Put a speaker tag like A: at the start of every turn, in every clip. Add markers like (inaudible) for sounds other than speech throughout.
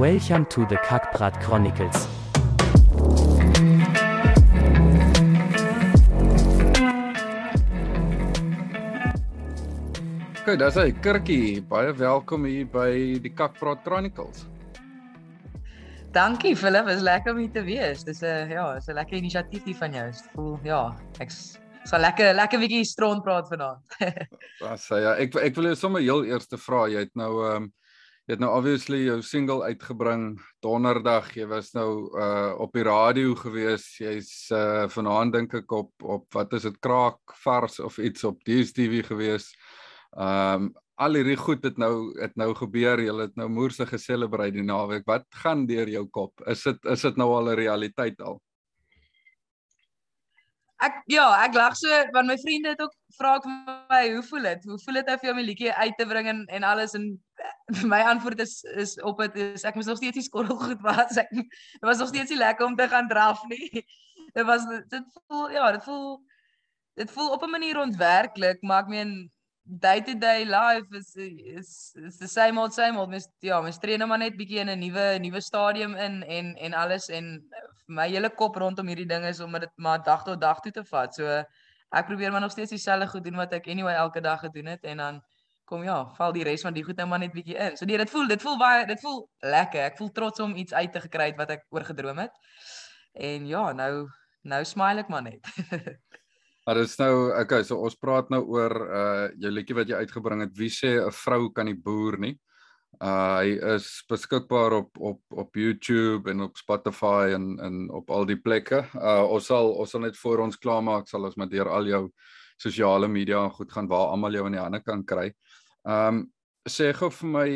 A: Welcome to the Kackbrat Chronicles.
B: Okay, dis hy Kirkie. Baie welkom hier by die Kakpraat Chronicles.
C: Dankie Philip, is lekker om hier te wees. Dis 'n ja, is 'n lekker inisiatief hier van jou. Ek voel ja, ek sal lekker lekker bietjie stront praat vanaand. (laughs)
B: Was hy ja, ek ek wil jou sommer heel eerste vra, jy het nou ehm um, jy het nou obviously jou single uitgebring donderdag. Jy was nou uh op die radio gewees. Jy's uh vanaand dink ek op op wat is dit kraak vars of iets op DStv gewees. Um, al hierdie goed het nou het nou gebeur. Jy het nou moerse geselebreit die naweek. Wat gaan deur jou kop? Is dit is dit nou al 'n realiteit al?
C: Ek ja, ek lag so want my vriende het ook vra ek my hoe voel dit? Hoe voel dit om jou liedjie uit te bring en en alles en (laughs) my antwoord is is op dit is ek moes nog steeds die skorrel goed was. Ek dit was nog steeds lekker om te gaan draf nie. (laughs) Dit was dit voel ja, dit voel dit voel op 'n manier ontwerklik, maar ek meen day to day life is is is the same old same old mes ja mes train maar net bietjie in 'n nuwe nuwe stadium in en en alles en my hele kop rondom hierdie ding is om dit maar dag tot dag toe te vat so ek probeer maar nog steeds dieselfde goed doen wat ek anyway elke dag gedoen het en dan kom ja val die res van die goed nou maar net bietjie in so nee dit voel dit voel baie dit voel lekker ek voel trots om iets uit te gekry het wat ek oorgedroom het en ja nou nou smile ek maar net (laughs)
B: Maar dit is nou okay, so ons praat nou oor uh jou liedjie wat jy uitgebring het. Wie sê 'n vrou kan nie boer nie? Uh hy is beskikbaar op op op YouTube en op Spotify en en op al die plekke. Uh ons sal ons sal net voor ons klaarmaak sal ons met deur al jou sosiale media goed gaan waar almal jou in die hande kan kry. Um sê gou vir my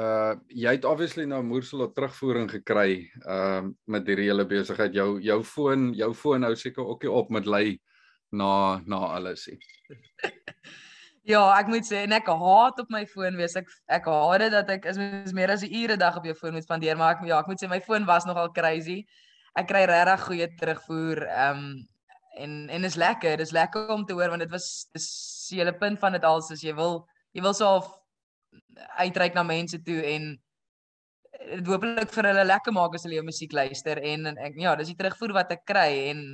B: uh jy het obviously nou moersel op terugvoering gekry um met hierdie hele besigheid. Jou jou foon, jou foon nou seker ook nie op met lei na na alles nie. (laughs)
C: ja, ek moet sê en ek haat op my foon wees. Ek ek haat dit dat ek is meer as 'n ure dag op jou foon moet spandeer, maar ek ja, ek moet sê my foon was nogal crazy. Ek kry regtig goeie terugvoer. Ehm um, en en is lekker. Dis lekker om te hoor want dit was dis die hele punt van dit als is jy wil jy wil so uitreik na mense toe en dit hopelik vir hulle lekker maak as hulle jou musiek luister en, en ek ja, dis die terugvoer wat ek kry en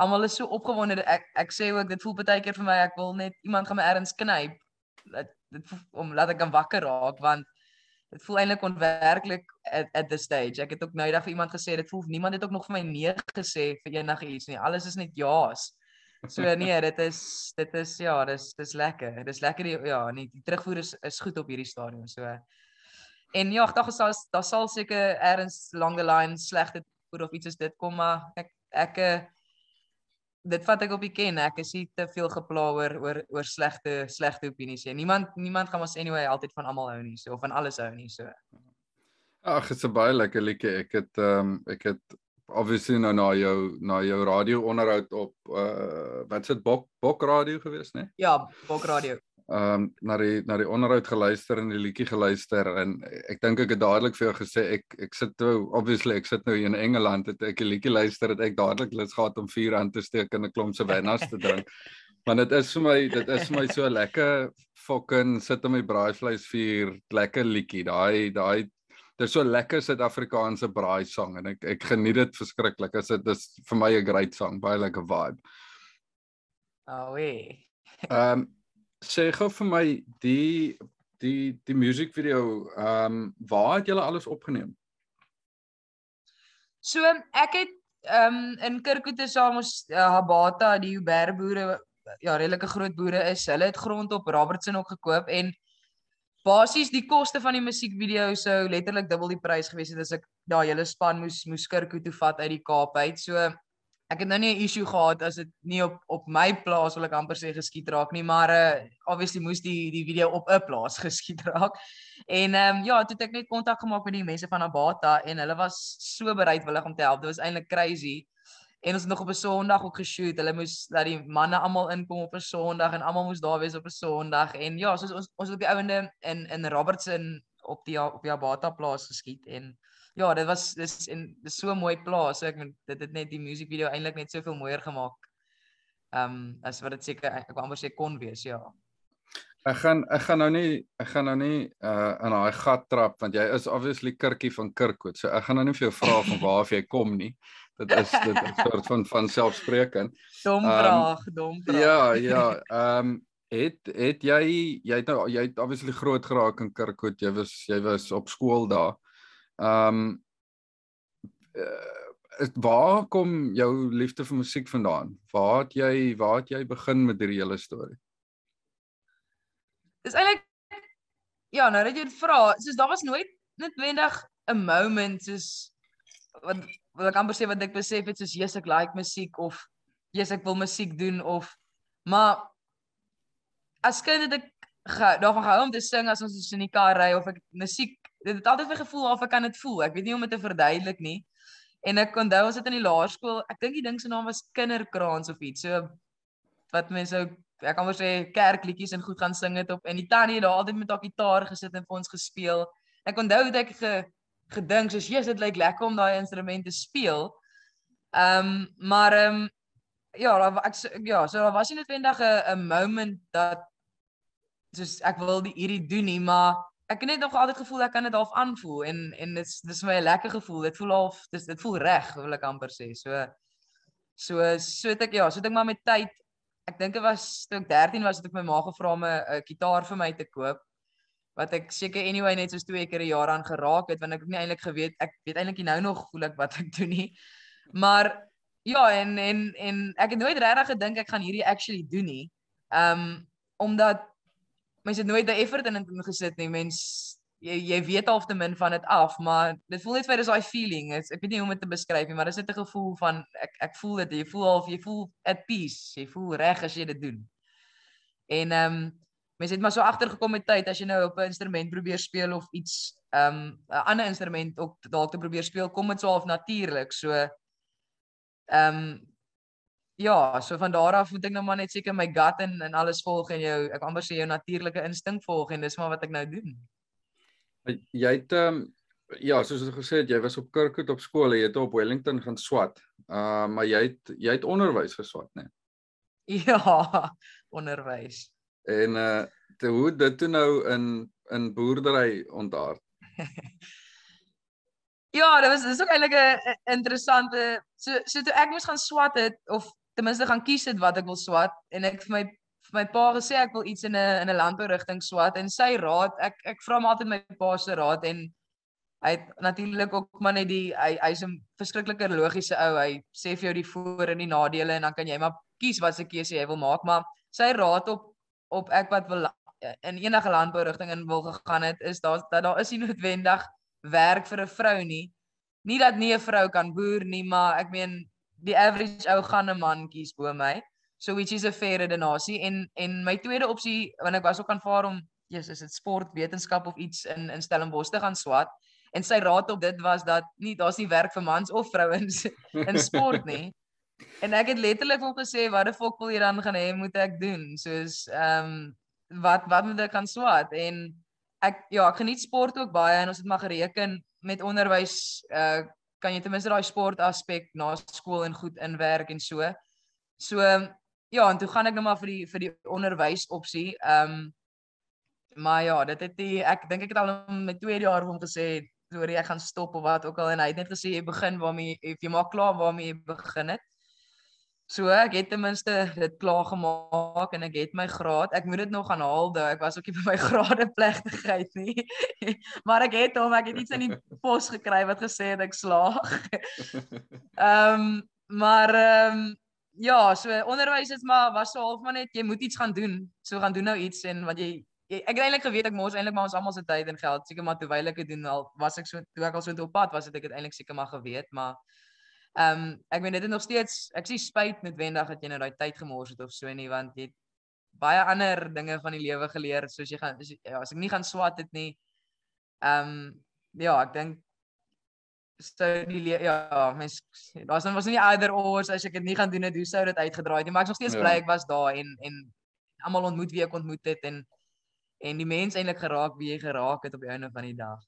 C: almal is so opgewonde. Ek ek sê ook dit voel baie keer vir my ek wil net iemand gaan my erns knyp dit dit om laat ek kan wakker raak want dit voel eintlik onwerklik at, at the stage. Ek het ook nou eendag vir iemand gesê dit voel niemand het ook nog vir my nee gesê vir enigiets nie. Alles is net ja's so nee dit is dit is ja dis dis lekker. Dis lekker die, ja nee die terugvoer is is goed op hierdie stadium so. En ja ek dink daar daar sal seker erns along the line slegte voer of iets is dit kom maar ek ek dit vat ek op die ken. Ek is nie te veel gepla oor oor oor slegte slegte opinies nie. Niemand niemand gaan ons anyway altyd van almal hou nie so of van alles hou nie so.
B: Ag dit's 'n baie lekker liedjie. Ek het ehm um, ek het obviously nou na jou na jou radio onderhoud op uh wat se bok bok radio gewees nê
C: ja bok radio
B: ehm um, na die na die onderhoud geluister en die liedjie geluister en ek dink ek het dadelik vir jou gesê ek ek sit nou obviously ek sit nou in Engeland het ek 'n liedjie luister het ek dadelik lus gehad om vuur aan te steek en 'n klomp savannas te drink. (laughs) Want dit is vir my dit is vir my so lekker fucking sit om die braaivleis vuur lekker liedjie. Daai daai dit is so lekker Suid-Afrikaanse braai song en ek ek geniet dit verskriklik. Is dit is vir my 'n great song, baie lekker vibe.
C: Oh wee. (laughs)
B: Ehm um, sê gou vir my die die die musiekvideo ehm um, waar het julle alles opgeneem?
C: So ek het ehm um, in Kirkute saam ons uh, Habata die Uber boere ja redelike groot boere is. Hulle het grond op Robertson ook gekoop en basies die koste van die musiekvideo sou letterlik dubbel die prys gewees het as ek daai hele span moes moes Kirkute vat uit die Kaap uit. So ek het nou nie 'n issue gehad as dit nie op op my plaas wil ek amper sê geskiet raak nie, maar uh obviously moes die die video op 'n plaas (laughs) geskiet raak. En ehm um, ja, toe het ek net kontak gemaak met die mense van Abata en hulle was so bereidwillig om te help. Dit was eintlik crazy. En ons het nog op 'n Sondag ook geshoot. Hulle moes dat die manne almal inkom op 'n Sondag en almal moes daar wees op 'n Sondag. En ja, soos ons ons het op die ouende in in Robertson op die op die Abata plaas geskiet en ja, dit was dis en dis so 'n mooi plaas. So ek moet dit het net die musiekvideo eintlik net soveel mooier gemaak. Ehm um, as wat dit seker ek wou amper sê kon wees, ja.
B: Ek gaan ek gaan nou nie ek gaan nou nie uh in daai gat trap want jy is obviously Kirkie van Kirkwood. So ek gaan nou nie vir jou vra van waar af jy kom nie. Dit is dit is 'n (laughs) soort van van selfspreekend.
C: Dom
B: Ehm,
C: vraag, dom vraag.
B: Ja, (laughs) ja. Ehm um, het het jy jy het nou jy het obviously groot geraak in Kirkwood. Jy was jy was op skool daar. Ehm um, uh, waar kom jou liefde vir musiek vandaan? Waar het jy waar het jy begin met hierdie hele storie?
C: Dis eintlik ja, nou dat jy dit vra, soos daar was nooit noodwendig 'n moment soos wat wat ek amper sê wat ek besef het soos yes ek like musiek of yes ek wil musiek doen of maar as kind het ek ge, daarvan gehou om te sing as ons in die kar ry of ek musiek dit het altyd my gevoel of ek kan dit voel. Ek weet nie om dit te verduidelik nie. En ek onthou ons het in die laerskool, ek dink die ding se naam was Kinderkraans of iets. So wat mense sou ek kan maar sê kerkliedjies en goed gaan sing het op en die tannie het daar altyd met haar gitaar gesit en vir ons gespeel. Ek onthou dat ek ge, gedink soos jy's dit lyk lekker om daai instrument te speel. Ehm um, maar ehm um, ja, ek ja, so daar was nie noodwendig 'n 'n moment dat soos ek wil die hierdie doen nie, maar ek het net nog altyd gevoel ek kan dit half aanvoel en en dit is dis my 'n lekker gevoel. Dit voel half dis dit voel reg, wil ek amper sê. So so so het ek ja, so het ek maar met tyd ek dink dit was toe ek 13 was het ek my ma gevra om 'n gitaar vir my te koop wat ek seker anyway net soos twee keer 'n jaar aan geraak het want ek het nie eintlik geweet ek weet eintlik nou nog voel ek wat ek doen nie. Maar ja en en en ek het nooit regtig gedink ek gaan hierdie actually doen nie. Ehm um, omdat mense het nooit 'n effort in dit gesit nie. Mens jy jy weet half te min van dit af, maar dit voel net vir dis daai feeling. Is, ek weet nie hoe om dit te beskryf nie, maar dis net 'n gevoel van ek ek voel dit. Jy voel half jy voel at peace. Jy voel reg as jy dit doen. En ehm um, mense het maar so agtergekom met tyd as jy nou op 'n instrument probeer speel of iets ehm um, 'n ander instrument ook dalk te probeer speel, kom dit so half natuurlik. So ehm um, ja, so van daar af moet ek nou maar net seker my gut en en alles volg en jou ek amper sê jou natuurlike instink volg en dis maar wat ek nou doen.
B: Jy het ehm um, ja, soos ek gesê het, jy was op Kirkwood op skool, jy het op Wellington gaan swat. Uh maar jy het jy het onderwys geswat, né? (laughs)
C: Ja, onderwys.
B: En uh te hoe dit toe nou in in boerdery ontaard. (laughs)
C: Ja, dit was dis ook eintlik 'n interessante so so toe ek moes gaan swat het of ten minste gaan kies het wat ek wil swat en ek vir my vir my pa gesê ek wil iets in 'n in 'n landbourigting swat en sy raad ek ek vra hom altyd my pa se raad en hy het natuurlik ook maar net die hy hy's 'n verskriklike logiese ou. Hy sê vir jou die voor en die nadele en dan kan jy maar kies wat se keuse jy wil maak, maar sy raad op op ek wat wil la- in enige landbourigting in wil gegaan het is daar dat daar is nie noodwendig werk vir 'n vrou nie. Nie dat nie 'n vrou kan boer nie, maar ek meen die average ou gaan 'n man kies bo my. So which is 'n fair redenasie en en my tweede opsie want ek was ook aanvaar om Jesus, is dit sport, wetenskap of iets in in Stellenbosch te gaan swat. En sy raad op dit was dat nie daar's nie werk vir mans of vrouens (laughs) in sport nie. En ek het letterlik hom gesê wat die fok wil jy dan gaan hê moet ek doen? Soos ehm um, wat wat moet ek gaan swat? En ek ja, ek geniet sport ook baie en ons het maar gereken met onderwys uh kan jy ten minste daai sport aspek na skool en goed inwerk en so. So ja, en toe gaan ek nou maar vir die vir die onderwys opsie. Ehm um, maar ja, dit het die ek dink ek het al in my tweede jaar hom gesê oor jy gaan stop of wat ook al en hy het net gesê jy begin waarmee jy- jy maak klaar waarmee jy begin het. So ek het ten minste dit klaar gemaak en ek het my graad. Ek moet dit nog gaan haal daai. Ek was ook nie by my (laughs) grade plegtigheid nie. (laughs) maar ek het hom, ek het iets in die pos gekry wat gesê het ek slaag. (laughs) Ehm um, maar ehm um, ja, so onderwys is maar was so half maar net jy moet iets gaan doen. So gaan doen nou iets en wat jy, jy ek het eintlik geweet ek mors eintlik maar ons almal se tyd en geld seker maar terwyl ek dit doen al was ek so toe ek al so op pad was het ek dit eintlik seker maar geweet, maar Ehm um, ek meen dit is nog steeds ek sê spyt noodwendig dat jy nou daai tyd gemors het of so nie want jy het baie ander dinge van die lewe geleer soos jy gaan as, jy, ja, as ek nie gaan swat het nie. Ehm um, ja, ek dink sou die ja, mens daar's dan was nie either or as ek dit nie gaan doen het, hoe sou dit uitgedraai het nie, maar ek is nog steeds
B: Ja.
C: bly ek was daar en en almal ontmoet wie ek ontmoet het en en die mens eintlik geraak wie jy geraak het op die einde van die dag.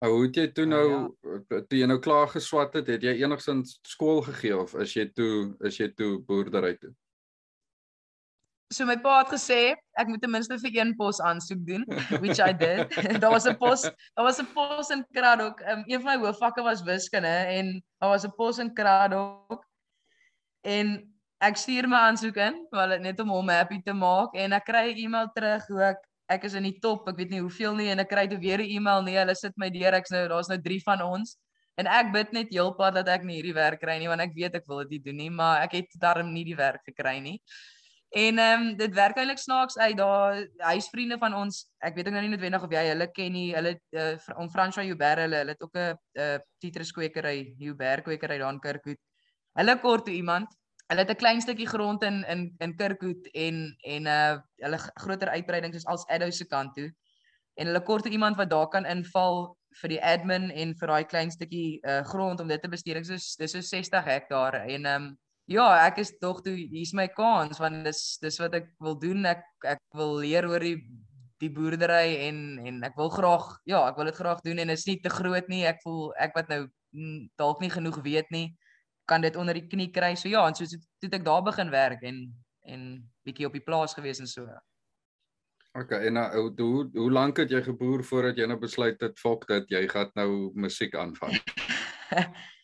B: Hoe het jy toe
C: Ja,
B: nou toe jy nou klaar geswat het, het jy enigsins skool gegee of is jy toe is jy toe boerdery toe?
C: so my pa het gesê ek moet ten minste vir een pos aansoek doen, (laughs) which I did. (laughs) daar was 'n pos, daar was 'n pos in Kraddock. Um, een van my hoofvakke was wiskunde en daar was 'n pos in Kraddock. En ek stuur my aansoek in, wel net om hom happy te maak en ek kry 'n e-mail terug hoe ek ek is in die top, ek weet nie hoeveel nie en ek kry toe weer 'n e-mail nee, hulle sit my deur, ek's nou daar's nou 3 van ons. En ek bid net heelpad dat ek nie hierdie werk kry nie want ek weet ek wil dit nie doen nie, maar ek het darm nie die werk gekry nie. En ehm um, dit werk eintlik snaaks uit daar huisvriende van ons. Ek weet ook nou nie noodwendig of jy hulle ken nie. Hulle uh, om François Joubert hulle, hulle het ook 'n uh, eh, Titrus kwekery, Joubert kwekery daar in Kirkwood. Hulle kort toe iemand. Hulle het 'n klein stukkie grond in in in Kirkwood en en uh hulle groter uitbreiding is als Addo se kant toe. En hulle kort iemand wat daar kan inval vir die admin en vir daai klein stukkie uh grond om dit te bestuur. Dit is dis so 60 hektaar en um, ja, ek is tog toe hier's my kans want dis dis wat ek wil doen. Ek ek wil leer oor die die boerdery en en ek wil graag ja, ek wil dit graag doen en is nie te groot nie. Ek voel ek wat nou mm, dalk nie genoeg weet nie, kan dit onder die knie kry. So ja, en so toe ek daar begin werk en en bietjie op die plaas gewees en so.
B: OK, en nou hoe hoe lank het jy geboer voordat jy nou besluit het fok dat jy gaan nou musiek aanvang? (laughs)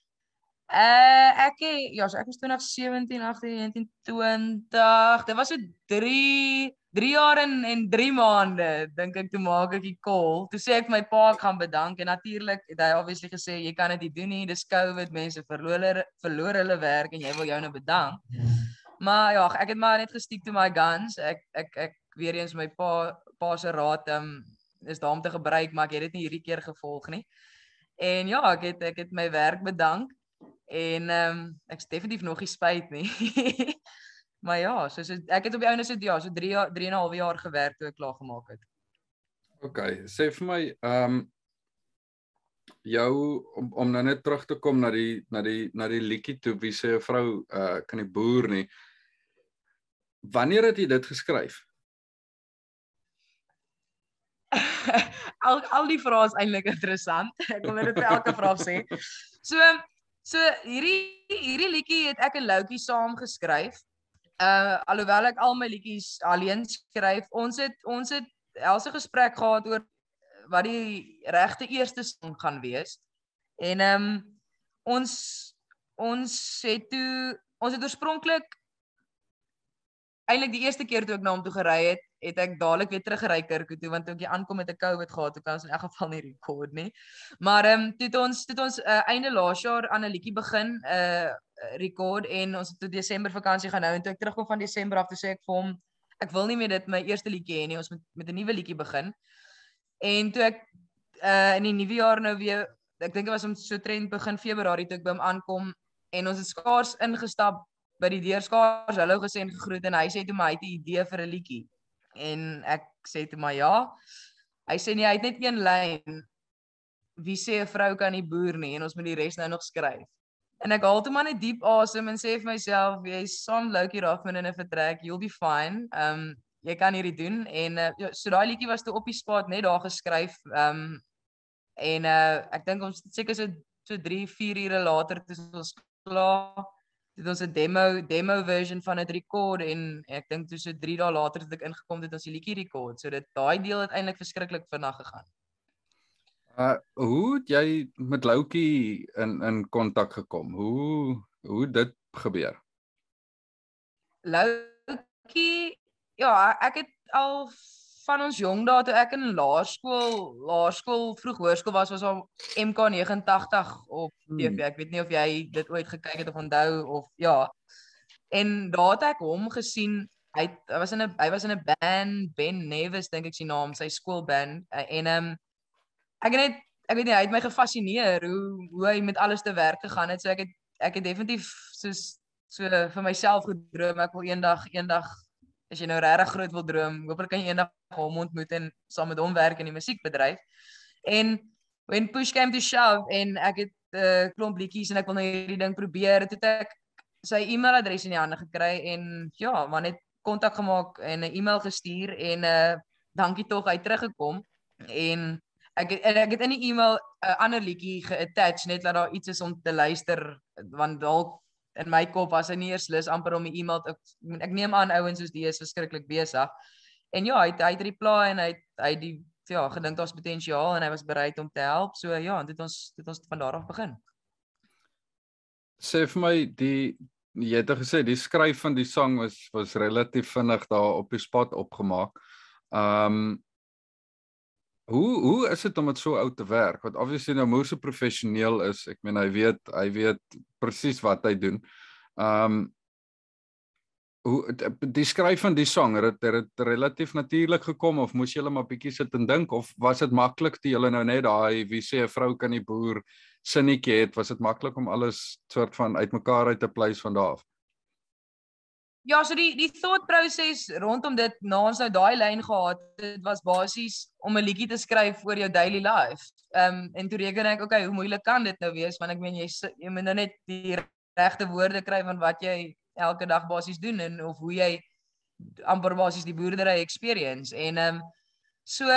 C: Uh ek ja, so ek was 2017, 18, 19, 20. Dit was so 3 3 jaar en en 3 maande dink ek toe maak ek die call. Toe sê ek my pa ek gaan bedank en natuurlik het hy obviously gesê jy kan dit nie doen nie. Dis COVID, mense verloor verloor hulle werk en jy wil jou nou bedank. Maar ja, ek het maar net gestiek to my guns. Ek ek ek weer eens my pa pa se raad um is daar om te gebruik, maar ek het dit nie hierdie keer gevolg nie. En ja, ek het ek het my werk bedank En ehm um, ek is definitief nog nie spyt nie. (laughs) maar ja, so so ek het op die ouene so ja, so 3 jaar 3 en 'n half jaar gewerk toe ek klaar gemaak het.
B: OK, sê vir my ehm um, jou om, om nou net terug te kom na die na die na die liedjie toe wie sê 'n vrou uh kan die boer nie. Wanneer het jy dit geskryf? (laughs)
C: al al die vrae is eintlik interessant. Ek wil net vir elke vraag sê. So So hierdie hierdie liedjie het ek en Loukie saam geskryf. Uh alhoewel ek al my liedjies alleen skryf, ons het ons het else gesprek gehad oor wat die regte eerste song gaan wees. En ehm um, ons ons het toe ons het oorspronklik eintlik die eerste keer toe ek na hom toe gery het, het ek dadelik weer teruggery Kirko toe want toe ek aankom met 'n COVID gehad, toe kan in elk geval nie rekord nie. Maar ehm um, toe het ons toe het ons uh, einde laas jaar aan 'n liedjie begin uh rekord en ons het toe Desember vakansie gaan hou en toe ek terugkom van Desember af toe sê ek vir hom ek wil nie meer dit my eerste liedjie hê nie, ons moet met 'n nuwe liedjie begin. En toe ek uh in die nuwe jaar nou weer ek dink dit was om so trend begin Februarie toe ek by hom aankom en ons het skaars ingestap by die deurskaars hallo gesê en gegroet en hy sê toe my hy het 'n idee vir 'n liedjie. En ek sê toe my ja. Hy sê nee, hy het net een lyn. Wie sê 'n vrou kan nie boer nie en ons moet die res nou nog skryf. En ek haal toe maar net diep asem en sê vir myself, jy's saam Loukie Raffman in 'n vertrek, you'll be fine. Um jy kan hierdie doen en uh, so daai liedjie was toe op die spot net daar geskryf. Um en uh ek dink ons seker so so 3 4 ure later toe ons klaar het ons 'n demo demo version van dit rekord en ek dink toe so 3 dae later het ek ingekom dit ons die liedjie rekord. So dit daai deel het eintlik verskriklik vinnig gegaan.
B: Uh hoe het jy met Loukie in in kontak gekom? Hoe hoe dit gebeur?
C: Loukie ja, ek het al van ons jong dae toe ek in laerskool, laerskool, vroeg hoërskool was was al MK89 op TV. Hmm. Ek weet nie of jy dit ooit gekyk het of onthou of ja. En daar het ek hom gesien. Hy hy was in 'n hy was in 'n band, Ben Nevis dink ek sy naam, sy skoolband en ehm um, ek het net ek weet nie hy het my gefassineer hoe hoe hy met alles te werk gegaan het. So ek het ek het definitief soos so vir myself gedroom ek wil eendag eendag as jy nou regtig groot wil droom, hopelik kan jy eendag hom ontmoet en saam met hom werk in die musiekbedryf. En when push came to shove en ek het 'n uh, eh, klomp liedjies en ek wil nou hierdie ding probeer, het ek sy e-mailadres in die hande gekry en ja, maar net kontak gemaak en 'n e-mail gestuur en uh dankie tog hy teruggekom en ek het, ek het in die e-mail 'n uh, ander liedjie geattach net dat daar iets is om te luister want dalk in my kop was hy nie eers lus amper om 'n e-mail ek, ek neem aan ouens soos die is verskriklik besig. En ja, hy het hy het reply en hy het hy het die ja, gedink daar's potensiaal en hy was bereid om te help. So ja, dit ons dit ons van daar af begin.
B: Sê vir my die jy het gesê die skryf van die sang was was relatief vinnig daar op die spot opgemaak. Um Hoe hoe is dit om met so oud te werk? Want obviously nou Moose so professioneel is. Ek meen hy weet hy weet presies wat hy doen. Um hoe die skryf van die sang het dit relatief natuurlik gekom of moes jy hulle maar bietjie sit en dink of was dit maklik te julle nou net daai wie sê 'n vrou kan die boer sinnetjie het was dit maklik om alles soort van uitmekaar uit te pleis van daar af?
C: Ja, so die die thought process rondom dit na ons nou daai lyn gehad, dit was basies om 'n liedjie te skryf oor jou daily life. Ehm um, en toe reken ek, okay, hoe moeilik kan dit nou wees want ek meen jy jy moet nou net die regte woorde kry van wat jy elke dag basies doen en of hoe jy amper basies die boerdery experience en ehm um, so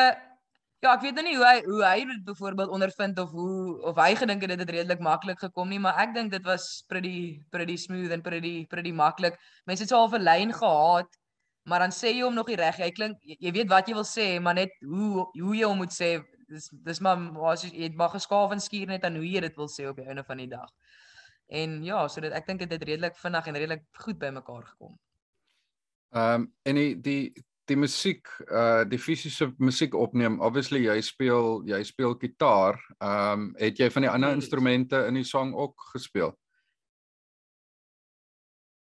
C: Ja, ek weet nou nie hoe hy hoe hy dit byvoorbeeld ondervind of hoe of hy gedink het dit het redelik maklik gekom nie, maar ek dink dit was pretty pretty smooth en pretty pretty maklik. Mense het so half 'n lyn gehad, maar dan sê jy hom nog nie reg. Jy klink jy weet wat jy wil sê, maar net hoe hoe jy hom moet sê, dis dis maar was jy het maar geskaaf en skuur net aan hoe jy dit wil sê op die einde van die dag. En ja, so dit ek dink dit het redelik vinnig en redelik goed bymekaar gekom.
B: Ehm um, en die die die musiek uh die fisiese musiek opneem obviously jy speel jy speel gitaar ehm um, het jy van die ander instrumente in die sang ook gespeel?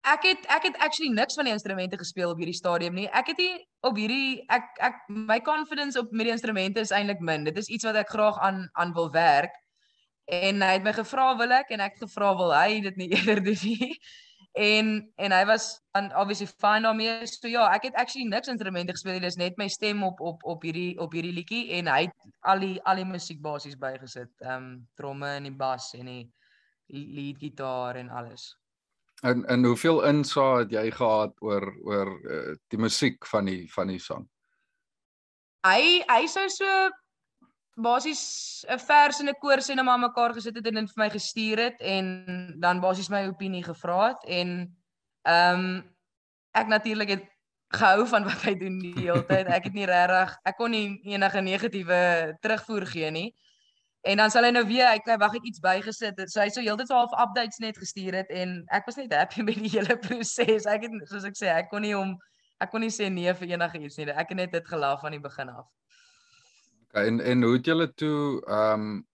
C: Ek het ek het actually niks van die instrumente gespeel op hierdie stadium nie. Ek het nie op hierdie ek ek my confidence op met die instrumente is eintlik min. Dit is iets wat ek graag aan aan wil werk. En hy het my gevra wil ek? En ek gevra wil hy dit nie (laughs) eerder doen nie en en hy was dan obviously fine daarmee. So ja, ek het actually niks instrumente gespeel. Dit is net my stem op op op hierdie op hierdie liedjie en hy het al die al die musiek basies bygesit. Ehm um, tromme en die bas en die lead gitaar en alles.
B: En en hoeveel insaag het jy gehad oor oor uh, die musiek van die van die sang?
C: Hy hy sou so basies 'n vers en 'n koor sê net maar mekaar gesit het en dit vir my gestuur het en dan basies my opinie gevra het en ehm um, ek natuurlik het gehou van wat hy doen die hele tyd. Ek het nie regtig ek kon nie enige negatiewe terugvoer gee nie. En dan sal hy nou weer hy wag ek iets bygesit. So hy sou heeltyd so half updates net gestuur het en ek was net happy (laughs) met die hele proses. Ek het soos ek sê, ek kon nie hom ek kon nie sê nee vir enige iets nie. Ek het net dit gelaaf van die begin af.
B: Okay, en en hoe het julle toe ehm um,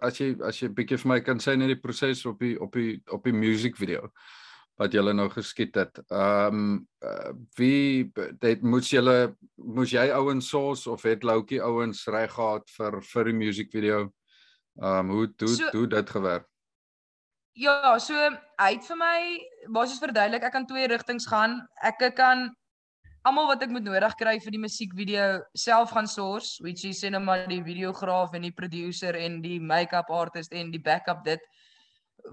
B: as jy as jy bietjie vir my kan sê net die proses op die op die op die music video wat julle nou geskiet het. Ehm um, uh, wie dit moes julle moes jy ouens soos of het Loukie ouens reg gehad vir vir die music video? Ehm um, hoe hoe so, hoe dit gewerk?
C: Ja, so hy het vir my basies verduidelik ek kan twee rigtings gaan. Ek kan almal wat ek moet nodig kry vir die musiekvideo self gaan source which is in maar die videograaf en die producer en die make-up artist en die backup dit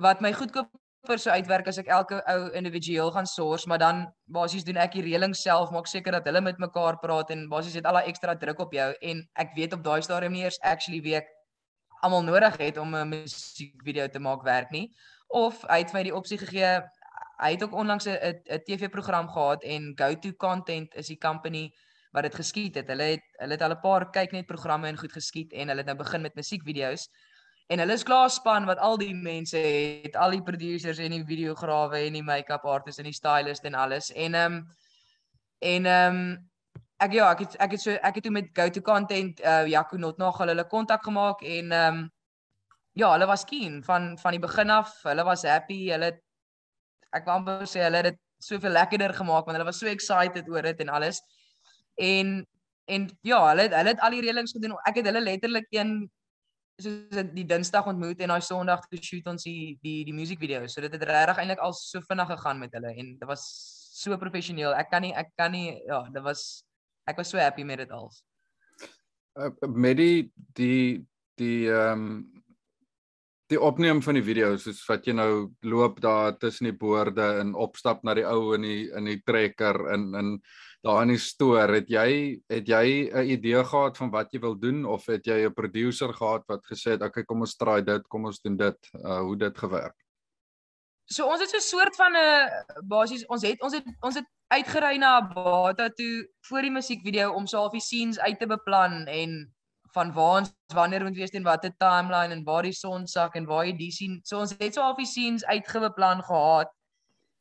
C: wat my goedkoper sou uitwerk as ek elke ou individueel gaan source maar dan basies doen ek die reëling self maak seker dat hulle met mekaar praat en basies het al daai ekstra druk op jou en ek weet op daai stadium nie eers actually week almal nodig het om 'n musiekvideo te maak werk nie of hy het my die opsie gegee hy het ook onlangs 'n 'n TV-program gehad en Go To Content is die company wat dit geskiet het. Hulle het hulle het al 'n paar kyk net programme en goed geskiet en hulle het nou begin met musiekvideo's. En hulle is klaar span wat al die mense het, al die producers en die videograwe en die make-up artists en die stylist en alles. En ehm um, en ehm um, ek ja, ek het ek het so ek het toe met Go To Content uh Jaco Not nog hulle kontak gemaak en ehm um, ja, hulle was keen van van die begin af. Hulle was happy. Hulle het ek wou amper sê hulle het dit soveel lekkerder gemaak want hulle was so excited oor dit en alles. En en ja, hulle hulle het al die reëlings gedoen. Ek het hulle letterlik een soos die Dinsdag ontmoet en daai Sondag toe shoot ons die die die musiekvideo. So dit het regtig eintlik al so vinnig gegaan met hulle en dit was so professioneel. Ek kan nie ek kan nie ja, dit was ek was so happy met dit al.
B: Uh, met die die die ehm um, die opneem van die video's is wat jy nou loop daar tussen die boorde en opstap na die ou in die in die trekker en in daar in die stoor. Het jy het jy 'n idee gehad van wat jy wil doen of het jy 'n producer gehad wat gesê het okay kom ons try dit kom ons doen dit uh, hoe dit gewerk?
C: So ons het so 'n soort van 'n basies ons het ons het ons het uitgery na Bata toe voor die musiekvideo om so halfie scenes uit te beplan en van waar ons wanneer moet wees en watter timeline en waar die son sak en waar jy die sien. So ons het so halfie scenes uitgebeplan gehad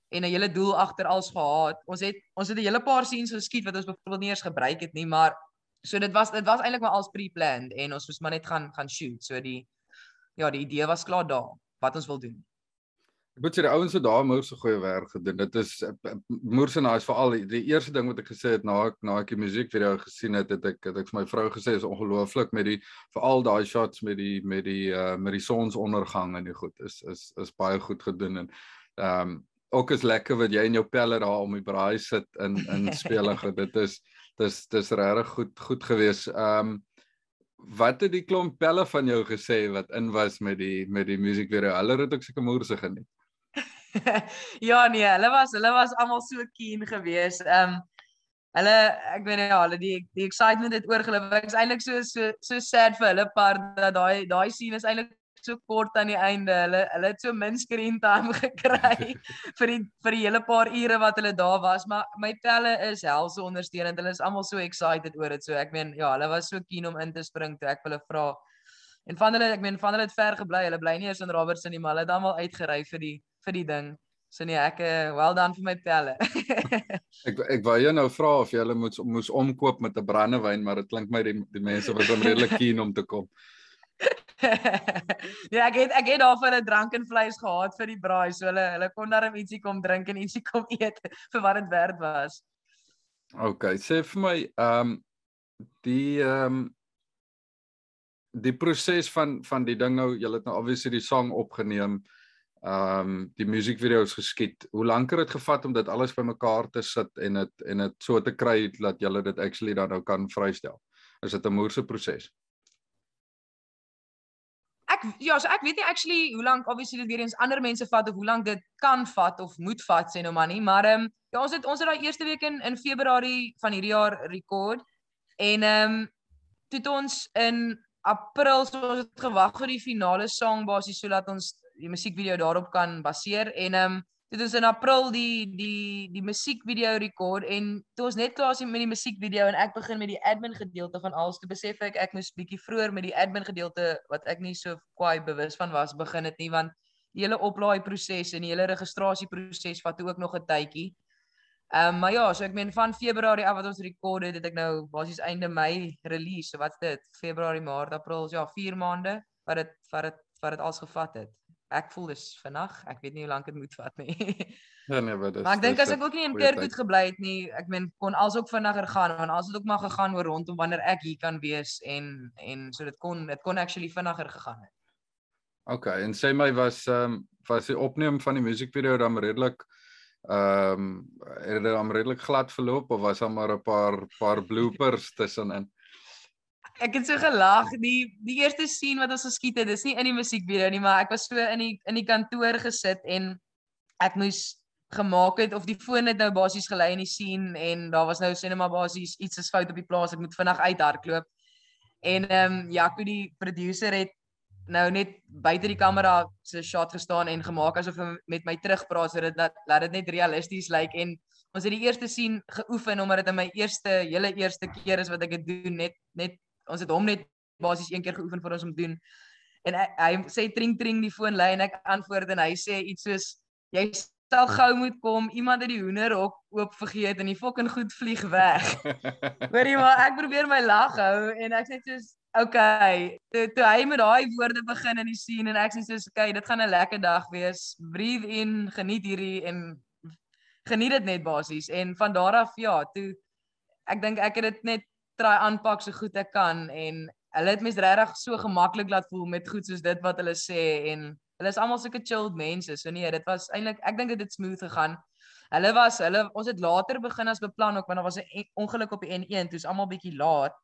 C: en 'n hele doel agter als gehad. Ons het ons het 'n hele paar scenes geskiet wat ons byvoorbeeld nie eens gebruik het nie, maar so dit was dit was eintlik maar als pre-planned en ons moes maar net gaan gaan shoot. So die ja, die idee was klaar daar wat ons wil doen.
B: Ek moet sê die ouens het daar moer so goeie werk gedoen. Dit is moer se naais veral die, die eerste ding wat ek gesê het na ek na ek die musiekvideo gesien het, het ek het ek vir my vrou gesê is ongelooflik met die veral daai shots met die met die uh met die sonsondergang en die goed is is is baie goed gedoen en ehm um, ook is lekker wat jy in jou pelle daar om die braai sit in in (laughs) spelige. dit is dis dis regtig goed goed gewees. Ehm um, wat het die klomp pelle van jou gesê wat in was met die met die musiekvideo? Hulle het ook seker moerse geniet. (laughs)
C: ja nee, hulle was hulle was almal so keen geweest. Ehm um, hulle ek weet ja, hulle die die excitement het oorgeloop. Ek is eintlik so so so sad vir hulle part dat daai daai scene is eintlik so kort aan die einde. Hulle hulle het so min screen time (laughs) gekry vir die vir die hele paar ure wat hulle daar was, maar my pelle is helse ondersteunend. Hulle is almal so excited oor dit. So ek meen ja, hulle was so keen om in te spring toe ek hulle vra. En van hulle, ek meen van hulle het ver gebly. Hulle bly nie eens in Robertson nie, maar hulle het almal uitgery vir die vir die ding. So nee, ek uh, well done vir my pelle. (laughs)
B: ek ek wou jou nou vra of jy hulle moet moes omkoop met 'n brandewyn, maar dit klink my die die mense was redelik (laughs) keen om te kom. (laughs)
C: ja, ek het ek het daarvoor 'n drank en vleis gehad vir die braai. So hulle hulle kon daarom ietsie kom drink en ietsie kom eet vir wat dit werd was.
B: OK, sê vir my, ehm um, die ehm um, die proses van van die ding nou, jy het nou obviously die song opgeneem. Ehm um, die musiekvideo's geskiet. Hoe lank het dit gevat om dit alles bymekaar te sit en dit en dit so te kry dat jy dit actually dan nou kan vrystel? Is dit 'n moeilike proses?
C: ek ja, so ek weet nie actually hoe lank obviously dit weer eens ander mense vat of hoe lank dit kan vat of moet vat sê nou maar nie, maar ehm um, ja, ons het ons het daai eerste week in in Februarie van hierdie jaar rekord en ehm um, toe ons in April so ons het gewag vir die finale song basies sodat ons die musiekvideo daarop kan baseer en ehm um, dit is in April die die die musiekvideo rekord en toe ons net klaar is met die musiekvideo en ek begin met die admin gedeelte van alles te besef ek ek moes bietjie vroeër met die admin gedeelte wat ek nie so kwai bewus van was begin dit nie want die hele oplaai proses en die hele registrasie proses vat ook nog 'n tydjie. Ehm um, maar ja, so ek meen van Februarie af wat ons rekord het, het ek nou basies einde Mei release. So wat's dit? Februarie, Maart, April, ja, 4 maande wat dit wat dit wat dit als gevat het ek voel dis vinnig. Ek weet nie hoe lank dit moet vat nie. (laughs)
B: ja nee, maar dis
C: Maar ek dink as ek ook nie in Kirkwood gebly het nie, ek meen kon alsook vinniger gaan want as dit ook maar gegaan oor rondom wanneer ek hier kan wees en en so dit kon dit kon actually vinniger gegaan het.
B: OK, en sê my was ehm um, was die opneem van die musiekvideo dan redelik ehm um, het dit dan redelik glad verloop of was daar maar 'n paar paar bloopers tussenin?
C: Ek het so gelag die die eerste scene wat ons geskiet het dis nie in die musiekvideo nie maar ek was so in die in die kantoor gesit en ek moes gemaak het of die foon het nou basies gelei in die scene en daar was nou sinema basies iets is fout op die plaas ek moet vinnig uithardloop. En ehm um, Jaco die producer het nou net buite die kamera se shot gestaan en gemaak asof hy met my terugpraat sodat dat laat dit net realisties lyk. En ons het die eerste scene geoefen omdat dit in my eerste hele eerste keer is wat ek dit doen net net ons het hom net basies een keer geoefen vir ons om doen. En hy, hy sê tring tring die foon lei en ek antwoord en hy sê iets soos jy sal gou moet kom, iemand het die hoenderhok oop vergeet en die fucking goed vlieg weg. (laughs) Hoorie maar ek probeer my lag hou en ek sê soos okay, toe toe hy met daai woorde begin in die scene en ek sê soos okay, dit gaan 'n lekker dag wees. Breathe in, geniet hierdie en geniet dit net basies en van daar af ja, toe ek dink ek het dit net try aanpak so goed ek kan en hulle het mens regtig so gemaklik laat voel met goed soos dit wat hulle sê en hulle is almal sulke chilled mense. So nee, dit was eintlik ek dink dit het smooth gegaan. Hulle was hulle ons het later begin as beplan ook want daar was 'n ongeluk op die N1, toe's almal bietjie laat.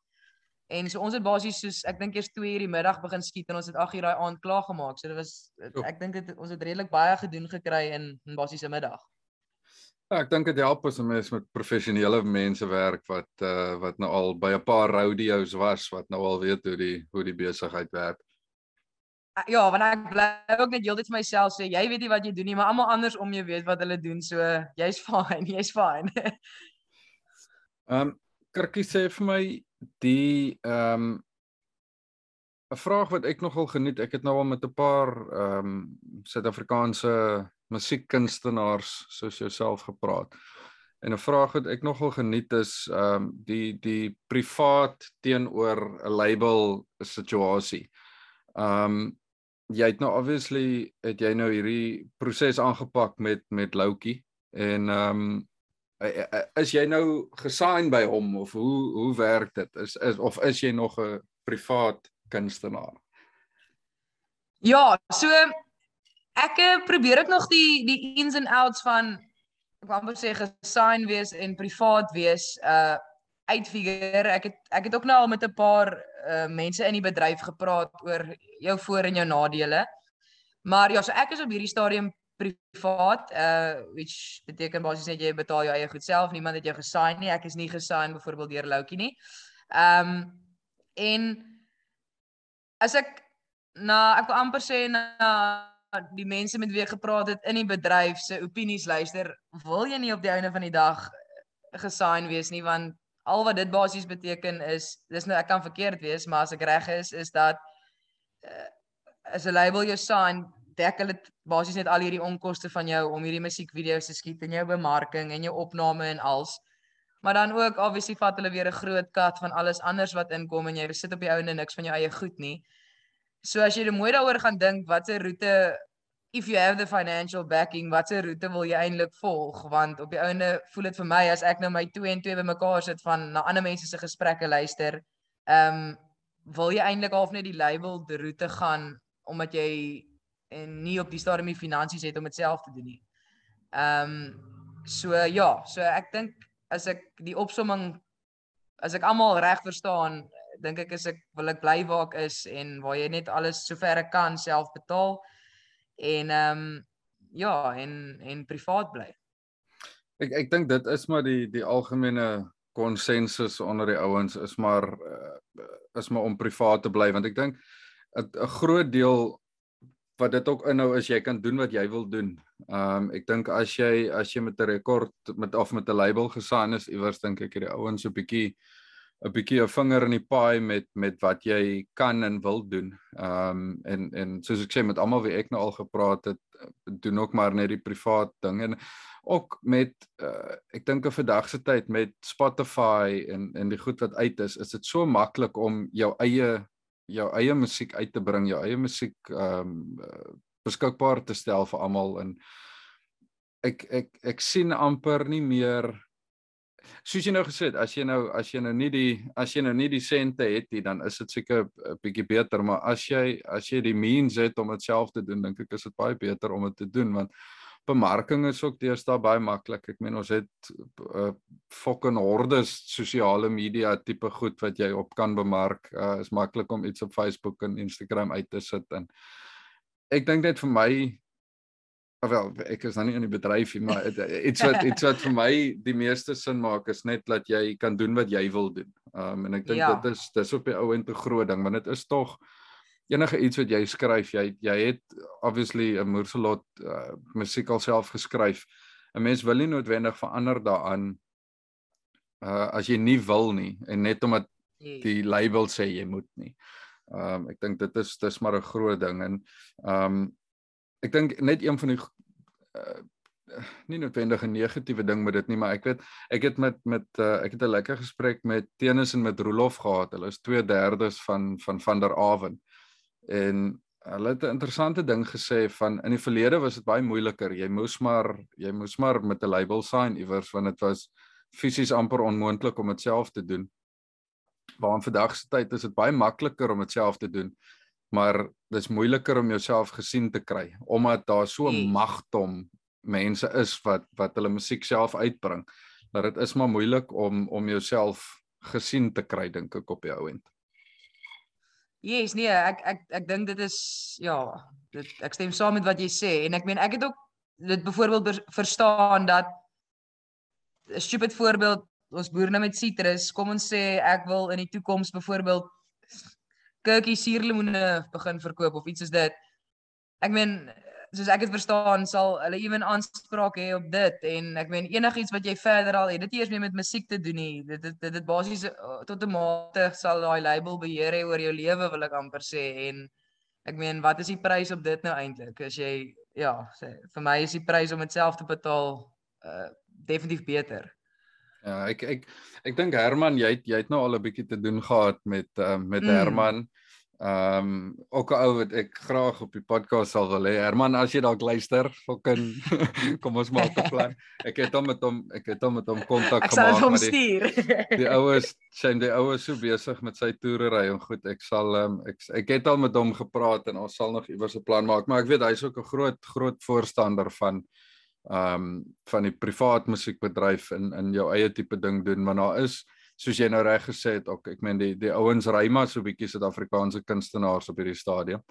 C: En so ons het basies soos ek dink eers 2 uur die middag begin skiet en ons het 8 uur daai aand klaar gemaak. So dit was ek dink dit ons het redelik baie gedoen gekry in in basies 'n middag.
B: Ja, ek dink dit help as 'n mens met professionele mense werk wat uh wat nou al by 'n paar rodeos was wat nou al weet hoe die hoe die besigheid werk.
C: ja, want ek bly ook net heeltyd vir myself sê jy weet nie wat jy doen nie, maar almal anders om jou weet wat hulle doen. So jy's fine, (laughs) jy's fine.
B: Ehm um, Kirkie sê vir my die ehm um, 'n vraag wat ek nogal geniet. Ek het nou al met 'n paar ehm um, Suid-Afrikaanse musiekkunstenaars soos jouself gepraat. En 'n vraag wat ek nogal geniet is ehm um, die die privaat teenoor 'n label situasie. Ehm um, jy het nou obviously het jy nou hierdie proses aangepak met met Loukie en ehm um, is jy nou gesign by hom of hoe hoe werk dit? Is is of is jy nog 'n privaat kunstenaar?
C: Ja, so ek eh, probeer ek nog die die ins and outs van ek wou amper sê gesign wees en privaat wees uh uitfigure. Ek het ek het ook nou al met 'n paar uh mense in die bedryf gepraat oor jou voor en jou nadele. Maar ja, so ek is op hierdie stadium privaat uh which beteken basies net jy betaal jou eie goed self niemand het jou gesign nie ek is nie gesign byvoorbeeld deur Loukie nie. Ehm um, en as ek na ek wil amper sê na die mense met wie ek gepraat het in die bedryf se opinies luister wil jy nie op die einde van die dag gesign wees nie want al wat dit basies beteken is dis nou ek kan verkeerd wees maar as ek reg is is dat uh, as 'n label jou sign dek hulle basies net al hierdie onkoste van jou om hierdie musiekvideo's te skiet en jou bemarking en jou opname en als. Maar dan ook obviously vat hulle weer 'n groot kat van alles anders wat inkom en jy sit op die ouene niks van jou eie goed nie. So as jy mooi daaroor gaan dink, watse roete if you have the financial backing, watse roete wil jy eintlik volg? Want op die ouene voel dit vir my as ek nou my 2 en 2 bymekaar sit van na ander mense se gesprekke luister, ehm um, wil jy eintlik half net die label die roete gaan omdat jy en nie op die stadium die finansies het om dit self te doen nie. Ehm um, so ja, so ek dink as ek die opsomming as ek almal reg verstaan, dink ek is ek wil ek bly waar ek is en waar jy net alles sover ek kan self betaal en ehm um, ja, en en privaat bly.
B: Ek ek dink dit is maar die die algemene konsensus onder die ouens is maar uh, is maar om privaat te bly want ek dink 'n groot deel wat dit ook inhou is jy kan doen wat jy wil doen. Ehm um, ek dink as jy as jy met 'n rekord met of met 'n label gesign is iewers dink ek hierdie ouens so 'n bietjie 'n bietjie 'n vinger in die paai met met wat jy kan en wil doen. Ehm um, en en soos ek sê met almal wie ek nou al gepraat het, doen ook maar net die privaat ding en ook met uh, ek dink 'n vandag se tyd met Spotify en en die goed wat uit is, is dit so maklik om jou eie jou eie musiek uit te bring, jou eie musiek ehm um, beskikbaar te stel vir almal en ek ek ek sien amper nie meer soos jy nou gesê het, as jy nou as jy nou nie die as jy nou nie die sente het nie, dan is dit seker 'n bietjie beter, maar as jy as jy die means het om dit self te doen, dink ek is dit baie beter om dit te doen want bemarking is ook deesdae baie maklik. Ek meen ons het 'n uh, fucking hordes sosiale media tipe goed wat jy op kan bemark. Uh, is maklik om iets op Facebook en Instagram uit te sit en ek dink net vir my wel ek is nou nie in die bedryf nie, maar iets wat iets wat vir my die meeste sin maak is net dat jy kan doen wat jy wil doen. Um en ek dink ja. dit is dis op die ou en te groot ding, want dit is tog enige iets wat jy skryf, jy jy het obviously 'n Moerselot uh, musiek alself geskryf. 'n Mens wil nie noodwendig verander daaraan uh as jy nie wil nie en net omdat die label sê jy moet nie. Um ek dink dit is dis maar 'n groot ding en um ek dink net een van die uh, nie noodwendig 'n negatiewe ding met dit nie, maar ek weet ek het met met uh, ek het 'n lekker gesprek met Tenus en met Rolof gehad. Hulle is 2/3 van van van der Awen en hulle het 'n interessante ding gesê van in die verlede was dit baie moeiliker. Jy moes maar jy moes maar met 'n label sign iewers want dit was fisies amper onmoontlik om dit self te doen. Waar in vandag se tyd is dit baie makliker om dit self te doen, maar dis moeiliker om jouself gesien te kry omdat daar so hmm. magdom mense is wat wat hulle musiek self uitbring. Dat dit is maar moeilik om om jouself gesien te kry dink ek op die ou end.
C: Yes, nee, ek ek ek dink dit is ja, dit ek stem saam met wat jy sê en ek meen ek het ook dit byvoorbeeld verstaan dat 'n stupid voorbeeld ons boer nou met sitrus, kom ons sê ek wil in die toekoms byvoorbeeld kurkie suurlemoene begin verkoop of iets soos dit. Ek meen soos ek dit verstaan sal hulle ewen aanspraak hê op dit en ek meen enigiets wat jy verder al het dit eers meer met musiek te doen nie. Dit dit dit, dit basies uh, tot 'n mate sal daai label beheer hê oor jou lewe wil ek amper sê. En ek meen wat is die prys op dit nou eintlik as jy ja sê vir my is die prys om dit self te betaal uh, definitief beter
B: Ja, ek ek ek dink Herman, jy het, jy het nou al 'n bietjie te doen gehad met uh, met mm. Herman. Ehm um, ook 'n ou wat ek graag op die podcast sal wil hê. Herman, as jy dalk luister, fucking (laughs) kom ons maak 'n plan. Ek het hom met hom ek het hom met hom kontak gemaak.
C: Ek sal hom stuur.
B: Die, die oues, sien die oues so besig met sy toerery en goed. Ek sal um, ek ek het al met hom gepraat en ons sal nog iewers 'n plan maak, maar ek weet hy's ook 'n groot groot voorstander van ehm um, van die privaat musiekbedryf in in jou eie tipe ding doen want daar is soos jy nou reg gesê het ook ek meen die die ouens ry maar so bietjie Suid-Afrikaanse kunstenaars op hierdie stadium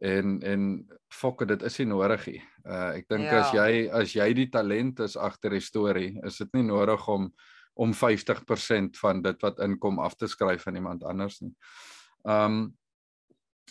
B: en en fokke dit is nie nodig nie. Uh ek dink ja. as jy as jy die talent is agter die storie, is dit nie nodig om om 50% van dit wat inkom af te skryf aan iemand anders nie. Um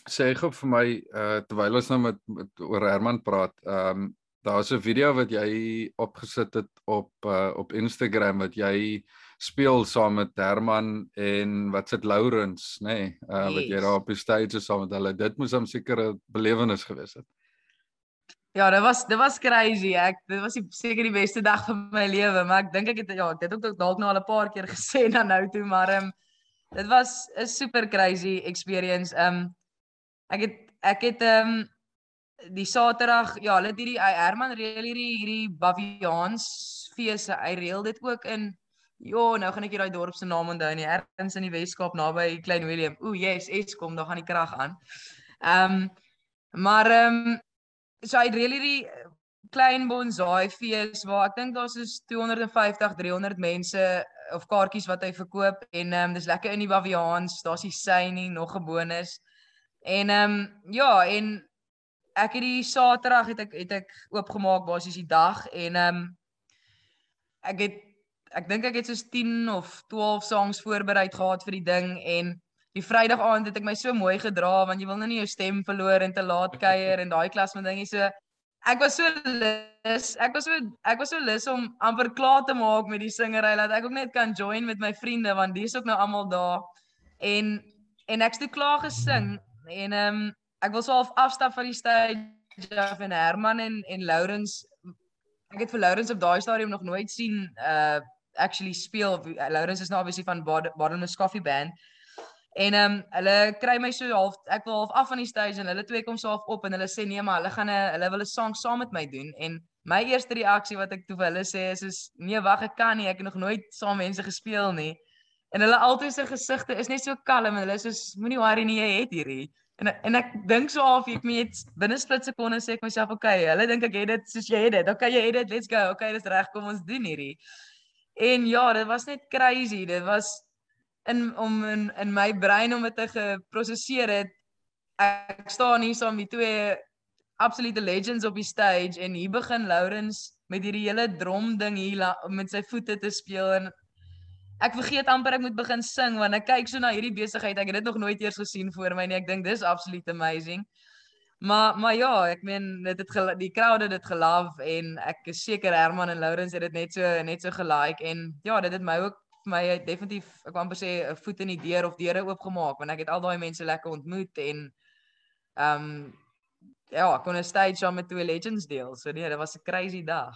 B: sê gou vir my uh terwyl ons nou met, met oor Herman praat, um daar's 'n video wat jy opgesit het op uh op Instagram wat jy speel saam met Herman en wat sit Lourens, nê, nee, uh, yes. wat jy daar op die stage saam met hulle. Dit moes 'n sekere belewenis gewees het.
C: Ja, dit was dit was crazy. Ek dit was seker die beste dag van my lewe, maar ek dink ek het ja, ek het ook dalk nou al 'n paar keer gesê (laughs) na nou toe, maar ehm um, dit was 'n super crazy experience. Ehm um, ek het ek het ehm um, die Saterdag, ja, hulle het hierdie Herman reël hierdie hierdie Baviaans fees. Hy reël dit ook in Jo, nou gaan ek hier daai dorp se naam onthou nie. Ergens in die Weskaap naby Klein Willem. Ooh, yes, Eskom, daar gaan die krag aan. Ehm um, maar ehm um, so hy reël hierdie klein bonsai fees waar ek dink daar's so 250, 300 mense eh, of kaartjies wat hy verkoop en ehm um, dis lekker in die Baviaans, daar's die synie nog 'n bonus. En ehm um, ja, en ek het die Saterdag het ek het ek oopgemaak basies die dag en ehm um, ek het ek dink ek het soos 10 of 12 songs voorberei gehad vir die ding en die Vrydag aand het ek my so mooi gedra want jy wil nou nie jou stem verloor en te laat kuier en daai klas van dinge. So ek was so lus ek was so ek was so lus om amper klaar te maak met die singery dat ek ook net kan join met my vriende want dis ook nou almal daar. En en ek's toe klaar gesing en ehm um, ek wil so half afstap van die stage af en Herman en en Lourens ek het vir Lourens op daai stadium nog nooit sien uh actually speel Lawrence is nou obviously van Bottomless Coffee Band. En ehm um, hulle kry my so half ek wil half af van die stage en hulle twee kom so half op en hulle sê nee maar hulle gaan 'n hulle wil 'n song saam met my doen en my eerste reaksie wat ek toe vir hulle sê is is nee wag ek kan nie ek het nog nooit saam mense gespeel nie. En hulle altyd se gesigte is net so kalm en hulle is so moenie worry nie jy het hierdie. En en ek dink so half ek moet binne split sekondes sê ek myself okay, hulle dink ek het dit soos jy het dit. Okay, jy het dit. Let's go. Okay, dis reg. Kom ons doen hierdie. En ja, dit was net crazy. Dit was in om in in my brein om dit te geproseseer het. Ek staan hier saam met twee absolute legends op die stage en hier begin Lawrence met hierdie hele drom ding hier met sy voete te speel en ek vergeet amper ek moet begin sing want ek kyk so na hierdie besigheid. Ek het dit nog nooit eers gesien voor my nie. Ek dink dis absolute amazing. Maar maar ja, ek meen dit het die crowd het dit gelove en ek is seker Herman en Lourens het dit net so net so gelike en ja, dit het my ook my definitief ek kan amper sê 'n voet in die deur of deure oopgemaak want ek het al daai mense lekker ontmoet en ehm um, ja, ek kon 'n stage saam met twee legends deel. So nee, dit was 'n crazy dag.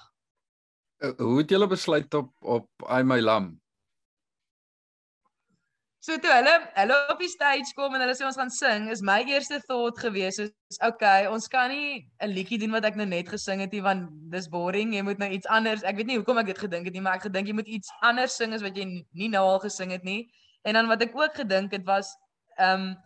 B: Uh, hoe het julle besluit op op I my lam?
C: So toe hulle hulle op die stage kom en hulle sê ons gaan sing, is my eerste thought gewees is okay, ons kan nie 'n liedjie doen wat ek nou net gesing het nie want dis boring. Jy moet nou iets anders. Ek weet nie hoekom ek dit gedink het nie, maar ek gedink jy moet iets anders sing as wat jy nie nou al gesing het nie. En dan wat ek ook gedink het was ehm um,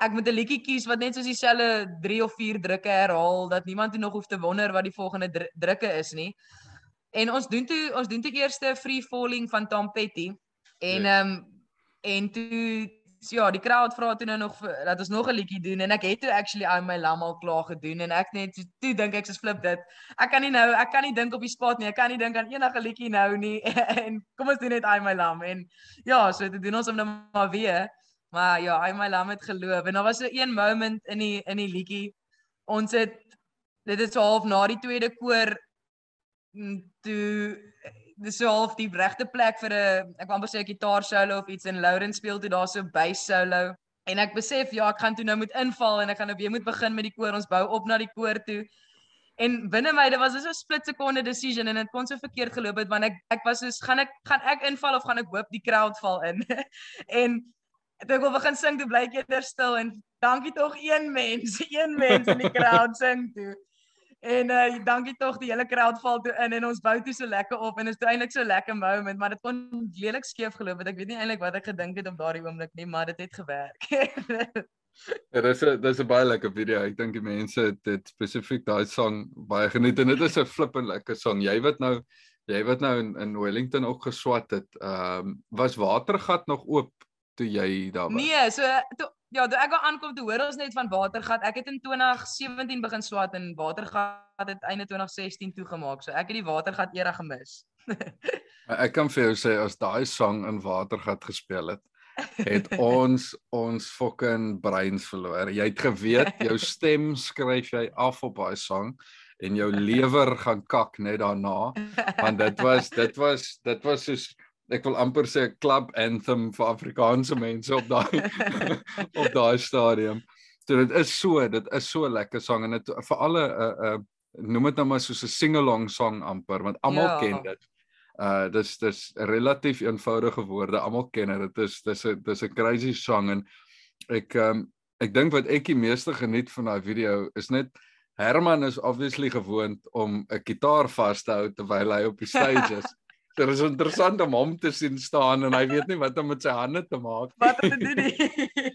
C: ek moet 'n liedjie kies wat net soos dieselfde 3 of 4 drukke herhaal dat niemand toe nog hoef te wonder wat die volgende dr drukke is nie. En ons doen toe ons doen toe eers Free Falling van Tom Petty en ehm um, En toe ja, die crowd vra toe nou nog dat ons nog 'n liedjie doen en ek het toe actually aan my lam al klaar gedoen en ek net toe dink ek soos flip dit. Ek kan nie nou, ek kan nie dink op die spot nie. Ek kan nie dink aan enige liedjie nou nie (laughs) en kom ons doen net aan my lam en ja, so dit doen ons om nou maar weer. Maar ja, hy my lam het geloof en daar was so een moment in die in die liedjie. Ons het dit is so half na die tweede koor mm, toe dis so half die regte plek vir 'n ek wou amper sê 'n gitaar solo of iets en Lauren speel toe daar so bass solo en ek besef ja, ek gaan toe nou moet inval en ek gaan nou weer moet begin met die koor. Ons bou op na die koor toe. En binne my, dit was so 'n split sekonde decision en dit kon so verkeerd geloop het want ek ek was soos gaan ek gaan ek inval of gaan ek hoop die crowd val in. (laughs) en ek wil begin sing, toe bly ek eerder stil en dankie tog een mens, (laughs) een mens in die crowd sing toe. En uh dankie tog die hele crowd val toe in en ons bou toe so lekker op en dit is eintlik so lekker moment, maar dit kon lelik skeef geloop het. Ek weet nie eintlik wat ek gedink het op daardie oomblik nie, maar dit het gewerk. (laughs)
B: Ja, dis 'n dis 'n baie lekker video. Ek dink die mense het dit spesifiek daai sang baie geniet en dit is 'n flippend lekker sang. Jy wat nou jy wat nou in, in Wellington ook geswat het, ehm um, was Watergat nog oop toe jy daar was?
C: Nee, so toe ja, toe ek al aankom toe hoor ons net van Watergat. Ek het in 2017 begin swat en Watergat het einde 2016 toegemaak. So ek het die Watergat era gemis. (laughs)
B: ek kan vir jou sê as daai sang in Watergat gespeel het, het (laughs) ons ons fucking breins verloor. Jy het geweet jou stem skryf jy af op daai sang en jou lewer gaan kak net daarna want dit was dit was dit was soos ek wil amper sê 'n club anthem vir Afrikaanse mense op daai (laughs) op daai stadium. So dit is so, dit is so lekker sang en dit vir alle 'n uh, uh, noem dit nou maar soos 'n sing-along song amper want almal ja. ken dit. Uh dis dis relatief eenvoudige woorde. Almal ken dit. Dit is dis 'n dis 'n crazy song en ek um ek dink wat ek die meeste geniet van daai video is net Herman is obviously gewoond om 'n gitaar vas te hou terwyl hy op die stage is. (laughs) Dit is interessant om hom te sien staan en hy weet nie wat om met sy hande te maak.
C: Wat het dit nie?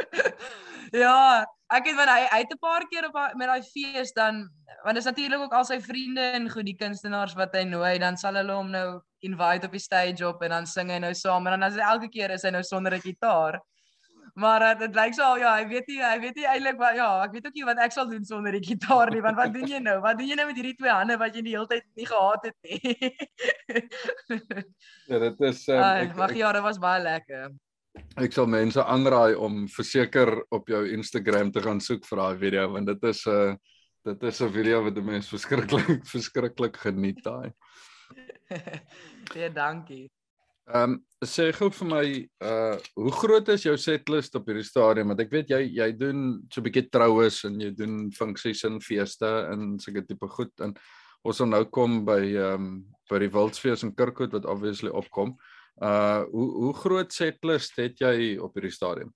C: (laughs) ja, ek het van hy uit 'n paar keer op met daai fees dan want is natuurlik ook al sy vriende en goed die kunstenaars wat hy nooi dan sal hulle hom nou invite op die stage op en dan sing hy nou saam en dan as hy elke keer is hy nou sonder 'n gitaar. Maar uh, dit lyk so ja, hy weet nie hy weet nie eintlik wat ja, ek weet ook nie wat ek sal doen sonder die gitaar nie want wat doen jy nou? Wat doen jy nou met hierdie twee hande wat jy die hele tyd nie gehad het nie? (laughs)
B: ja, dit is um,
C: ek Wag ja, dit was baie lekker.
B: Ek sal mense aanraai om verseker op jou Instagram te gaan soek vir daai video want dit is 'n uh, dit is 'n video wat mense (laughs) verskriklik verskriklik geniet daai.
C: Baie (laughs) dankie.
B: Ehm um, sê gou vir my uh hoe groot is jou setlist op hierdie stadium want ek weet jy jy doen so 'n bietjie troues en jy doen funksies en feeste en sulke tipe goed en ons sal nou kom by ehm um, by die Wildsfees in Kirkwood wat obviously opkom. Uh hoe hoe groot setlist het jy op hierdie stadium?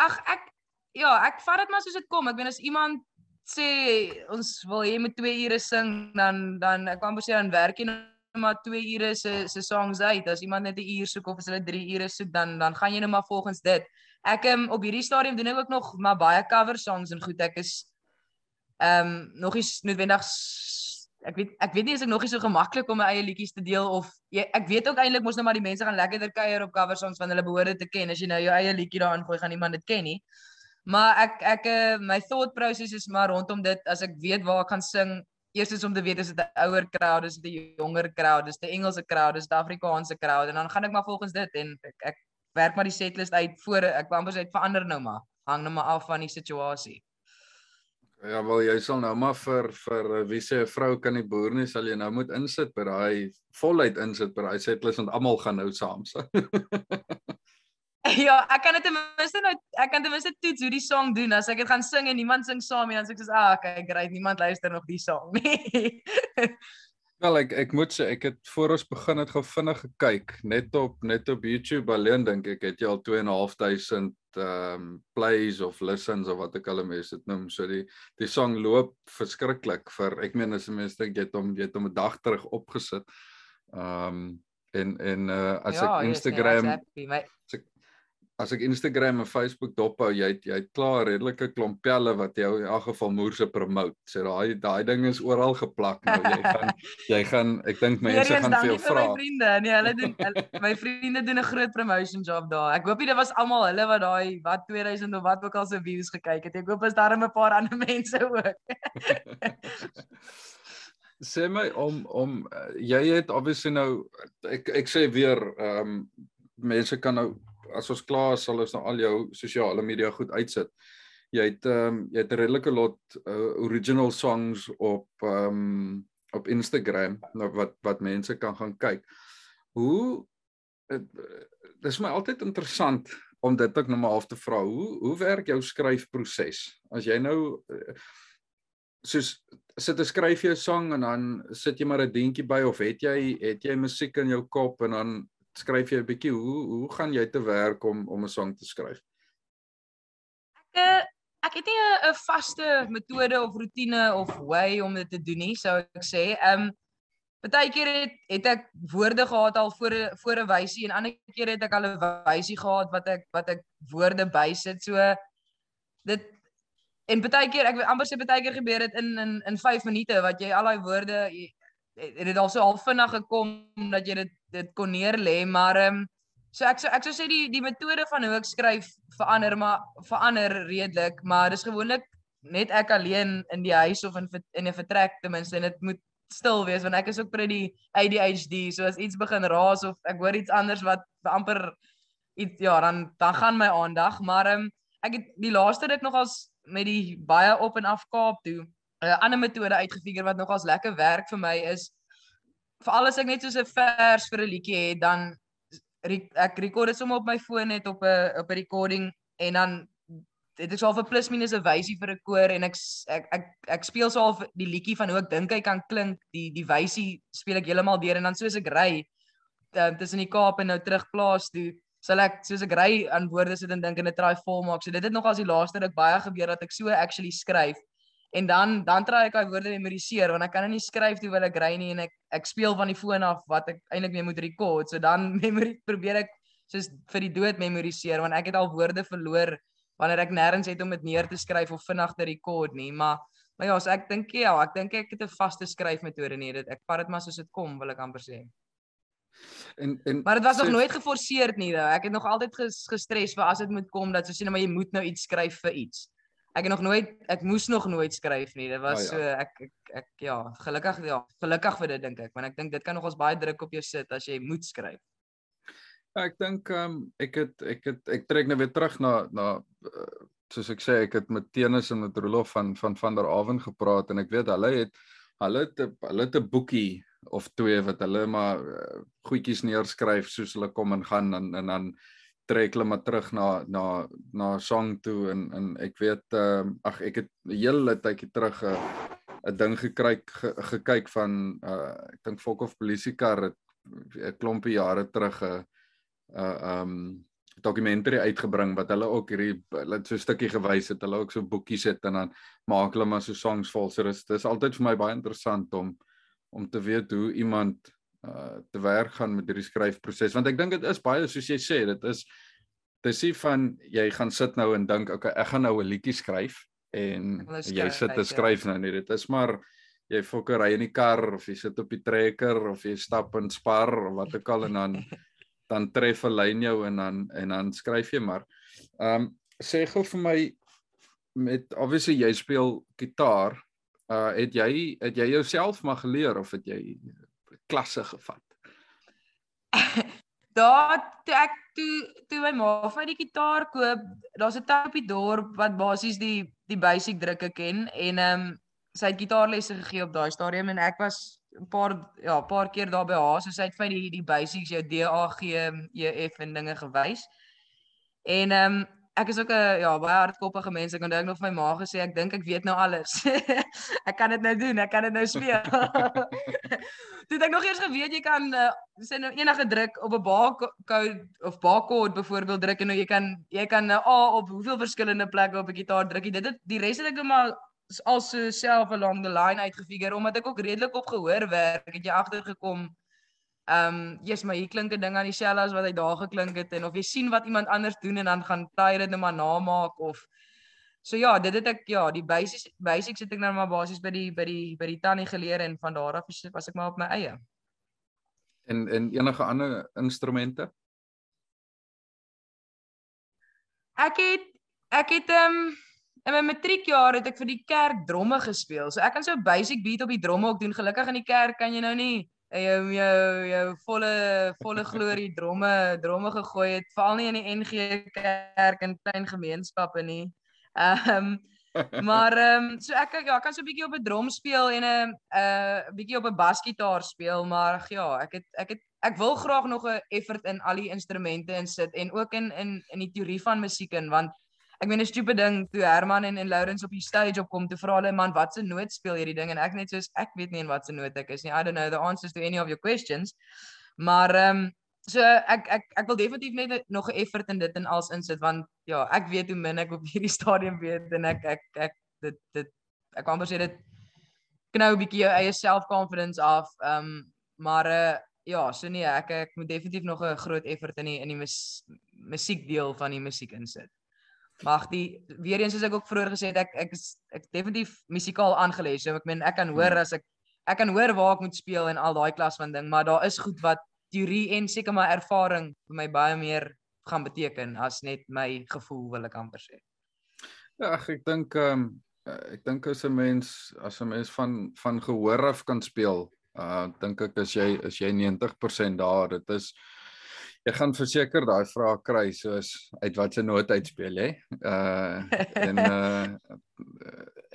C: Ag ek ja, ek vat dit maar soos dit kom. Ek bedoel as iemand sê ons wil jy moet 2 ure sing dan dan ek kan sê dan werk jy nou maar 2 ure se se songs uit. As iemand net 'n uur soek of as hulle 3 ure soek dan dan gaan jy nou maar volgens dit. Ek um, op hierdie stadium doen ek ook nog maar baie cover songs en goed. Ek is ehm um, nog eens noodwendig ek weet ek weet nie as ek nog nie so gemaklik om my eie liedjies te deel of jy, ek weet ook eintlik mos nou maar die mense gaan lekkerder kuier op cover songs van hulle behoorde te ken as jy nou jou eie liedjie daarin gooi gaan niemand dit ken nie maar ek ek eh, my thought process is maar rondom dit as ek weet waar ek gaan sing eerstens om te weet is dit 'n ouer crowd is dit 'n jonger crowd is dit 'n Engelse crowd is dit 'n Afrikaanse crowd en dan gaan ek maar volgens dit en ek, ek werk maar die setlist uit voor ek wou amper sê verander nou maar. Hang nou maar af van die situasie.
B: Ja wel jy sal nou maar vir vir eh, wie sê 'n vrou kan nie boer nie sal jy nou moet insit by daai voluit insit by daai setlist want almal gaan nou saam. (laughs) (laughs)
C: ja, ek kan dit ten minste nou ek kan ten minste toets hoe die song doen as ek dit gaan sing en niemand sing saam nie dan sê ek soos ah okay great niemand luister nog die song nie. (laughs)
B: Wel ek ek moet sê ek het voor ons begin het gou vinnig gekyk net op net op YouTube alleen dink ek het jy al 2.500 ehm um, plays of listens of wat ek al mense dit noem so die die song loop verskriklik vir ek meen as mense dink jy het hom jy het hom 'n dag terug opgesit. Ehm um, en en uh, as ja, ek Instagram yes, nee, as ek as ek Instagram en Facebook dophou, jy het, jy het klaar redelike klomp pelle wat jou in elk geval moerse promote. So daai daai ding is oral geplak nou. Jy gaan (laughs) jy gaan ek dink mense gaan veel vra.
C: My vriende, nee, hulle doen hulle, my vriende doen 'n groot promotion job daar. Ek hoop nie dit was almal hulle wat daai wat 2000 of wat ook al se views gekyk het. Ek hoop as daar 'n paar ander (laughs) mense ook. (laughs)
B: sê my om om jy het obviously nou ek ek sê weer ehm um, mense kan nou as ons klaar is, sal ons nou al jou sosiale media goed uitsit. Jy het ehm um, jy het 'n redelike lot uh, original songs op ehm um, op Instagram nou wat wat mense kan gaan kyk. Hoe dit is my altyd interessant om dit ook nou maar half te vra. Hoe hoe werk jou skryfproses? As jy nou soos sit 'n skryf jy 'n song en dan sit jy maar 'n dingetjie by of het jy het jy musiek in jou kop en dan skryf jy 'n bietjie hoe hoe gaan jy te werk om om 'n song te skryf?
C: Ek eh, ek het nie 'n vaste metode of rotine of way om dit te doen nie, sou ek sê. Um, Partykeer het het ek woorde gehad al voor voor 'n wysie en ander keer het ek al 'n wysie gehad wat ek wat ek woorde bysit. So dit en partykeer ek amper sê partykeer gebeur dit in in in 5 minute wat jy al daai woorde het dit al so half vinnig gekom dat jy dit dit kon neer lê, maar ehm um, so ek so ek sou sê die die metode van hoe ek skryf verander maar verander redelik, maar dis gewoonlik net ek alleen in die huis of in in 'n vertrek ten minste en dit moet stil wees want ek is ook pretty ADHD, so as iets begin raas of ek hoor iets anders wat amper iets ja, dan dan gaan my aandag, maar ehm um, ek het die laaste ruk nogals met die baie op en af Kaap toe 'n uh, ander metode uitgefigure wat nogals lekker werk vir my is veral as ek net so 'n vers vir 'n liedjie het dan ek rekord dit sommer op my foon net op 'n op 'n recording en dan dit is al vir plus minus 'n wysie vir 'n koor en ek ek ek, ek speel so al die liedjie van hoe ek dink hy kan klink die die wysie speel ek heeltemal deur en dan soos ek ry tussen die Kaap en nou terug plaas toe sal ek soos ek ry aan woorde sit en dink en dit try vol maak. So dit het nog as die laaste ruk baie gebeur dat ek so actually skryf En dan dan try ek daai woorde memoriseer want ek kan nie skryf terwyl ek ry nie en ek ek speel van die foon af wat ek eintlik mee moet rekord. So dan (laughs) memory probeer ek soos vir die dood memoriseer want ek het al woorde verloor wanneer ek nêrens het om dit neer te skryf of vinnig te rekord nie. Maar maar ja, so ek dink ja, ek dink ek het 'n vaste skryfmetode nie. Dit ek vat dit maar soos dit kom, wil ek amper sê. En en Maar dit was nog nooit geforseer nie. Though. Ek het nog altyd gestres vir as dit moet kom dat so sien maar jy moet nou iets skryf vir iets ek het nog nooit ek moes nog nooit skryf nie. Dit was oh, ja. so ek, ek ek ja, gelukkig ja, gelukkig vir dit dink ek, want ek dink dit kan nog ons baie druk op jou sit as jy moet skryf.
B: Ja, ek dink ehm um, ek het ek het ek trek nou weer terug na na uh, soos ek sê ek het met Tenus en met Rolof van van van der Awen gepraat en ek weet hulle het hulle het hulle het 'n boekie of twee wat hulle maar uh, goedjies neerskryf soos hulle kom en gaan en en dan trek hulle maar terug na na na song toe en en ek weet ehm uh, ag ek het 'n hele tydjie terug 'n uh, 'n ding gekry ge, gekyk van uh ek dink Volk of Polisiekar 'n klompie jare terug 'n uh ehm um, dokumentary uitgebring wat hulle ook hierdie hulle so 'n stukkie gewys het hulle ook so boekies het en dan maak hulle maar so songs vol so dis dis altyd vir my baie interessant om om te weet hoe iemand uh te werk gaan met hierdie skryfproses want ek dink dit is baie soos jy sê dit is dis nie van jy gaan sit nou en dink okay ek gaan nou 'n liedjie skryf en skryf, jy sit te skryf nou nie. Dit is maar jy fokker ry in die kar of jy sit op die trekker of jy stap in spar of wat ook al en dan (laughs) dan tref 'n lyn jou en dan en dan skryf jy maar. Ehm um, sê gou vir my met obviously jy speel gitaar uh het jy het jy jouself maar geleer of het jy klasse gevat? (laughs)
C: Daar toe ek toe toe my ma vir die gitaar koop, daar's 'n tannie op die dorp wat basies die die basic drukke ken en ehm um, sy het gitaarlesse gegee op daai stadium en ek was 'n paar ja, 'n paar keer daar by haar, so sy het vir die die basics jou D A G E F en dinge gewys. En ehm um, ek is ook 'n ja, baie hardkoppige mens. Ek onthou nog my ma gesê ek dink ek weet nou alles. (laughs) ek kan dit nou doen, ek kan dit nou speel. (laughs) Toe ek nog eers geweet jy kan uh, sê nou enige druk op 'n barcode of barcode byvoorbeeld druk en nou jy kan jy kan uh, A op hoeveel verskillende plekke op 'n gitaar druk. Dit het die res het ek net maar also self along the line uitgefigure omdat ek ook redelik op gehoor werk. Het jy agtergekom Ehm, um, yes, maar hier klink 'n ding aan dieselfde as wat hy daar geklink het en of jy sien wat iemand anders doen en dan gaan jy dit net maar namaak of So ja, dit het ek ja, die basics basics het ek nou maar basies by die by die by die tannie geleer en van daar af was ek maar op my eie.
B: En en enige ander instrumente?
C: Ek het ek het ehm um, in my matriekjaar het ek vir die kerk dromme gespeel. So ek kan so 'n basic beat op die dromme ook doen. Gelukkig in die kerk kan jy nou nie jou jou jou volle volle glorie dromme dromme gegooi het veral nie in die NG Kerk in klein gemeenskappe nie. Ehm um, maar ehm um, so ek ja, kan so 'n bietjie op 'n drom speel en 'n 'n uh, bietjie op 'n basgitaar speel, maar ja, ek het ek het ek wil graag nog 'n effort in al die instrumente insit en ook in in in die teorie van musiek in want ek meen 'n stupid ding toe Herman en en Lawrence op die stage opkom te vra hulle man wat se noot speel hierdie ding? En ek net soos ek weet nie en wat se noot ek is nie. I don't know the answers to any of your questions. Maar ehm um, so ek ek ek wil definitief net nog 'n effort in dit en als insit want ja ek weet hoe min ek op hierdie stadium weet en ek ek ek dit dit ek kan amper sê dit knou 'n bietjie jou eie self-confidence af ehm um, maar uh, ja so nee ek ek moet definitief nog 'n groot effort in die in die mus, musiek deel van die musiek insit Mag die weer eens soos ek ook vroeër gesê het ek ek is ek definitief musikaal aangelees. So ek meen ek kan hoor hmm. as ek ek kan hoor waar ek moet speel en al daai klas van ding, maar daar is goed wat teorie en seker my ervaring vir my baie meer gaan beteken as net my gevoel wil ek amper sê.
B: Ja, ag ek dink ehm um, ek dink as 'n mens as 'n mens van van gehoor af kan speel, uh dink ek as jy as jy 90% daar, dit is Ek gaan verseker daai vrae kry soos uit watter noot uitspeel hè. Uh en (laughs) uh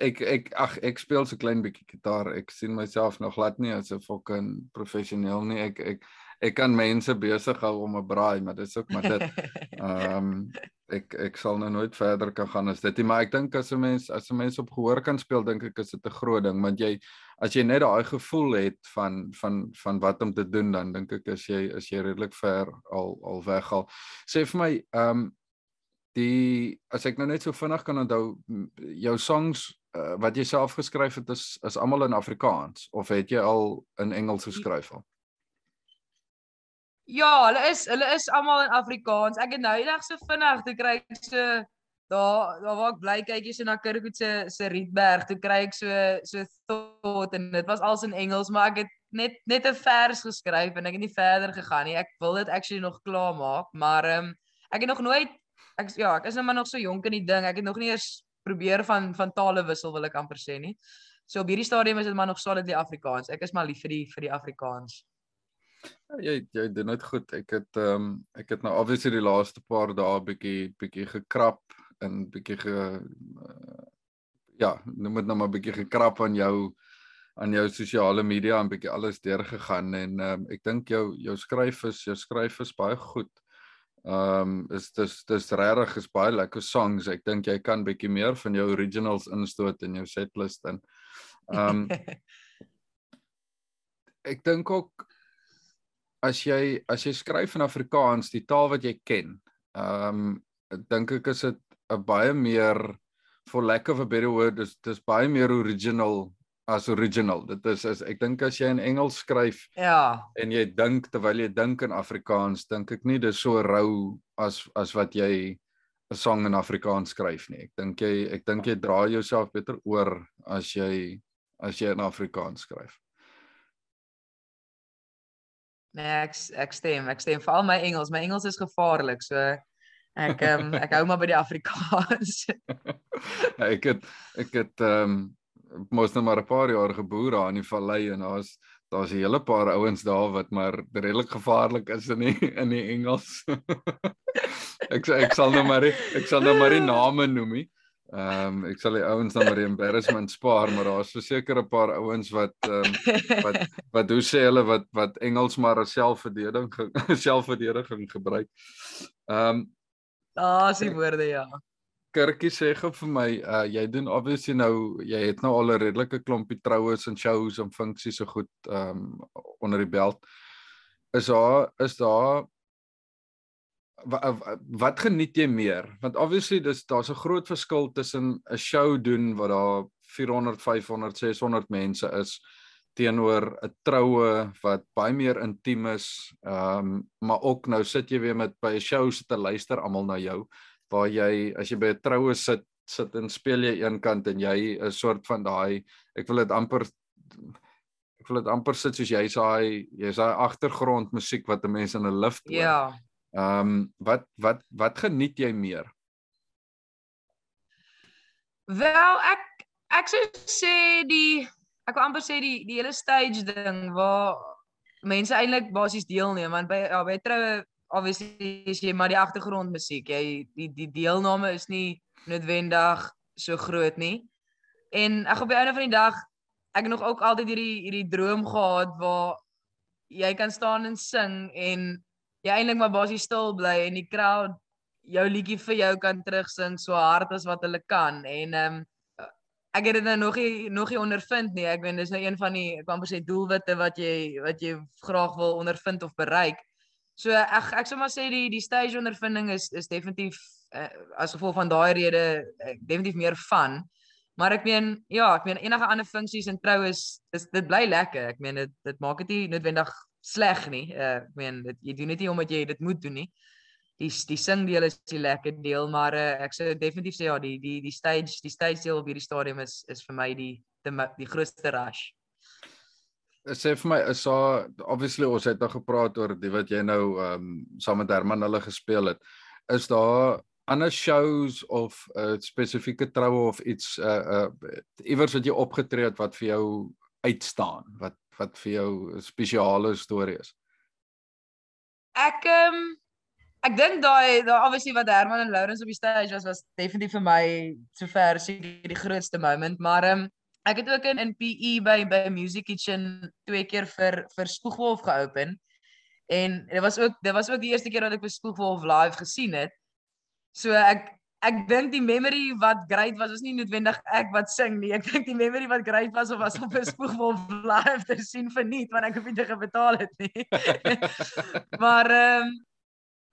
B: ek ek ag ek speel so klein bietjie gitaar. Ek sien myself nog glad nie as 'n fucking professioneel nie. Ek ek ek kan mense besig hou om 'n braai, maar dit is ook maar dit. (laughs) Ehm um, ek ek sal nou nooit verder kan gaan as dit nie, maar ek dink as 'n mens as 'n mens op gehoor kan speel, dink ek is dit 'n groot ding, want jy as jy net daai gevoel het van van van wat om te doen, dan dink ek as jy as jy redelik ver al al weghaal. Sê vir my, ehm um, die as ek nou net so vinnig kan onthou jou songs uh, wat jy self geskryf het is is almal in Afrikaans of het jy al in Engels geskryf al?
C: Ja, hulle is hulle is almal in Afrikaans. Ek het nou eendag so vinnig te kry so daar daar waar ek bly kyk jy so na Kirkwood se se Rietberg, toe kry ek so so thought en dit was als in Engels, maar ek het net net 'n vers geskryf en ek het nie verder gegaan nie. Ek wil dit actually nog klaar maak, maar ehm um, ek het nog nooit ek ja, ek is nou maar nog so jonk in die ding. Ek het nog nie eers probeer van van tale wissel wil ek amper sê nie. So op hierdie stadium is dit maar nog solidly Afrikaans. Ek is maar lief vir die vir die Afrikaans.
B: Ja, jy jy doen dit goed. Ek het ehm um, ek het nou obviously die laaste paar dae bietjie bietjie gekrap en bietjie ge uh, ja, noem dit nou maar bietjie gekrap aan jou aan jou sosiale media en bietjie alles deurgegaan en um, ek dink jou jou skryf is jou skryf is baie goed. Ehm um, is dis dis regtig is baie lekker songs. Ek dink jy kan bietjie meer van jou originals instoot in jou setlist en ehm um, (laughs) ek dink ook as jy as jy skryf in Afrikaans, die taal wat jy ken, ehm um, dink ek is dit 'n baie meer for lack of a better word, dis dis baie meer original as original. Dit is as ek dink as jy in Engels skryf
C: ja
B: en jy dink terwyl jy dink in Afrikaans, dink ek nie dis so rou as as wat jy 'n song in Afrikaans skryf nie. Ek dink jy ek dink jy dra jouself beter oor as jy as jy in Afrikaans skryf.
C: Nee, ek ek stem, ek stem veral my Engels. My Engels is gevaarlik, so ek um, ek hou maar by die Afrikaans. (laughs)
B: ja, ek het ek het ehm um, mos nou maar 'n paar jaar geboer daar in die vallei en daar's daar's 'n hele paar ouens daar wat maar redelik gevaarlik is in die, in die Engels. (laughs) ek ek sal nou maar ek sal nou maar die name noem nie. Ehm um, ek sal die ouens dan maar die embarrassment spaar, maar daar's verseker 'n paar ouens wat ehm um, wat wat hoe sê hulle wat wat Engels maar as selfverdediging (laughs) selfverdediging gebruik. Ehm um,
C: Daar's die woorde ja.
B: Kirkie sê gou vir my, uh jy doen obviously nou jy het nou al 'n redelike klompie troues en shows en funksies so goed um, onder die belt. Is daar is daar wat geniet jy meer? Want obviously dis daar's 'n groot verskil tussen 'n show doen wat daar 400, 500, 600 mense is teenoor 'n troue wat baie meer intiem is. Ehm um, maar ook nou sit jy weer met by 'n show sit te luister almal na jou waar jy as jy by 'n troue sit sit en speel jy een kant en jy 'n soort van daai ek wil dit amper ek wil dit amper sit soos jy sê jy's daai agtergrond musiek wat 'n mens in 'n lift
C: hoor. Ja.
B: Ehm um, wat wat wat geniet jy meer?
C: Wel, ek ek sou sê die ek wil amper sê die die hele stage ding waar mense eintlik basies deelneem want by ja, by troue obviously is jy maar die agtergrondmusiek. Jy die die deelname is nie noodwendig so groot nie. En ek op die einde van die dag ek het nog ook altyd hierdie hierdie droom gehad waar jy kan staan en sing en jy eintlik maar basies stil bly en die crowd jou liedjie vir jou kan terugsing so hard as wat hulle kan en ehm um, ek het dit nou nog nie nog nie ondervind nie. Ek weet dis nou een van die ek kan amper sê doelwitte wat jy wat jy graag wil ondervind of bereik. So ek ek sou maar sê die die stage ondervinding is is definitief uh, as gevolg van daai rede uh, definitief meer van. Maar ek meen ja, ek meen enige ander funksies in trou is dis dit bly lekker. Ek meen dit dit maak dit nie noodwendig sleg nie. Uh, ek meen dit jy doen dit nie omdat jy dit moet doen nie die die sing deel is die lekker deel maar uh, ek sou definitief sê ja die die die stage die stage deel op hierdie stadium is is vir my die die, die grootste rush.
B: Sê vir my is daar obviously ons het nou gepraat oor die wat jy nou ehm um, saam met Herman hulle gespeel het. Is daar ander shows of 'n uh, spesifieke troue of iets uh uh iewers wat jy opgetree het wat vir jou uitstaan wat wat vir jou 'n spesiale storie is?
C: Ek ehm um, ek dink daai daai obviously wat Herman en Lawrence op die stage was was definitief vir my sover seker die grootste moment, maar ehm um, ek het ook in in PE by by Music Kitchen twee keer vir vir Spoegwolf geopen. En dit was ook dit was ook die eerste keer dat ek vir Spoegwolf live gesien het. So ek ek dink die memory wat great was was nie noodwendig ek wat sing nie. Ek dink die memory wat great was of was om vir Spoegwolf live te sien verniet want ek het nie te betaal het nie. (laughs) maar ehm um,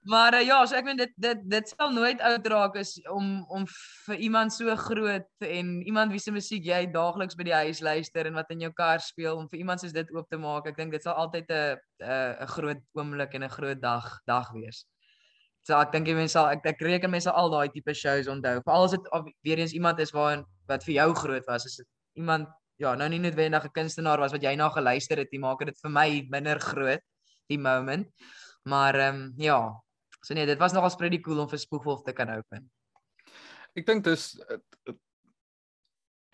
C: Maar uh, ja, so ek meen dit dit dit sal nooit oud raak is om om vir iemand so groot en iemand wie se musiek jy daagliks by die huis luister en wat in jou kar speel om vir iemand soos dit oop te maak. Ek dink dit sal altyd 'n 'n 'n groot oomblik en 'n groot dag dag wees. So ek dink jy mense sal ek ek reken mense al daai tipe shows onthou. Veral as dit weer eens iemand is waar wat vir jou groot was, is dit iemand ja, nou nie noodwendig 'n kunstenaar was wat jy na geluister het nie, maak dit vir my minder groot die moment. Maar ehm um, ja, So nee, dit was nogals pretty cool om vir Spoegwolf te kan open.
B: Ek dink dis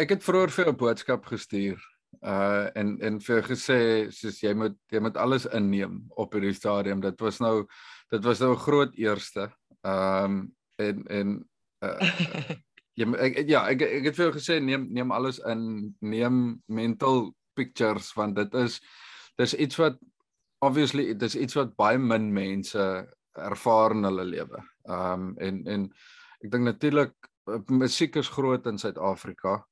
B: ek het vroeër vir 'n boodskap gestuur uh en en vir gesê soos jy moet jy moet alles inneem op hierdie stadium. Dit was nou dit was nou 'n groot eerste. Um en en uh (laughs) jy ek, ja, ek ek het vir gesê neem neem alles in, neem mental pictures want dit is dis iets wat obviously dis iets wat baie min mense ervaar in hulle lewe. Ehm um, en en ek dink natuurlik eh, musiek is groot in Suid-Afrika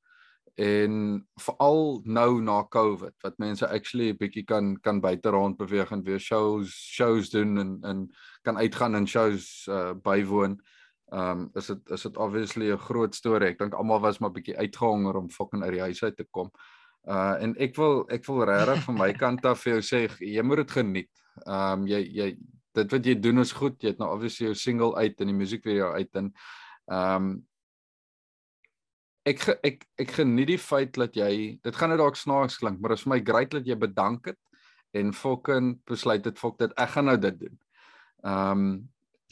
B: en veral nou na Covid wat mense actually 'n bietjie kan kan buite rond beweeg en weer shows shows doen en en kan uitgaan en shows uh, bywoon. Ehm um, is dit is dit obviously 'n groot storie. Ek dink almal was maar bietjie uitgehonger om fucking uit die huis uit te kom. Uh en ek wil ek wil regtig van my (laughs) kant af vir jou sê jy moet dit geniet. Ehm um, jy jy dit wat jy doen is goed. Jy het nou obviously jou single uit en die musiekvideo uit en ehm um, ek ek ek geniet die feit dat jy dit gaan nou dalk snaaks klink, maar dit is vir my great dat jy bedank het en fucking besluit het fok dit ek gaan nou dit doen. Ehm um,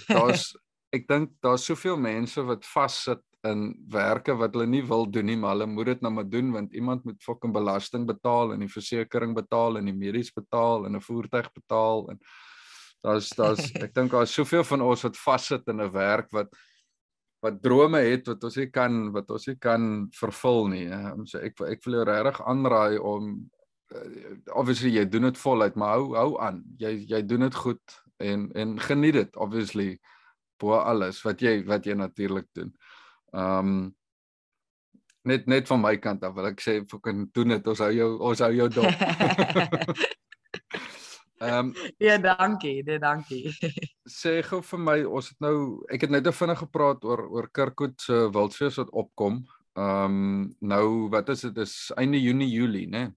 B: daar's (laughs) ek dink daar's soveel mense wat vassit in werke wat hulle nie wil doen nie, maar hulle moet dit nou maar doen want iemand moet fucking belasting betaal en die versekerings betaal en die medies betaal en 'n voertuig betaal en Daar's daar's (laughs) ek dink daar's soveel van ons wat vassit in 'n werk wat wat drome het wat ons nie kan wat ons nie kan vervul nie. So ek ek wil jou regtig aanraai om uh, obviously jy doen dit voluit, maar hou hou aan. Jy jy doen dit goed en en geniet dit obviously bo alles wat jy wat jy natuurlik doen. Um net net van my kant af wil ek sê kan doen dit ons hou jou ons hou jou dop. (laughs) (laughs)
C: Ehm um, (laughs) ja, dankie, nee, dankie. (laughs)
B: sê gou vir my, ons het nou ek het net te vinnig gepraat oor oor Kirkwood se wildfees wat opkom. Ehm um, nou wat is dit? Dis einde Junie, Julie, né?
C: Nee?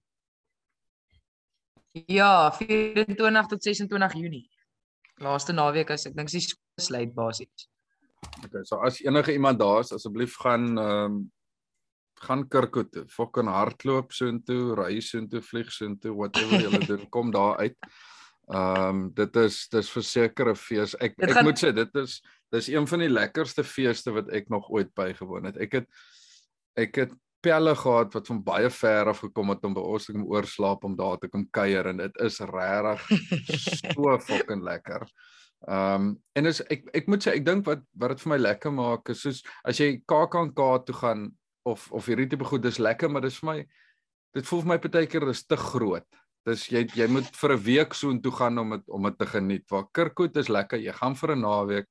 C: Ja, 24 tot 26 Junie. Laaste naweek as ek dink sy sluit basies.
B: Okay, so as enige iemand daar is, asseblief gaan ehm um, gaan Kirkwood toe. Fucking hardloop soontoe, ry soontoe, vlieg soontoe, whatever jy wil (laughs) doen, kom daar uit. Ehm um, dit is dis verseker 'n fees. Ek ek gaan... moet sê dit is dis een van die lekkerste feeste wat ek nog ooit bygewoon het. Ek het ek het pelle gehad wat van baie ver af gekom het om by ons te kom oorslaap om daar te kom kuier en dit is regtig (laughs) so fucking lekker. Ehm um, en is ek ek moet sê ek dink wat wat dit vir my lekker maak is soos as jy KAKNK toe gaan of of hierdie tipe goed dis lekker maar dis vir my dit voel vir my partykeer is te groot. Dis jy jy moet vir 'n week so intoe gaan om dit om dit te geniet. Waar Kirkwood is lekker, jy gaan vir 'n naweek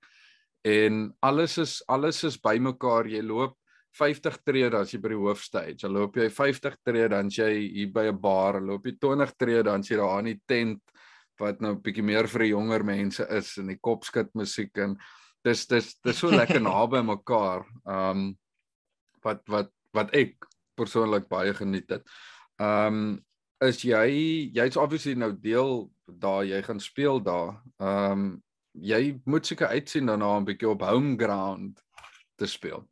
B: en alles is alles is bymekaar. Jy loop 50 tree dan as jy by die hoofstage. Dan loop jy 50 tree dan as jy hier by 'n bar, loop jy 20 tree dan as jy daar in die tent wat nou 'n bietjie meer vir die jonger mense is en die kopskit musiek en dis dis dis so lekker (laughs) naby mekaar. Um wat wat wat ek persoonlik baie geniet het. Um is jy jy's obviously nou deel daar jy gaan speel daar. Um jy moet seker uitsien daarna 'n bietjie op home ground te speel.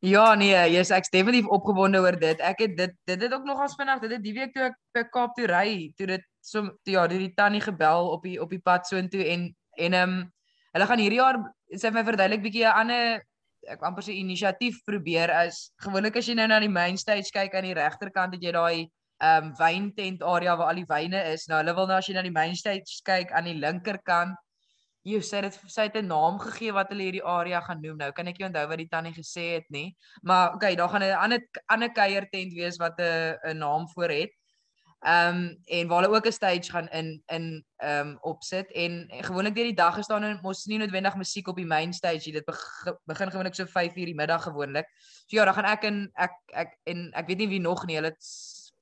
C: Ja nee, jy's ek's definitief opgewonde oor dit. Ek het dit dit het ook nogal vinnig, dit het die week toe ek by Kaap toe ry, toe dit so toe ja, die tannie gebel op die op die pad so intoe en en ehm um, hulle gaan hierdie jaar sê my verduidelik bietjie 'n ander ek amper se inisiatief probeer as gewoonlik as jy nou na die main stage kyk aan die regterkant het jy daai ehm um, wyntent area waar al die wyne is. Nou hulle wil nou as jy na die main stage kyk aan die linkerkant Jy sê dit sy het 'n naam gegee wat hulle hierdie area gaan noem. Nou kan ek nie onthou wat die tannie gesê het nie. Maar okay, daar gaan 'n ander ander kuier tent wees wat 'n 'n naam voor het. Ehm um, en waar hulle ook 'n stage gaan in in ehm um, opsit en, en gewoonlik deur die dag is daar nou mos nie noodwendig musiek op die main stage. Dit begin gewoonlik so 5:00 die middag gewoonlik. So ja, dan gaan ek en ek ek en ek weet nie wie nog nie. Hulle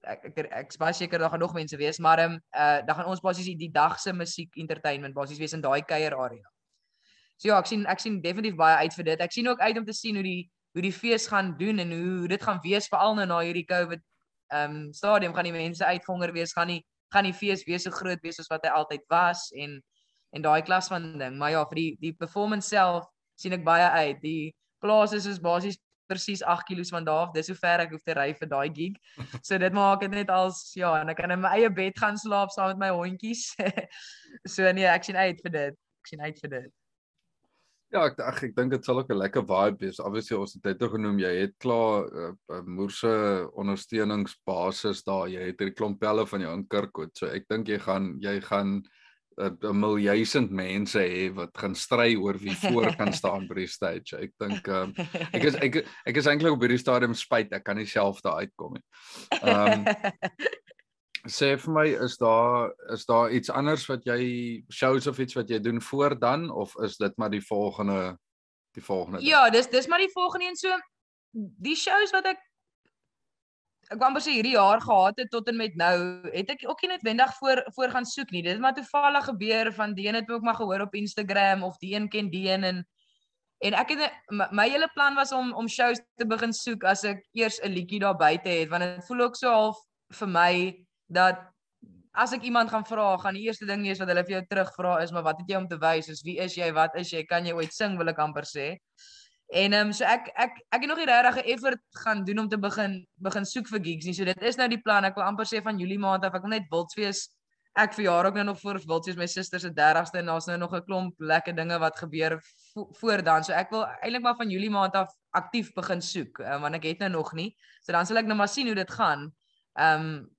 C: ek ek ek ek's baie seker daar gaan nog mense wees, maar ehm um, uh dan gaan ons basies die dag se musiek entertainment basies wees in daai kuier area. So ja, ek sien ek sien definitief baie uit vir dit. Ek sien ook uit om te sien hoe die hoe die fees gaan doen en hoe dit gaan wees veral nou na hierdie COVID ehm um, stadium gaan die mense uitgonger wees, gaan nie gaan die fees wees so groot wees soos wat hy altyd was en en daai klas van ding. Maar ja, vir die die performance self sien ek baie uit. Die plaas is soos basies presies 8 km van daar af. Dis hoe ver ek hoef te ry vir daai gig. (laughs) So dit maak dit net als ja, en ek kan in my eie bed gaan slaap saam met my hondjies. (laughs) so nee, ek sien uit vir dit. Ek sien uit vir dit.
B: Ja, ek ag ek dink dit sal ook 'n lekker vibe wees. Obviously ons het dit nou genoem jy het klaar 'n uh, uh, moerse ondersteuningsbasis daar. Jy het hierdie klompelle van jou in Kirkwood. So ek dink jy gaan jy gaan 'n miljoensend mense hê wat gaan stry oor wie voor kan (laughs) staan by die stage. Ek dink um, (laughs) ek is ek ek is eintlik op hierdie stadium spyt ek kan nie self daar uitkom nie. Ehm um, (laughs) sê vir my is daar is daar iets anders wat jy shows of iets wat jy doen voor dan of is dit maar die volgende die volgende?
C: Ja, dis dis maar die volgende een so die shows wat ek ek wou amper sê hierdie jaar gehad het tot en met nou, het ek ook nie noodwendig voor voor gaan soek nie. Dit het maar toevallig gebeur van die een het ook maar gehoor op Instagram of die een ken die een en en ek het my, my hele plan was om om shows te begin soek as ek eers 'n liedjie daar buite het want dit voel ook so half vir my dat as ek iemand gaan vra, gaan die eerste ding wees wat hulle vir jou terugvra is, maar wat het jy om te wys? Is wie is jy? Wat is jy? Kan jy ooit sing? Wil ek amper sê. En ehm um, so ek ek ek het nog nie regtig 'n effort gaan doen om te begin begin soek vir gigs nie. So dit is nou die plan. Ek wil amper sê van Julie maand af ek wil net Wildsfees ek verjaar ook nou nog voor Wildsfees my suster se 30ste en daar's nou nog 'n klomp lekker dinge wat gebeur vo voor dan. So ek wil eintlik maar van Julie maand af aktief begin soek um, want ek het nou nog nie. So dan sal ek nou maar sien hoe dit gaan. Ehm um,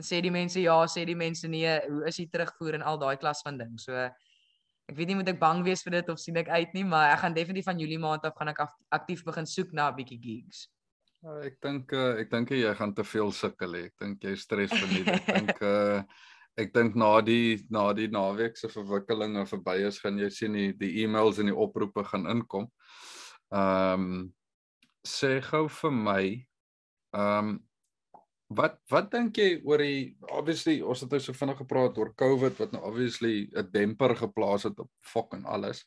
C: sê die mense ja, sê die mense nee, hoe is die terugvoer en al daai klas van ding. So ek weet nie moet ek bang wees vir dit of sien ek uit nie, maar ek gaan definitief van Julie maand af gaan ek aktief begin soek na 'n bietjie gigs.
B: Ja, ek dink uh, ek dink jy gaan te veel sukkel hê. Ek dink jy stres vir nie. Ek dink uh, (laughs) ek dink na die na die naweek se verwikkelinge verby is, gaan jy sien die die e-mails en die oproepe gaan inkom. Ehm um, sê gou vir my ehm um, wat wat dink jy oor die obviously ons het nou so vinnig gepraat oor COVID wat nou obviously 'n demper geplaas het op fucking alles.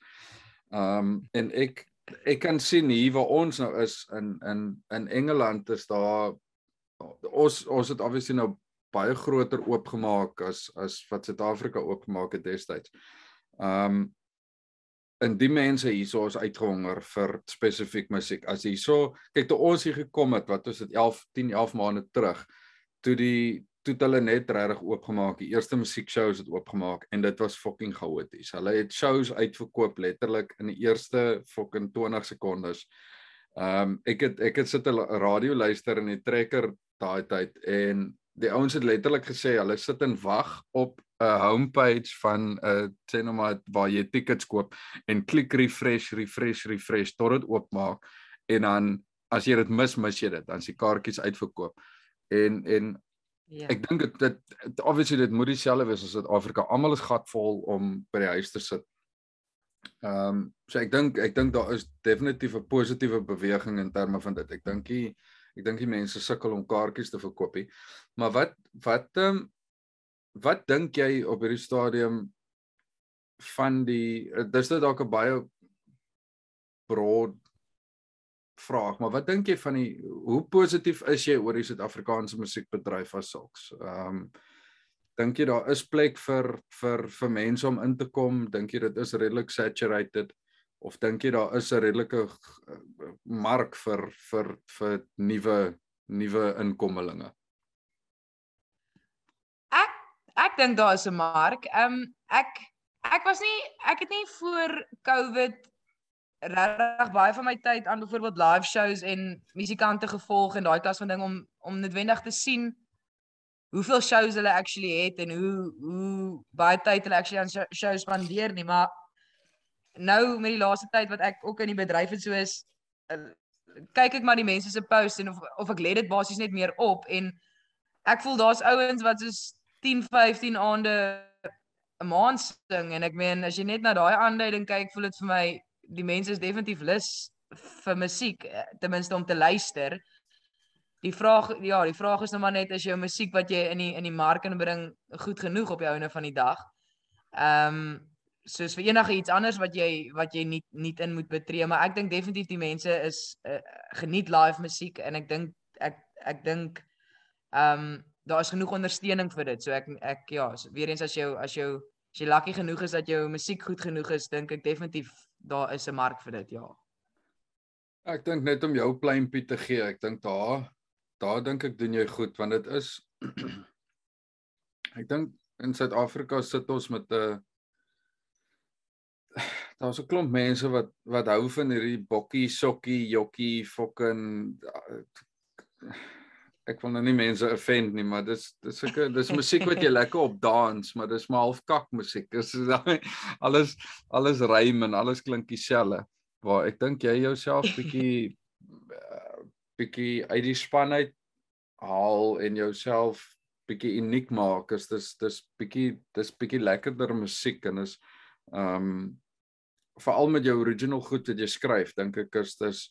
B: Um en ek ek kan sien hier waar ons nou is in in in Engeland is daar ons ons het obviously nou baie groter oopgemaak as as wat Suid-Afrika oopgemaak het destyds. Um en die mense hierso is uitgehonger vir spesifiek musiek. As hierso, kyk toe ons hier gekom het, wat was dit 11 10 11 maande terug, toe die toe hulle net regtig oopgemaak, die eerste musiekshows het oopgemaak en dit was fucking chaoties. Hulle het shows uitverkoop letterlik in die eerste fucking 20 sekondes. Ehm um, ek het ek het sit 'n radio luister in die trekker daai tyd en die ouens het letterlik gesê hulle sit en wag op 'n homepage van 'n uh, sê nou maar waar jy tickets koop en klik refresh refresh refresh tot dit oopmaak en dan as jy dit mis mis jy dit dan is die kaartjies uitverkoop en en ja. ek dink dit dit obviously dit moet dieselfde wees as Suid-Afrika almal is gatvol om by die huis te sit. Ehm um, so ek dink ek dink daar is definitief 'n positiewe beweging in terme van dit. Ek dink die ek dink die mense sukkel om kaartjies te verkoop. Maar wat wat ehm um, wat dink jy op hierdie stadium van die dis dit dalk 'n baie broad vraag, maar wat dink jy van die hoe positief is jy oor die Suid-Afrikaanse musiekbedryf as sulks? Ehm um, dink jy daar is plek vir vir vir mense om in te kom? Dink jy dit is redelik saturated of dink jy daar is 'n redelike mark vir vir vir nuwe nuwe inkommelinge?
C: ek dink daar is 'n mark. Ehm um, ek ek was nie ek het nie voor Covid regtig baie van my tyd aan byvoorbeeld live shows en musikante gevolg en daai klas van ding om om noodwendig te sien hoeveel shows hulle actually het en hoe hoe baie tyd hulle actually aan shows spandeer nie, maar nou met die laaste tyd wat ek ook in die bedryf het so is uh, kyk ek maar die mense se posts en of of ek let dit basies net meer op en ek voel daar's ouens wat soos 10 15 aande 'n maand sing en ek meen as jy net na daai aanduiding kyk voel dit vir my die mense is definitief lus vir musiek eh, ten minste om te luister. Die vraag ja, die vraag is nou maar net as jou musiek wat jy in die in die mark inbring goed genoeg op die ouene van die dag. Ehm um, soos vir enige iets anders wat jy wat jy nie nie in moet betree, maar ek dink definitief die mense is uh, geniet live musiek en ek dink ek ek dink ehm um, daar is genoeg ondersteuning vir dit. So ek ek ja, so weer eens as jou as jou as jy lucky genoeg is dat jou musiek goed genoeg is, dink ek definitief daar is 'n mark vir dit, ja.
B: Ek dink net om jou pleintjie te gee, ek dink daar daar dink ek doen jy goed want dit is (clears throat) ek dink in Suid-Afrika sit ons met 'n daar's 'n klomp mense wat wat hou van hierdie bokkie, sokkie, jokkie, fucking ek wil nou nie mense offend nie, maar dis dis sulke dis musiek wat jy lekker op dans, maar dis maar half kak musiek. Dis (laughs) alles alles rym en alles klink dieselfde. Waar ek dink jy jouself bietjie uh, bietjie uit die span uit haal en jouself bietjie uniek maak. Is dis dis bietjie dis bietjie lekkerder musiek en is ehm um, veral met jou original goed wat jy skryf, dink ek is dis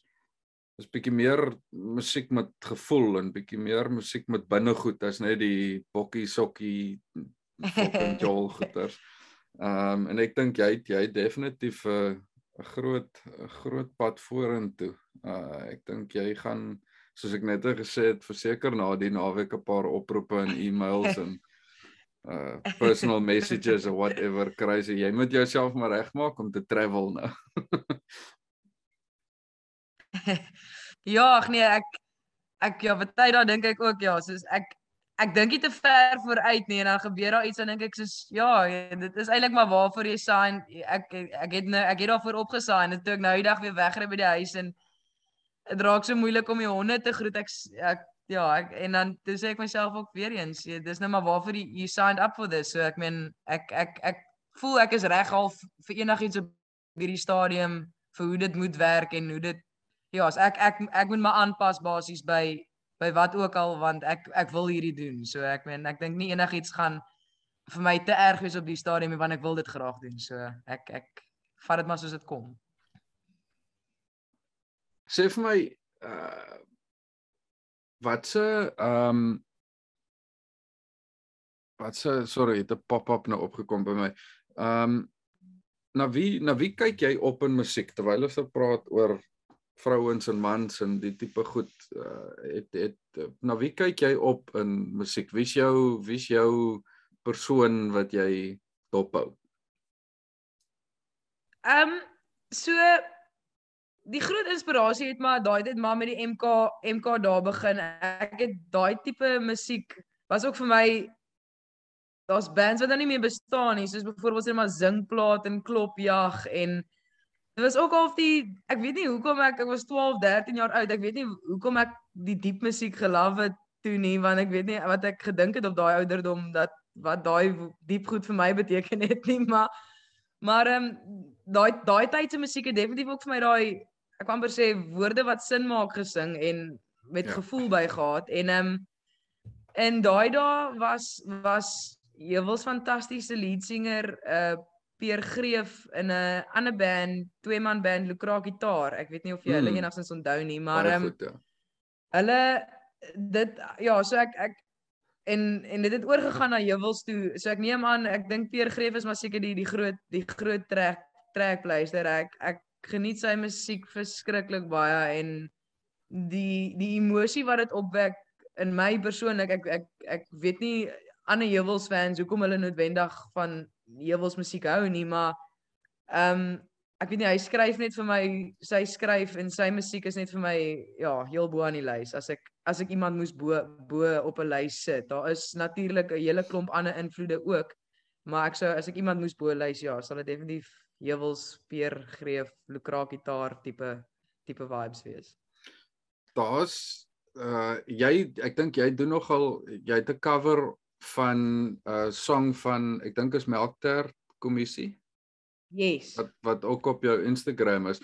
B: is bietjie meer musiek met gevoel en bietjie meer musiek met binnegoed as net die bokkie sokkie fucking (laughs) jol goeters. Ehm um, en ek dink jy het, jy het definitief 'n uh, groot groot pad vorentoe. Uh ek dink jy gaan soos ek net gesê het verseker na die naweek 'n paar oproepe en e-mails en uh personal messages or whatever crazy. Jy moet jouself maar regmaak om te travel nou. (laughs)
C: ja, ag nee, ek ek ja, baie daai dink ek ook ja, soos ek ek dink nie te ver vooruit nie en dan gebeur daar iets en dink ek soos ja, dit is eintlik maar waarvoor jy sign. Ek ek het nou ek het daarvoor opgesign en toe ek nou die dag weer wegry by die huis en dit raak so moeilik om die honde te groet. Ek ek ja, ek en dan toe sê ek myself ook weer eens, jy, dis nou maar waarvoor jy you signed up for this. So ek meen ek ek ek voel ek is reg al vir enigiets op hierdie stadium vir hoe dit moet werk en hoe dit ja, as ek ek ek moet maar aanpas basies by by wat ook al want ek ek wil hierdie doen. So ek meen ek dink nie enigiets gaan vir my te erg wees op die stadium want ek wil dit graag doen. So ek ek vat dit maar soos dit kom.
B: Sê vir my uh wat se ehm um, wat se sorry, het 'n pop-up nou opgekom by my. Ehm um, na wie na wie kyk jy op in musiek terwyl ons praat oor vrouens en mans en die tipe goed uh, het het na wie kyk jy op in musiek? Wie's jou wie's jou persoon wat jy dophou?
C: Ehm um, so die groot inspirasie het maar daai dit maar met die MK MK daar begin. Ek het daai tipe musiek was ook vir my daar's bands wat nou nie meer bestaan nie, soos byvoorbeeld net maar Zingplaat en Klopjag en dit was ook al die ek weet nie hoekom ek ek was 12, 13 jaar oud. Ek weet nie hoekom ek die diep musiek gelove het toe nie want ek weet nie wat ek gedink het op daai ouderdom dat wat daai diep goed vir my beteken het nie, (laughs) maar maar ehm um, daai daai tyd se musiek het definitief ook vir my daai ek amper sê woorde wat sin maak gesing en met ja. gevoel by gehad en ehm um, en daai dae was was Jewels fantastiese lead singer uh Peer Greef in 'n ander band, twee man band Lucra Gitaar. Ek weet nie of jy hulle mm. enigstens onthou nie, maar ehm um, ja. hulle dit ja, so ek ek en en dit het oorgegaan na Jewels toe. So ek neem aan, ek dink Peer Greef is maar seker die die groot die groot trek trekpleister. Ek ek geniet sy musiek verskriklik baie en die die emosie wat dit opwek in my persoonlik ek ek ek weet nie ander Heuwels fans hoekom hulle noodwendig van Heuwels musiek hou nie maar ehm um, ek weet nie hy skryf net vir my sy skryf en sy musiek is net vir my ja heel bo aan die lys. As ek as ek iemand moes bo bo op 'n lys sit daar is natuurlik 'n hele klomp ander invloede ook maar ek sou as ek iemand moes bo lys ja sal dit definitief heuwels, peer, greef, lukraak gitaar tipe tipe vibes wees.
B: Daar's uh jy ek dink jy doen nogal jy het 'n cover van 'n uh, song van ek dink is Melkter kommissie.
C: Yes.
B: Wat wat ook op jou Instagram is.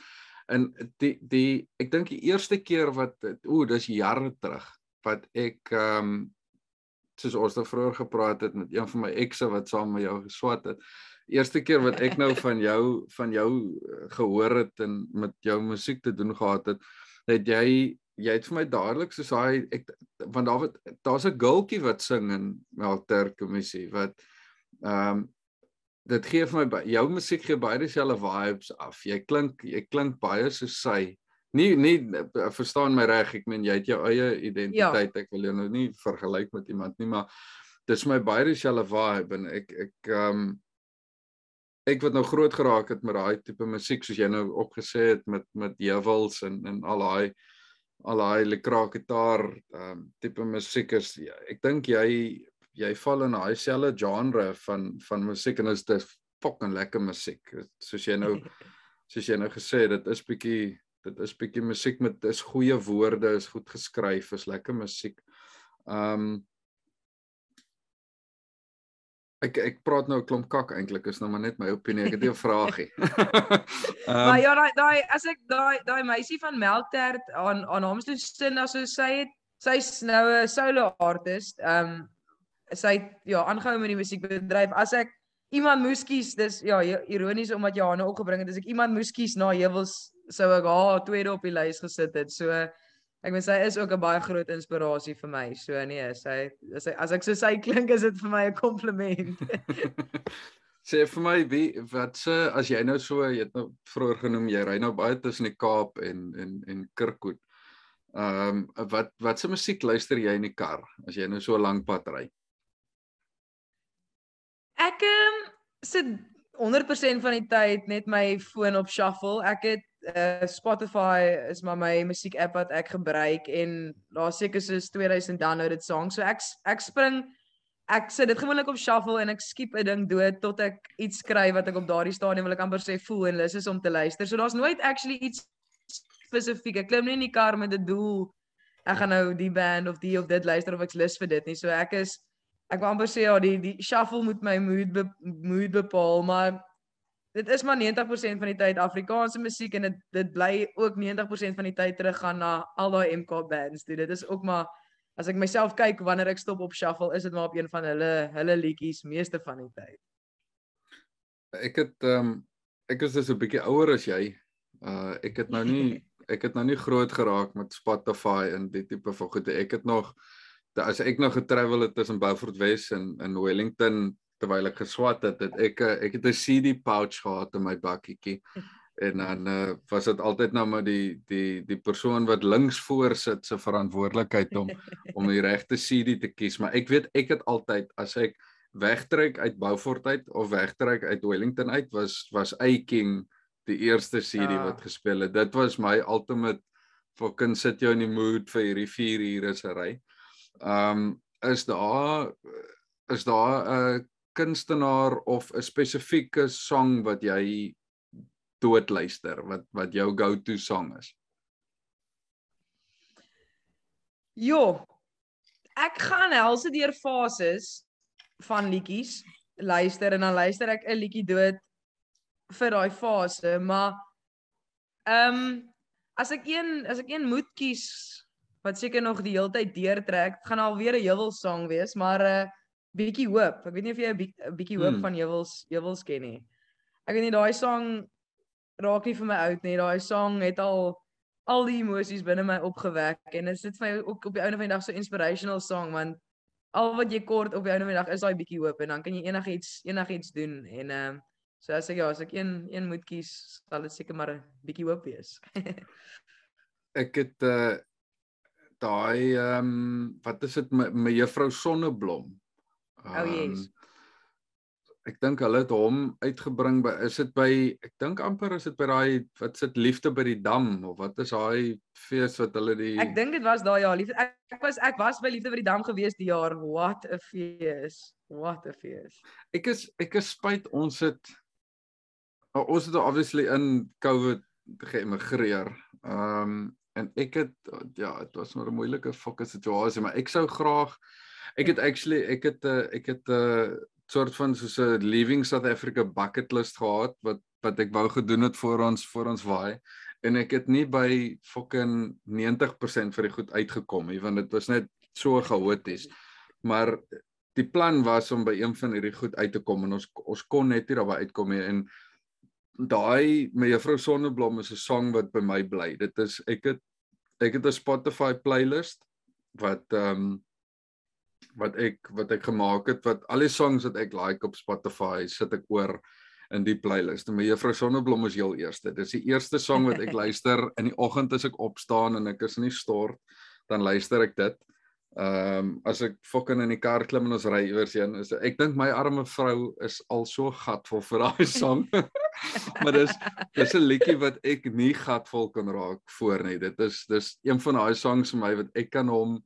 B: En die die ek dink die eerste keer wat ooh dis jare terug wat ek ehm um, soos ons daar vroeër gepraat het met een van my ekse wat saam met jou geswat het eerste keer wat ek nou van jou van jou eh, gehoor het en met jou musiek te doen gehad het, het jy jy het vir my dadelik soos hy ek want daar wat daar's 'n girltjie wat sing in Melter kommissie wat ehm um, dit gee vir my jou musiek gee baie dieselfde vibes af. Jy klink jy klink baie soos sy. Nie nie eh, verstaan my reg, ek meen jy het jou eie identiteit. Ja. Ek wil jou nou nie vergelyk met iemand nie, maar dis my baie dieselfde vibe en ek ek ehm um, ek wat nou groot geraak het met daai tipe musiek soos jy nou opgesê het met met Jewels en en al daai al daai lekker gitaar ehm um, tipe musiek is ja, ek dink jy jy val in daai selfde genre van van musiek en is dit fucking lekker musiek. Soos jy nou (laughs) soos jy nou gesê dit is bietjie dit is bietjie musiek met is goeie woorde is goed geskryf is lekker musiek. Ehm um, Ek ek praat nou 'n klomp kak eintlik is nou maar net my opinie. Ek het 'n vraagie.
C: um, (laughs) maar ja, daai daai as ek daai daai meisie van Melktert aan aan hom se sin as sy het sy's nou 'n solo artist. Ehm um, sy het ja, aangehou met die musiekbedryf. As ek iemand moes kies, dis ja, ironies omdat Johanna opgebring het, as ek iemand moes kies na Hewels sou ek haar tweede op die lys gesit het. So Ek meen sy is ook 'n baie groot inspirasie vir my. So nee, sy as hy as ek so sy klink is dit vir my 'n kompliment. (laughs)
B: sê vir my wie wat se as jy nou so jy het nou vroeër genoem jy ry nou baie tussen die Kaap en en en Kirkwood. Ehm um, wat wat se musiek luister jy in die kar as jy nou so 'n lang pad ry?
C: Ek ehm um, sit 100% van die tyd net my foon op shuffle. Ek het uh, Spotify is maar my musiek app wat ek gebruik en daar seker soos 2000 downloaded songs. So ek ek spring ek sit dit gewoonlik op shuffle en ek skiep 'n ding dood tot ek iets skryf wat ek op daardie stadium wil ek amper sê voel en lus is om te luister. So daar's nooit actually iets spesifiek. Ek klim nie in die kar met 'n doel ek gaan nou die band of die of dit luister of ek lus vir dit nie. So ek is ek wil amper sê ja, die die shuffle moet my mood be, mood bepaal, maar dit is maar 90% van die tyd Afrikaanse musiek en dit dit bly ook 90% van die tyd teruggaan na al daai MK bands. Dit dit is ook maar as ek myself kyk wanneer ek stop op shuffle, is dit maar op een van hulle hulle liedjies meeste van die tyd.
B: Ek het ehm um, ek is dus 'n bietjie ouer as jy. Uh ek het nou nie (laughs) ek het nou nie groot geraak met Spotify en die tipe van goede. Ek het nog as ek nog getravel het tussen Beaufort West en in Wellington terwyl ek geswat het, het ek eh, ek het 'n CD pouch gehad in my bakkietjie. En dan uh, was dit altyd nou maar die die die persoon wat links voor sit se verantwoordelikheid om (laughs) om die regte CD te kies, maar ek weet ek het altyd as ek wegtrek uit Beaufort uit of wegtrek uit Wellington uit was was Aching die eerste CD ja. wat gespeel het. Dit was my ultimate fucking sit jou in die mood vir hierdie 4 ure se ry. Um is daar is daar 'n kunstenaar of 'n spesifieke song wat jy dood luister wat wat jou go-to song is?
C: Jo. Ek gaan helse deur fases van liedjies luister en dan luister ek 'n liedjie dood vir daai fase, maar ehm um, as ek een as ek een moet kies wat seker nog die hele tyd deurtrek, gaan alweer 'n Jewels song wees, maar 'n uh, eh, bietjie hoop. Ek weet nie of jy 'n bietjie hoop hmm. van Jewels Jewels ken nie. Ek weet nie daai song raak nie vir my oud nie. Daai song het al al die emosies binne my opgewek en dit sit vir my ook op die einde van die dag so inspirational song want al wat jy kort op die einde van die dag is daai bietjie hoop en dan kan jy enigiets enigiets doen en ehm uh, so as ek ja, as ek een een moet kies, sal dit seker maar 'n bietjie hoop wees. (laughs)
B: ek het uh daai ehm um, wat is dit me, mevrou Sonneblom.
C: Um, oh yes. Ehm,
B: ek dink hulle het hom uitgebring by is dit by ek dink amper is dit by daai wat sit liefde by die dam of wat is daai fees wat hulle die
C: Ek dink dit was daai ja liefde ek, ek was ek was by liefde by die dam gewees die jaar what a fees what a fees
B: Ek is ek is spyt ons het ons het obviously in covid geëmigreer um en ek het ja dit was maar 'n moeilike fucking situasie maar ek sou graag ek het actually ek het uh, ek het 'n uh, eh, soort van soos 'n leaving South Africa bucket list gehad wat wat ek wou gedoen het voor ons voor ons waai en ek het nie by fucking 90% vir die goed uitgekom nie want dit was net so chaoties. Maar die plan was om by een van hierdie goed uit te kom en ons ons kon net nie daarby uitkom nie en daai met juffrou Sonneblom is 'n song wat by my bly. Dit is ek het ek het 'n Spotify playlist wat ehm um, wat ek wat ek gemaak het wat al die songs wat ek like op Spotify sit ek oor in die playlist. My juffrou Sonneblom is heel eerste. Dis die eerste song wat ek (laughs) luister in die oggend as ek opstaan en ek is nie stort, dan luister ek dit. Ehm um, as ek fucking in die kar klim en ons ry iewers heen, is ek dink my arme vrou is al so gatvol vir daai (laughs) song. (laughs) maar dis dis 'n liedjie wat ek nie gatvol kan raak voor nie. Dit is dis een van daai songs vir my wat ek kan hom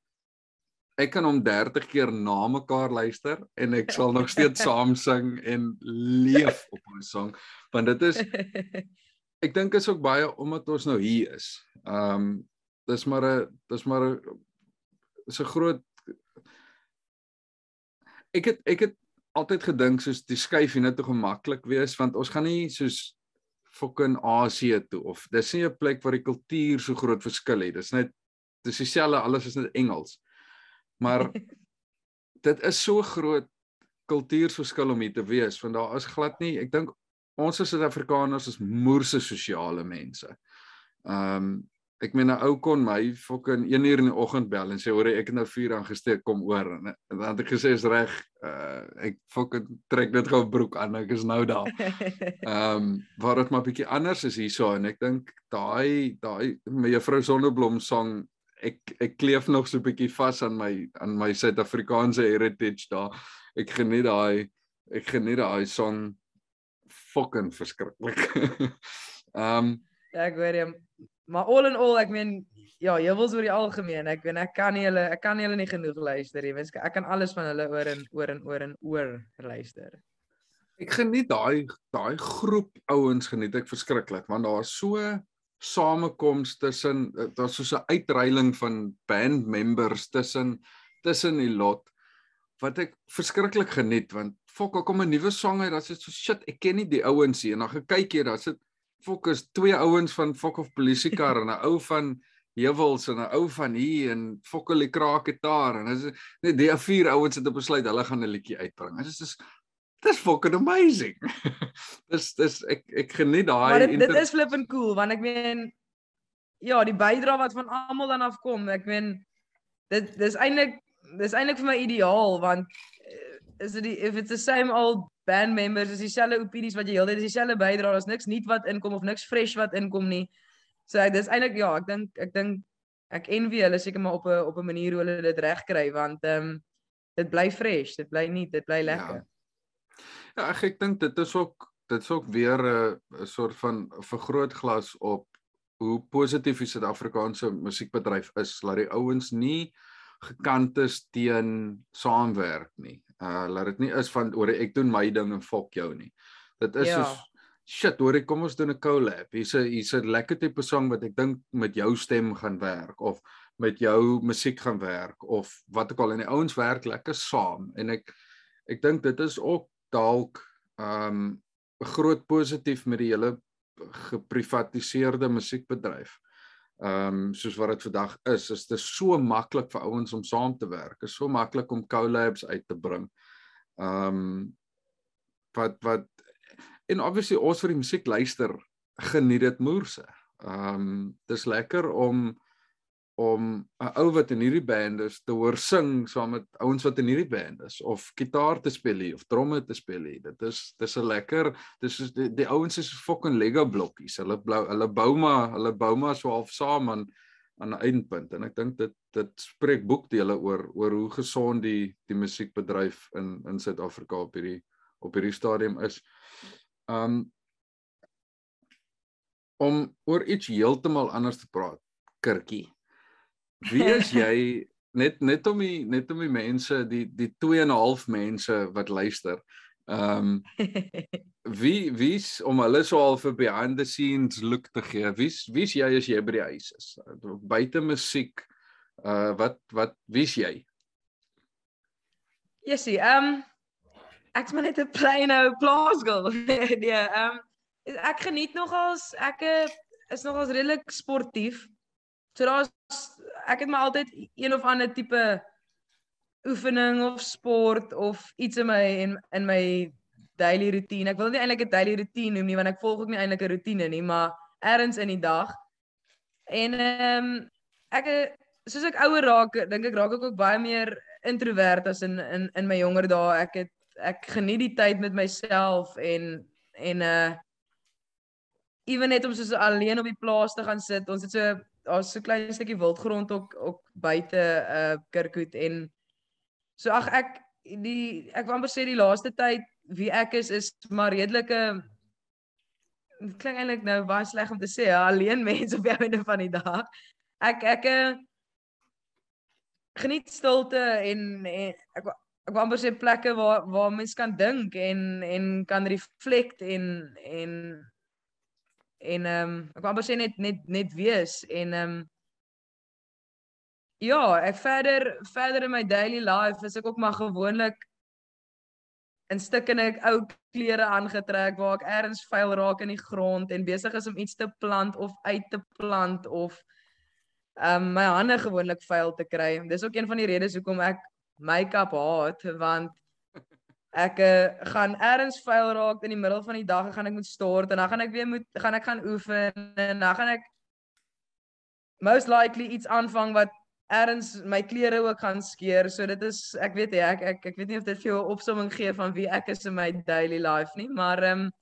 B: ek kan hom 30 keer na mekaar luister en ek sal nog steeds (laughs) saam sing en leef op my song want dit is (laughs) ek dink is ook baie omdat ons nou hier is. Ehm um, dis maar 'n dis maar 'n is 'n groot ek het ek het altyd gedink soos die skuif hier net te gemaklik wees want ons gaan nie soos fucking Asië toe of dis nie 'n plek waar die kultuur so groot verskil het. Dis net dis dieselfde alles is net Engels. Maar (laughs) dit is so groot kultuurverskil om hier te wees want daar is glad nie ek dink ons as Suid-Afrikaners is moerse sosiale mense. Ehm um, ek meen 'n ou kon my fucking 1 uur in die oggend bel en sê hoor ek het nou vuur aangesteek kom oor en, en dan het ek gesê is reg uh, ek fucking trek dit gou broek aan ek is nou daar. (laughs) Ehm um, waar dit maar bietjie anders is hierso en ek dink daai daai my juffrou Sonneblom song ek ek kleef nog so 'n bietjie vas aan my aan my Suid-Afrikaanse heritage daar. Ek geniet daai ek geniet daai song fucking verskriklik. (laughs) Ehm um,
C: ja, ek weet jy maar all in all ek meen ja, jy wil oor die algemeen. Ek weet ek kan nie hulle ek kan hulle nie genoeg luister nie. Ek kan alles van hulle oor en oor en oor en oor luister.
B: Ek geniet daai daai groep ouens geniet ek verskriklik want daar's so samekoms tussen eh, daar's so 'n uitreiling van band members tussen tussen die lot wat ek verskriklik geniet want fok kom 'n nuwe sang uit dat dit so shit ek ken nie die ouens hier en dan gekyk jy dan sit fok is twee ouens van fok of polisiekar en 'n ou van heuwels en 'n ou van hier en fokkel die kraak het daar en is net die vier ouens het besluit hulle gaan 'n liedjie uitbring. Dit is dis fucking amazing. (laughs) dis dis ek ek geniet daai
C: Maar dit, dit is flipping cool want ek meen ja, die bydrae wat van almal dan afkom, ek meen dit dis eintlik dis eintlik vir my ideaal want eh, is dit if it's the same old band members is dieselfde opinies wat jy heeltyd is dieselfde bydrae, daar's niks nuut wat inkom of niks fresh wat inkom nie. So ek dis eintlik ja, ek dink ek dink ek envy hulle seker maar op 'n op 'n manier hoe hulle dit regkry want ehm um, dit bly fresh, dit bly nuut, dit bly lekker. Ja.
B: Ja, ek ek dink dit is ook dit is ook weer 'n 'n soort van vergrootglas op hoe positief die Suid-Afrikaanse musiekbedryf is. Laat die ouens nie gekant is teen saamwerk nie. Uh laat dit nie is van oor ek doen my ding en fok jou nie. Dit is ja. soos shit, hoor ek kom ons doen 'n collab. Hier's 'n hier's 'n lekker tipe song wat ek dink met jou stem gaan werk of met jou musiek gaan werk of wat ook al en die ouens werk lekker saam en ek ek dink dit is ook dalk um 'n groot positief met die hele geprivatiseerde musiekbedryf. Um, soos wat dit vandag is, is dit so maklik vir ouens om saam te werk. Dit is so maklik om collabs uit te bring. Um, wat wat en obviously ons vir die musiek luister geniet dit moerse. Um, dis lekker om om 'n ou wat in hierdie band is te hoor sing saam met ouens wat in hierdie band is of gitaar te speel hier of tromme te speel hier. Dit is dis 'n lekker dis is die, die ouens is fucking Lego blokkies. Hulle blou hulle bou maar hulle bou maar so half saam aan aan 'n eindpunt en ek dink dit dit spreek boekdele oor oor hoe gesond die die musiekbedryf in in Suid-Afrika op hierdie op hierdie stadium is. Um om oor iets heeltemal anders te praat, Kirkie. Wie is jy net net om die net om die mense die die 2 en 'n half mense wat luister. Ehm um, (laughs) wie wie's om hulle so al vir behind the scenes look te gee. Wie's wie's jy as jy by die huis is? Buite musiek. Uh wat wat wie's jy?
C: Jessie, ehm um, ek's maar net 'n plain ou plaasgirl. (laughs) nee, ehm um, ek geniet nogals ek is nogals redelik sportief. So daar's ek het maar altyd een of ander tipe oefening of sport of iets in my in in my daily routine. Ek wil nie eintlik 'n daily routine noem nie want ek volg ook nie eintlik 'n roetine nie, maar ergens in die dag. En ehm um, ek soos ek ouer raak, dink ek raak ek ook baie meer introvert as in in in my jonger dae. Ek het ek geniet die tyd met myself en en uh ewen net om soos alleen op die plaas te gaan sit. Ons het so daar's so klein stukkie wildgrond ook ook buite uh Kirkwood en so ag ek die ek wou amper sê die laaste tyd wie ek is is maar redelike dit klink eintlik nou baie sleg om te sê ja, alleen mens op einde van die dag. Ek ek uh, geniet stilte en, en ek ek wou amper sê plekke waar waar mens kan dink en en kan reflect en en en ehm um, ek wou amper sê net net net wees en ehm um, ja, ek verder verder in my daily life is ek ook maar gewoonlik in stukkende ou klere aangetrek waar ek ergens vuil raak in die grond en besig is om iets te plant of uit te plant of ehm um, my hande gewoonlik vuil te kry. Dis ook een van die redes hoekom ek make-up haat want ek uh, gaan eers vuil raak in die middel van die dag en gaan ek moet stort en dan gaan ek weer moet gaan ek gaan oefen en dan gaan ek most likely iets aanvang wat eers my klere ook gaan skeer. So dit is ek weet jy ek ek ek weet nie of dit vir jou 'n opsomming gee van wie ek is in my daily life nie, maar ehm um,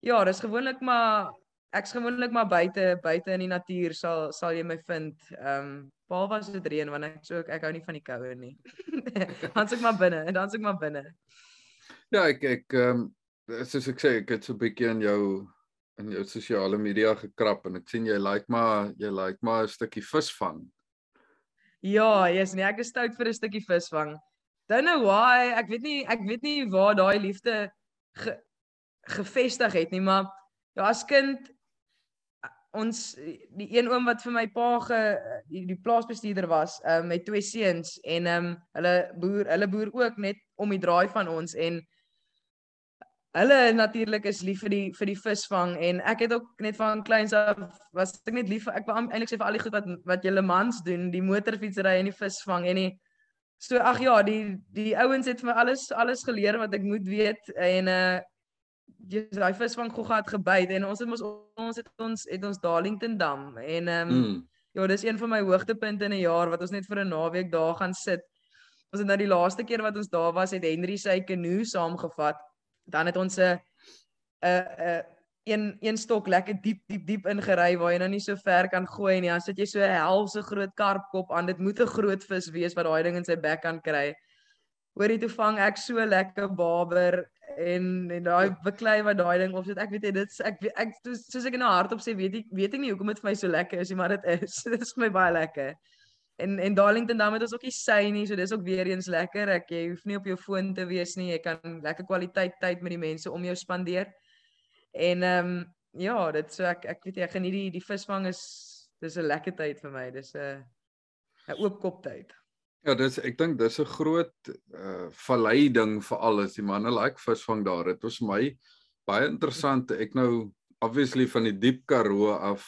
C: ja, dis gewoonlik maar ek's gewoonlik maar buite buite in die natuur sal sal jy my vind. Ehm um, behalwe as dit reën want ek so ek, ek hou nie van die koue nie. (laughs) dan suk maar binne en dan suk maar binne.
B: Ja, ek ek ehm um, soos ek sê, ek het so 'n bietjie in jou in jou sosiale media gekrap en ek sien jy like maar jy like maar 'n stukkie visvang.
C: Ja, jy's nie ek is stout vir 'n stukkie visvang. Don't know why, ek weet nie ek weet nie waar daai liefde ge, gevestig het nie, maar ja, as kind ons die een oom wat vir my pa ge die, die plaasbestuurder was, um, met twee seuns en ehm um, hulle boer hulle boer ook net om die draai van ons en hulle natuurlik is lief vir die vir die visvang en ek het ook net van kleins af was ek net lief ek wou eintlik sê vir al die goed wat wat julle mans doen, die motorfietsry en die visvang en die so ag ja, die die ouens het vir my alles alles geleer wat ek moet weet en uh dis daai vis van Gogga het gebyt en ons het ons ons het ons het ons Darlington Dam en ehm um, mm. ja, dis een van my hoogtepunte in 'n jaar wat ons net vir 'n naweek daar gaan sit. Ons het nou die laaste keer wat ons daar was, het Henry sy kanoe saamgevat. Dan het ons 'n 'n 'n een een stok lekker diep diep diep ingery waar jy nou nie so ver kan gooi nie. Dan sit jy so 'n helse groot karpkop aan. Dit moet 'n groot vis wees wat daai ding in sy bek kan kry. Hoorie toe vang ek so lekker baber en en daai beklei wat daai ding op sit. Ek weet jy dit ek ek soos ek nou hardop sê weet ek weet ek nie hoekom dit vir my so lekker is nie, maar dit is. (laughs) Dit is vir my baie lekker. En en Darlington dan het ons ook nie sy nie, so dis ook weer eens lekker. Ek jy hoef nie op jou foon te wees nie. Jy kan lekker kwaliteit tyd met die mense om jou spandeer. En ehm um, ja, dit so ek ek weet jy, ek geniet die die visvang is dis 'n lekker tyd vir my. Dis 'n 'n oop kop tyd.
B: Ja, dis ek dink dis 'n groot uh vallei ding vir alles. Die manne like visvang daar. Dit was my baie interessant. Ek nou obviously van die diep Karoo af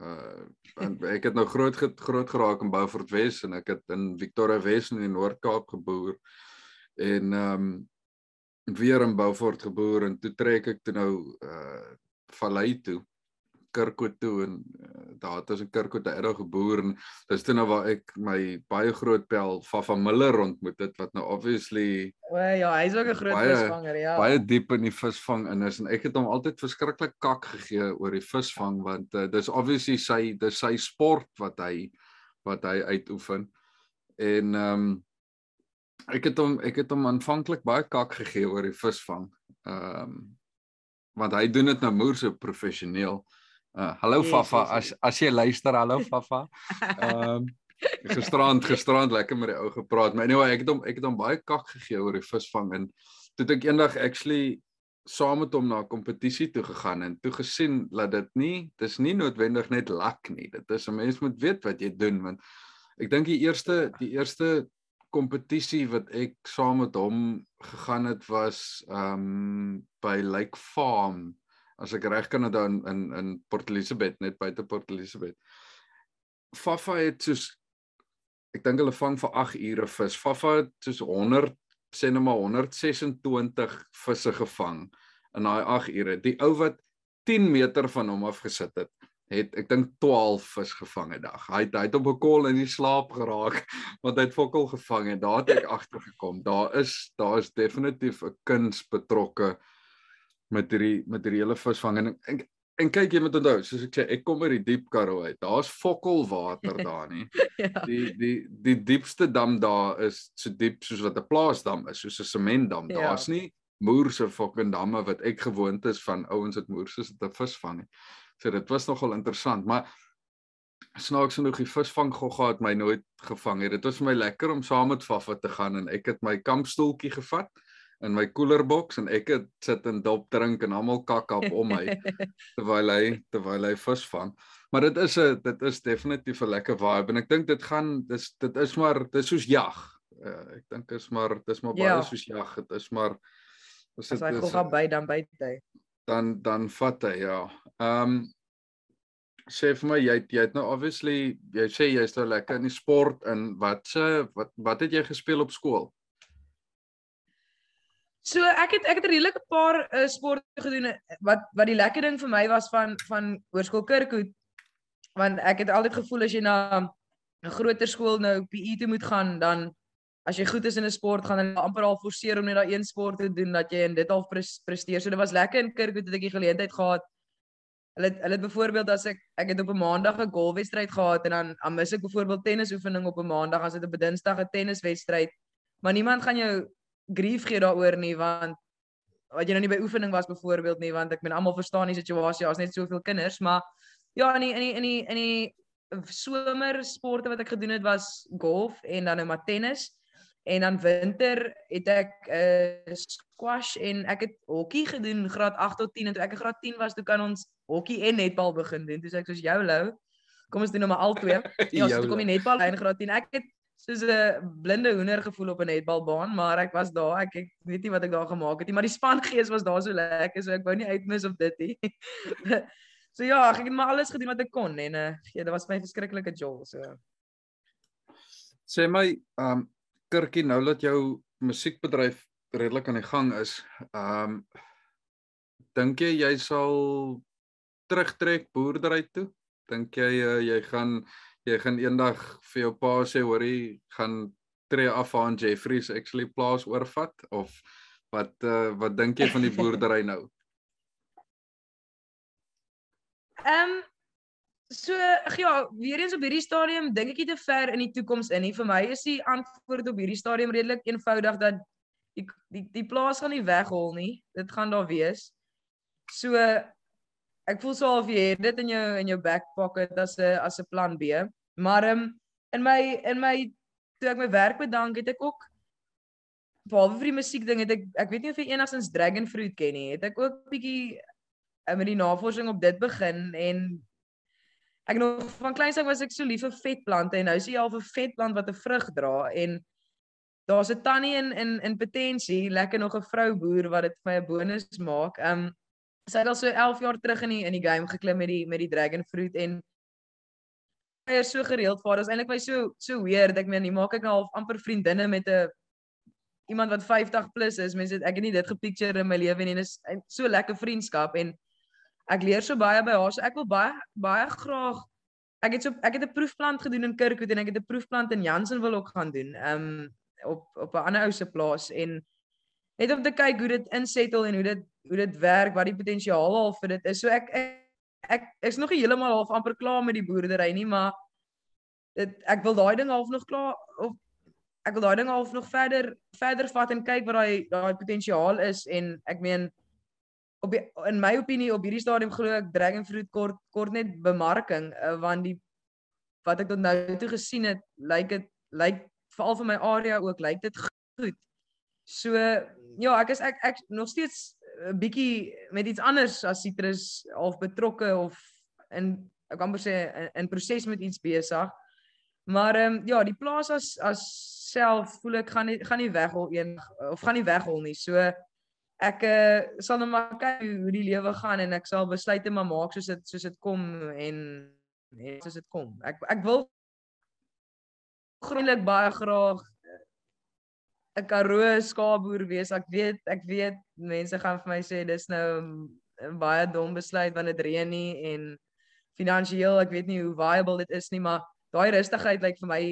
B: uh ek het nou groot groot geraak in Beaufort Wes en ek het in Victoria Wes in die Noord-Kaap geboor en ehm um, weer in Beaufort geboor en toe trek ek toe nou uh Vallei toe Kirkwood toe en uh, daar het ons in Kirkwood daar geboor en dis toe nou waar ek my baie groot pel Fafa Miller ontmoet het wat nou obviously
C: O ja, hy's ook 'n groot baie, visvanger, ja.
B: Baie diep in die visvang in is en ek het hom altyd verskriklik kak gegee oor die visvang want uh, dis obviously sy dis sy sport wat hy wat hy uitoefen. En ehm um, ek het hom ek het hom aanvanklik baie kak gegee oor die visvang. Ehm um, want hy doen dit nou moer so professioneel. Uh, hallo yes, Fafa, yes, yes. as as jy luister, hallo (laughs) Fafa. Ehm um, (laughs) gisterand gisterand lekker met die ou gepraat, maar anyway, ek het hom ek het hom baie kak gegee oor die visvang en toe ek eendag actually saam met hom na 'n kompetisie toe gegaan en toe gesien dat dit nie dis nie noodwendig net lak nie. Dit is 'n mens moet weet wat jy doen want ek dink die eerste die eerste kompetisie wat ek saam met hom gegaan het was ehm um, by Lake Farm as ek reg kan onthou in in in Port Elizabeth net buite Port Elizabeth. Fafa het soos ek dink hulle vang vir 8 ure vis. Fafa het soos 100 sê net maar 126 visse gevang in daai 8 ure. Die ou wat 10 meter van hom af gesit het, het ek dink 12 vis gevang 'n dag. Hy het hy het op 'n kol in die slaap geraak (laughs) want hy het fokol gevang en daar het ek agtergekom. Daar is daar is definitief 'n kuns betrokke met hierdie met hierdie hele visvang en, en en kyk jy moet onthou soos ek sê ek kom uit die diep Karoo uit. Daar's fokol water (laughs) daar nie. Ja. die die die diepste dam daar is so diep soos wat 'n plaasdam is soos 'n sementdam. Ja. daar's nie moerse fucking damme wat ek gewoond is van ouens wat moerse sit te visvang nie. So dit was nogal interessant maar snaaks genoeg die visvang gogga het my nooit gevang het dit was vir my lekker om saam met Fafa te gaan en ek het my kampstoeltjie gevat in my koelerboks en ek het sit en dop drink en almal kak op om my (laughs) terwyl hy terwyl hy vis vang. Maar dit is 'n dit is definitief 'n lekker vibe en ek dink dit gaan dis dit is maar dit is soos jag. Uh, ek dink is maar dit is maar baie ja. soos jag. Dit is maar
C: as dit is gaan by dan by hy.
B: Dan dan vat hy ja. Ehm um, sê vir my jy jy het nou obviously jy sê jy's nou lekker in die sport en wat se wat wat het jy gespeel op skool?
C: So ek het ek het 'n redelike paar uh, sporte gedoen eh, wat wat die lekker ding vir my was van van Hoërskool Kirkhoed want ek het altyd gevoel as jy na 'n groter skool nou PE toe moet gaan dan as jy goed is in 'n sport gaan hulle amper al forceer om net daai een sport te doen dat jy in dit al presteer. So dit was lekker in Kirkhoed het ek die geleentheid gehad. Hulle hulle het byvoorbeeld as ek ek het op 'n maandag 'n golfwedstryd gehad en dan dan mis ek byvoorbeeld tennisoefening op 'n maandag as dit op 'n dinsdag 'n tenniswedstryd. Maar niemand gaan jou grief gee daaroor nie want wat jy nou nie by oefening was byvoorbeeld nie want ek meen almal verstaan die situasie daar's net soveel kinders maar ja in die in die in die in die somer sporte wat ek gedoen het was golf en dan nou maar tennis. En dan winter het ek uh, squash en ek het hokkie gedoen graad 8 tot 10 en toe ek in graad 10 was toe kan ons hokkie en netbal begin doen. Dis ek soos jou lou kom ons doen nou maar al twee. (laughs) Ja so toe kom die netbal in graad 10 ek het soos 'n blinde hoender gevoel op 'n netbalbaan, maar ek was daar. Ek, ek weet nie wat ek daar gemaak het nie, maar die spangees was daar so lekker, so ek wou nie uitmis op dit nie. (laughs) so ja, ek het maar alles gedoen wat ek kon en uh, ja, dit was my verskriklike jol, so.
B: Sê my, ehm um, Kirkie, nou dat jou musiekbedryf redelik aan die gang is, ehm um, dink jy jy sal terugtrek boerdery toe? Dink jy uh, jy gaan jy gaan eendag vir jou pa sê hoor jy gaan tree af aan Jeffries actually plaas oorvat of wat uh, wat dink jy van die (laughs) boerdery nou?
C: Ehm um, so ja, weer eens op hierdie stadium dink ek nie te ver in die toekoms in nie. Vir my is die antwoord op hierdie stadium redelik eenvoudig dat die die die plaas gaan nie weghol nie. Dit gaan daar wees. So ek voel so of jy het dit in jou in jou back pocket as 'n as 'n plan B. Maar um, in my in my toe ek my werk bedank het ek ook behalwe vir die musiek ding het ek ek weet nie of jy enigstens Dragon Fruit ken nie. Het ek ook bietjie uh, met die navorsing op dit begin en ek nog van kleins af was ek so lief vir vetplante en nou is jy al 'n vetplant wat 'n vrug dra en daar's 'n tannie in in in potensie, lekker nog 'n vrou boer wat dit vir my 'n bonus maak. Um sy het al so 11 jaar terug in die in die game geklim met die met die dragon fruit en is so gereeld vir. Dit is eintlik my so so weird. Ek meen, jy maak ek nou half amper vriendinne met 'n iemand wat 50 plus is. Mense ek het nie dit gepicture in my lewe nie en is so lekker vriendskap en ek leer so baie by haar. So ek wil baie baie graag ek het so ek het 'n proefplant gedoen in Kirkwood en ek het 'n proefplant in Jansen wil ook gaan doen. Um op op 'n ander ou se plaas en net om te kyk hoe dit insettel en hoe dit hoe dit werk, wat die potensiaal al vir dit is. So ek ek, ek is nog nie heeltemal half amper klaar met die boerdery nie, maar dit ek wil daai ding half nog klaar of ek wil daai ding half nog verder verder vat en kyk wat daai daai potensiaal is en ek meen op die, in my opinie op hierdie stadium glo ek Dragon Fruit kort kort net bemarking uh, want die wat ek tot nou toe gesien het lyk dit lyk veral vir my area ook lyk dit goed. So ja, ek is ek ek nog steeds 'n bietjie met iets anders as sitrus half betrokke of in ek kan maar sê in, in proses met iets besig. Maar ehm um, ja, die plaas as as self voel ek gaan nie gaan nie weghol een of gaan nie weghol nie. So ek uh, sal net maar kyk hoe die lewe gaan en ek sal besluite maar maak soos dit soos dit kom en en soos dit kom. Ek ek wil grondelik baie graag 'n Karoo skaapboer wees. Ek weet ek weet mense gaan vir my sê dis nou 'n baie dom besluit want dit reën nie en finansiëel ek weet nie hoe viable dit is nie, maar daai rustigheid lyk vir my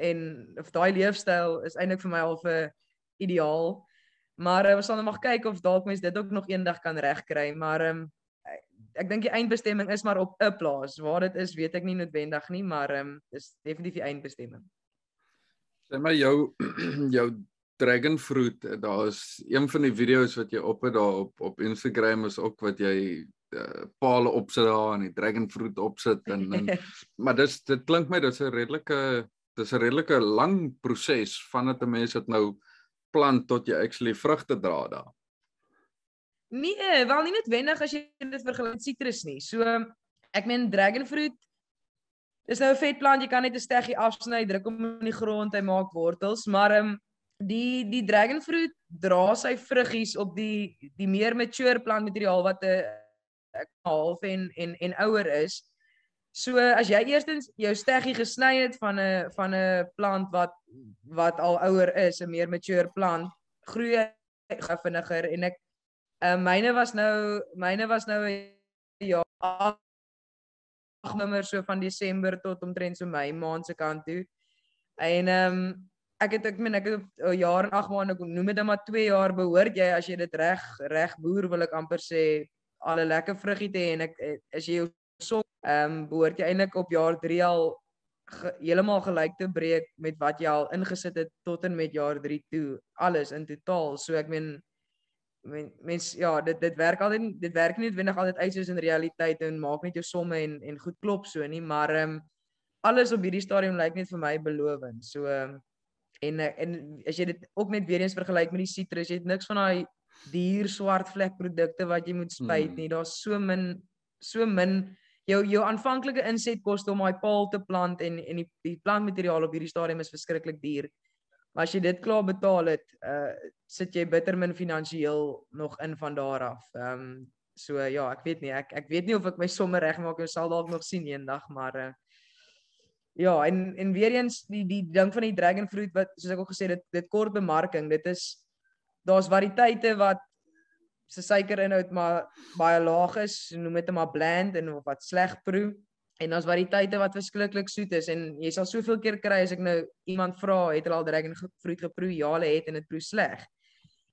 C: en of daai leefstyl is eintlik vir my al 'n ideaal. Maar uh, ons sal net mag kyk of dalk mense dit ook nog eendag kan regkry, maar um, ek dink die eindbestemming is maar op 'n plaas. Waar dit is, weet ek nie noodwendig nie, maar ehm um, is definitief die eindbestemming.
B: Sê maar jou (clears throat) jou dragon fruit, daar is een van die video's wat jy op het daar op op Instagram is ook wat jy uh, palle opsit daar en die dragon fruit opsit en, en (laughs) maar dis dit klink my dis 'n redelike dis 'n redelike lang proses vandat 'n mens dit nou plant tot jy actually vrugte dra daar.
C: Nee, wel nie noodwendig as jy dit vergelyk met sitrus nie. So ek meen dragon fruit is nou 'n vet plant, jy kan net 'n steggie afsny, druk hom in die grond, hy maak wortels, maar ehm um, die die dragon fruit dra sy vruggies op die die meer mature plantmateriaal wat 'n ek half en en en ouer is. So as jy eerstens jou steggie gesny het van 'n van 'n plant wat wat al ouer is, 'n meer mature plant, groei hy vinniger en ek Uh, myne was nou myne was nou ja ag nommer so van Desember tot omtrent so Mei maand se kant toe. En ehm um, ek het ek meen ek het 'n jaar en 8 maande ek noem dit dan maar 2 jaar behoort jy as jy dit reg reg boer wil ek amper sê al 'n lekker vruggie te hê en ek as jy jou sok ehm um, behoort jy eintlik op jaar 3 al ge, heeltemal gelyk te breek met wat jy al ingesit het tot en met jaar 3 toe alles in totaal. So ek meen mens ja, dit dit werk altyd dit werk nie noodwendig altyd uit soos in realiteit en maak net jou somme en en goed klop so nie, maar ehm um, alles op hierdie stadium lyk net vir my belovend. So ehm um, en en as jy dit ook net weer eens vergelyk met die sitrus, jy het niks van daai duur swart vlek produkte wat jy moet spuit hmm. nie. Daar's so min so min jou jou aanvanklike insetkoste om daai paal te plant en en die die plantmateriaal op hierdie stadium is verskriklik duur. As jy dit klaar betaal het, uh sit jy bitter min finansiëel nog in van daar af. Ehm um, so ja, ek weet nie, ek ek weet nie of ek my somme regmaak of sal dalk nog sien eendag, maar uh ja, en en weer eens die die ding van die dragon fruit wat soos ek al gesê dit dit kort bemarking. Dit is daar's variëteite wat se suikerinhoud maar baie laag is, noem dit maar bland en of wat sleg proe. En ons variëteite wat verskriklik soet is en jy sal soveel keer kry as ek nou iemand vra het hulle al dragon fruit geproe ja hulle het en dit proe sleg.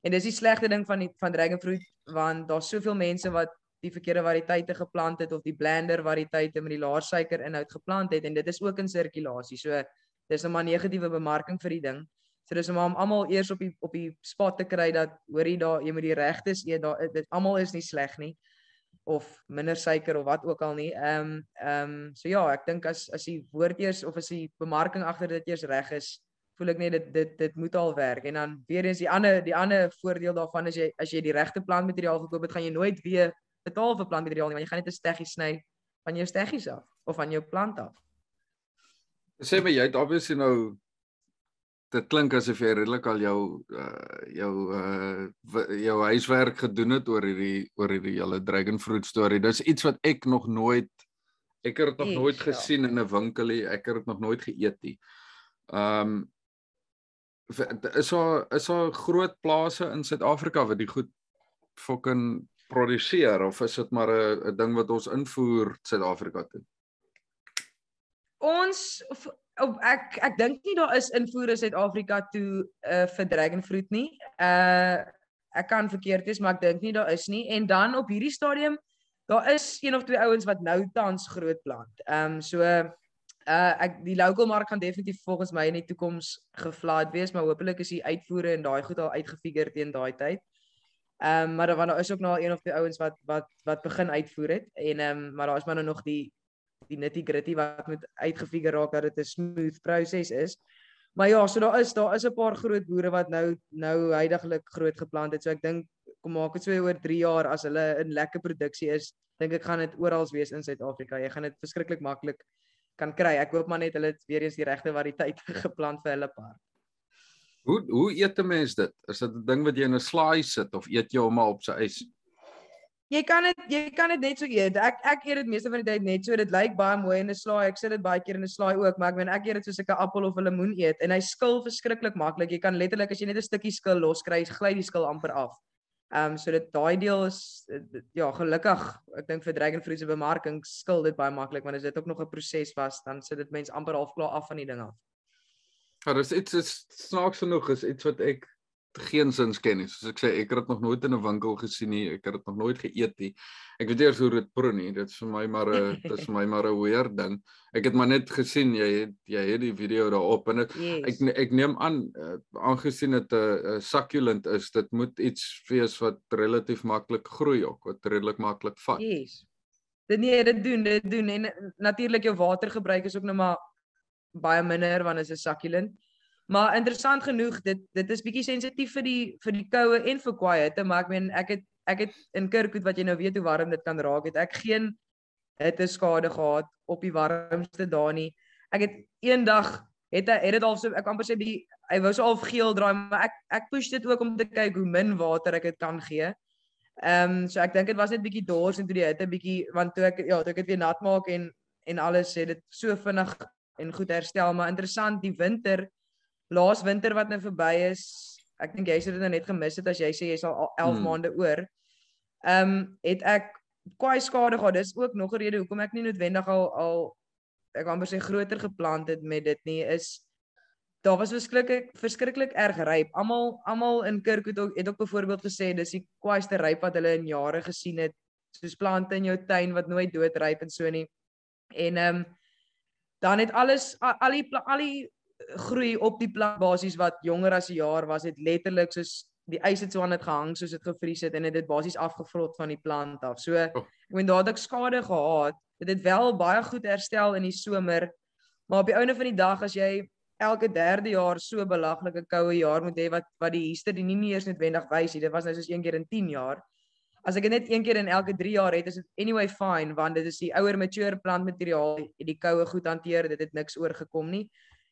C: En dis die slegste ding van die van dragon fruit want daar's soveel mense wat die verkeerde variëteite geplant het of die blender variëteite met die laer suiker inhoud geplant het en dit is ook in sirkulasie. So dis 'n maar negatiewe bemarking vir die ding. So dis om almal eers op die op die spot te kry dat hoorie daar jy moet die regtes eet daar dit almal is nie sleg nie of minder suiker of wat ook al nie. Ehm um, ehm um, so ja, ek dink as as die woord eers of as die bemarking agter dit eers reg is, voel ek net dit dit dit moet al werk. En dan weer eens die ander die ander voordeel daarvan is jy as jy die regte plantmateriaal verkoop, het gaan jy nooit weer betaal vir plantmateriaal nie, want jy gaan net 'n steggie sny van jou steggies af of van jou plant af.
B: Sê my jy het obviously nou dit klink asof jy redelik al jou uh, jou uh, jou huiswerk gedoen het oor hierdie oor hierdie hele dragon fruit storie. Dis iets wat ek nog nooit ek het dit nog
C: Eesh,
B: nooit
C: ja.
B: gesien in 'n winkel nie. Ek het dit nog nooit geëet nie. Ehm um, is daar is daar groot plase in Suid-Afrika wat die goed fucking produseer of is dit maar 'n ding wat ons invoer Suid-Afrika toe?
C: Ons of ek ek dink nie daar is invoere Suid-Afrika toe uh, vir dragon fruit nie. Uh ek kan verkeerd wees, maar ek dink nie daar is nie. En dan op hierdie stadium daar is een of twee ouens wat nou tans groot plant. Ehm um, so uh ek die local mark gaan definitief volgens my in die toekoms gevlaat wees, maar hopelik is die uitvoere en daai goed al uitgefigure teen daai tyd. Ehm um, maar daar daar is ook nou al een of twee ouens wat wat wat begin uitvoer het en ehm um, maar daar is maar nou nog die die nitty gritty wat moet uitgefigure raak dat dit 'n smooth proses is. Maar ja, so daar is daar is 'n paar groot boere wat nou nou heidaglik groot geplant het. So ek dink kom maak dit so oor 3 jaar as hulle in lekker produksie is, dink ek gaan dit oral wees in Suid-Afrika. Jy gaan dit verskriklik maklik kan kry. Ek hoop maar net hulle het weer eens die regte variëteite (laughs) geplant vir hulle paar.
B: Hoe hoe eet 'n mens dit? Is dit 'n ding wat jy in 'n slaai sit of eet jy hom maar op sy ys?
C: Jy kan dit jy kan dit net so eet. Ek ek eet dit meeste van die tyd net so. Dit lyk baie mooi in 'n slaai. Ek sit dit baie keer in 'n slaai ook, maar ek meen ek eet dit soos ek 'n appel of 'n lemoen eet en hy skil verskriklik maklik. Jy kan letterlik as jy net 'n stukkie skil loskry, gly die skil amper af. Ehm um, so dit daai deel is eh, ja, gelukkig. Ek dink vir dragon fruit se bemarking skil dit baie maklik, want as dit ook nog 'n proses was, dan sit dit mense amper half klaar af van die ding af.
B: Ja, dis iets is snaaks genoeg is iets wat ek geen sins ken nie. Soos ek sê, ek het dit nog nooit in 'n winkel gesien nie. Ek het dit nog nooit geëet nie. Ek weet eers hoe dit proe nie. Dit is vir my maar 'n (laughs) dit is vir my maar 'n weird ding. Ek het maar net gesien jy het jy het die video daarop en dit
C: Yes.
B: ek ek neem aan uh, aangesien dit 'n uh, succulent is, dit moet iets wees wat relatief maklik groei ook, wat redelik maklik vat.
C: Yes. Dit nee, dit doen, dit doen en natuurlik jou watergebruik is ook nou maar baie minder want dit is 'n succulent. Maar interessant genoeg, dit dit is bietjie sensitief vir die vir die koue en vir hitte, maar ek meen ek het ek het in Kirkwood wat jy nou weet hoe warm dit kan raak, het ek geen hitte skade gehad op die warmste dae nie. Ek het eendag het hy het dit al so ek amper sê die hy wou so half geel draai, maar ek ek push dit ook om te kyk hoe min water ek dit kan gee. Ehm um, so ek dink dit was net bietjie dors en toe die hitte bietjie want toe ek ja, toe ek dit weer nat maak en en alles het dit so vinnig en goed herstel, maar interessant die winter laas winter wat nou verby is. Ek dink jy sê dit nou net gemis het as jy sê jy sal al 11
B: Hmm.
C: maande oor. Ehm um, het ek kwaai skade gehad. Dis ook nog 'n rede hoekom ek nie noodwendig al al ek amper sê groter geplant het met dit nie is daar was verskriklik verskriklik erg ryp. Almal almal in Kirkwood ook, het ook byvoorbeeld gesê dis die kwaaiste ryp wat hulle in jare gesien het. Soos plante in jou tuin wat nooit doodryp en so nie. En ehm um, dan het alles a- al die al die groei op die plant basies wat jonger as 'n jaar was, het letterlik soos die ys het so aan dit gehang soos dit gevries het en het dit basies afgevrot van die plant af. So ek meen daar het ek skade gehad. Dit het wel baie goed herstel in die somer. Maar op die einde van die dag as jy elke derde jaar so belaglike koue jaar moet hê wat wat die hister die nie nie eers noodwendig wys nie. Dit was nou soos een keer in 10 jaar. As ek dit net een keer in elke 3 jaar het, is dit anyway fine want dit is die ouer mature plantmateriaal, het die koue goed hanteer, dit het niks oorgekom nie.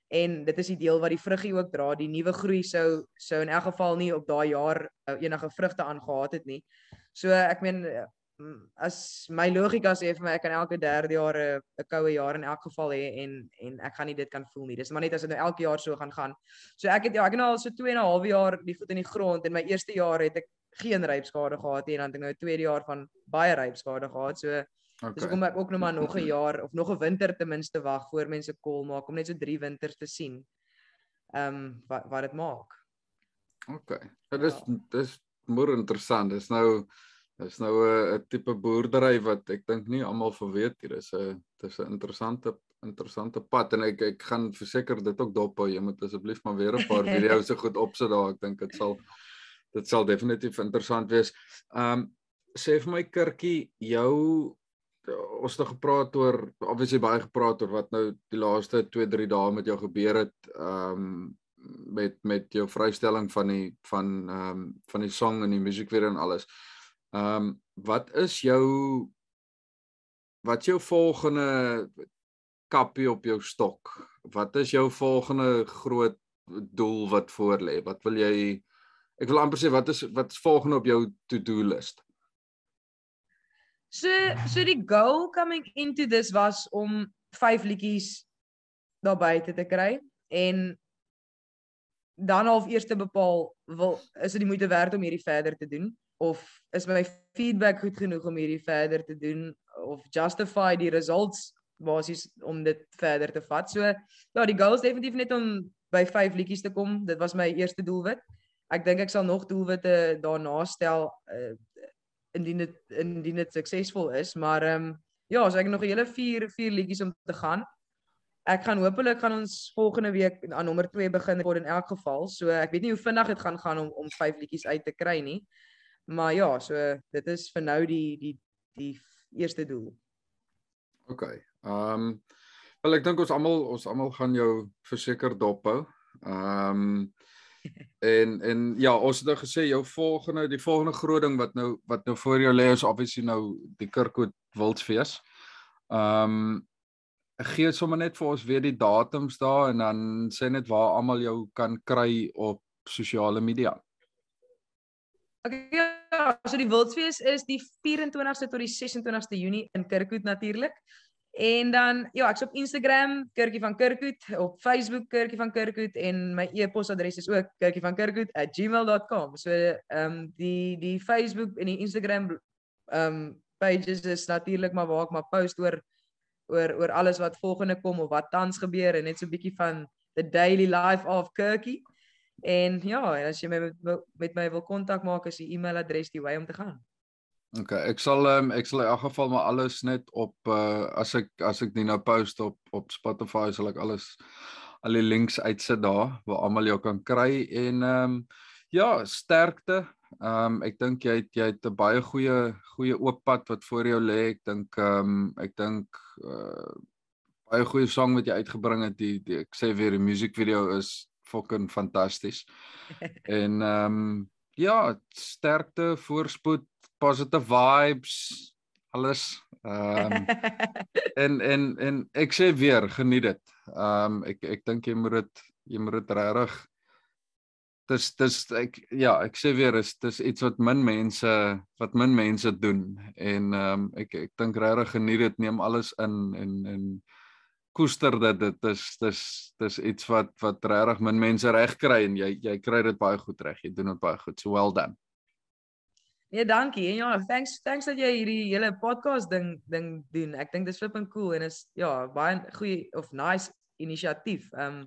C: En dit is die deel wat die vruggie ook dra. Die nuwe groei sou sou in elk geval nie op daai jaar uh, enige vrugte aangehad het nie. So ek meen uh, as my logika sê vir my ek kan elke derde jaar 'n 'n koue jaar in elk geval hê en en ek gaan nie dit kan voel nie. Dis maar net as dit nou elke jaar so gaan gaan. So ek het ja, ek het nou al so 2 en 'n half jaar die voet in die grond en my eerste jaar het ek geen rypskade gehad nie en dan het ek nou 'n tweede jaar van baie rypskade gehad. So dis
B: Okay.
C: hoekom ek ook nog maar nog 'n jaar of nog 'n winter ten minste wag voor mense kol maak om net so 3 winters te sien. Ehm um, wat wat dit maak.
B: Okay. Dit is
C: Ja.
B: dis moer interessant. Dis nou dis nou 'n tipe boerdery wat ek dink nie almal van weet hier is 'n dis 'n interessante interessante pad en ek ek gaan verseker dit ook dop hou. Jy moet asseblief maar weer 'n paar (laughs) video's se goed opsit daar. Ek dink dit sal dit sal definitief interessant wees. Um sê vir my Kirkie, jou ons het nou gepraat oor obviously baie gepraat oor wat nou die laaste 2 3 dae met jou gebeur het. Um met met jou vrystelling van die van ehm um, van die song en die musiekvideo en alles. Ehm um, wat is jou wat is jou volgende kappie op jou stok? Wat is jou volgende groot doel wat voor lê? Wat wil jy Ek wil amper sê wat is wat is volgende op jou to-do list?
C: So so die goal coming into this was om 5 liedjies daar buite te kry en dan half eers te bepaal wil is dit die moeite werd om hierdie verder te doen of is my feedback goed genoeg om hierdie verder te doen of justify die results basies om dit verder te vat. So ja, die goal is definitief net om by 5 liedjies te kom. Dit was my eerste doelwit. Ek dink ek sal nog doelwitte daarna stel uh, indien dit indien dit suksesvol is, maar ehm um, ja, so ek het nog 'n hele 4 4 liedjies om te gaan. Ek gaan hopelik gaan ons volgende week aan nommer 2 begin word in elk geval. So ek weet nie hoe vinnig dit gaan gaan om om 5 liedjies uit te kry nie. Maar ja, so dit is vir nou die die die eerste doel.
B: OK. Ehm um, wel ek dink ons almal ons almal gaan jou verseker dophou. Ehm um, en en ja, ons het nou gesê jou volgende die volgende groot ding wat nou wat nou voor jou lê is obviously nou die Kirkwood Wildsfees. Ehm um, gee sommer net vir ons weer die datums daar en dan sê net waar almal jou kan kry op sosiale media.
C: Okay, ja, so die Wildsfees is die 24ste tot die 26ste Junie in Kirkwood natuurlik. En dan ja, ek's op Instagram Kirkie van Kirkwood, op Facebook Kirkie van Kirkwood en my e-posadres is ook kirkievandkirkwood@gmail.com. So ehm um, die die Facebook en die Instagram ehm um, pages is natuurlik maar waar ek maar post oor oor oor alles wat volgende kom of wat tans gebeur en net so 'n bietjie van the daily life of Kirkie. En ja, as jy my met, met my wil kontak maak, is die e-mailadres die wy om te gaan.
B: OK, ek sal um, ek sal in elk geval maar alles net op uh as ek as ek nie nou post op op Spotify sal ek alles al die links uitsit daar waar almal jou kan kry en ehm um, ja, sterkte. Ehm um, ek dink jy het jy het 'n baie goeie goeie oop pad wat voor jou lê. Ek dink ehm um, ek dink uh baie goeie song wat jy uitgebring het. Die, die ek sê weer die musiekvideo is fucking fantasties. (laughs) en ehm um, ja, sterkte, voorspoed, positive vibes, alles. Ehm um, (laughs) en en en ek sê weer, geniet dit. Ehm um, ek ek dink jy moet dit jy moet dit regtig dis dis ek ja, ek sê weer is dis iets wat min mense wat min mense doen en ehm um, ek ek dink regtig geniet dit, neem alles in en en koester dit dit is dis dis iets wat wat regtig min mense reg kry en jy jy kry dit baie goed reg. Jy doen dit baie goed. So well done.
C: Nee, dankie. En ja, thanks thanks dat jy hierdie hele podcast ding ding doen. Ek dink dis flipping cool en is ja, baie goeie of nice inisiatief. Ehm um,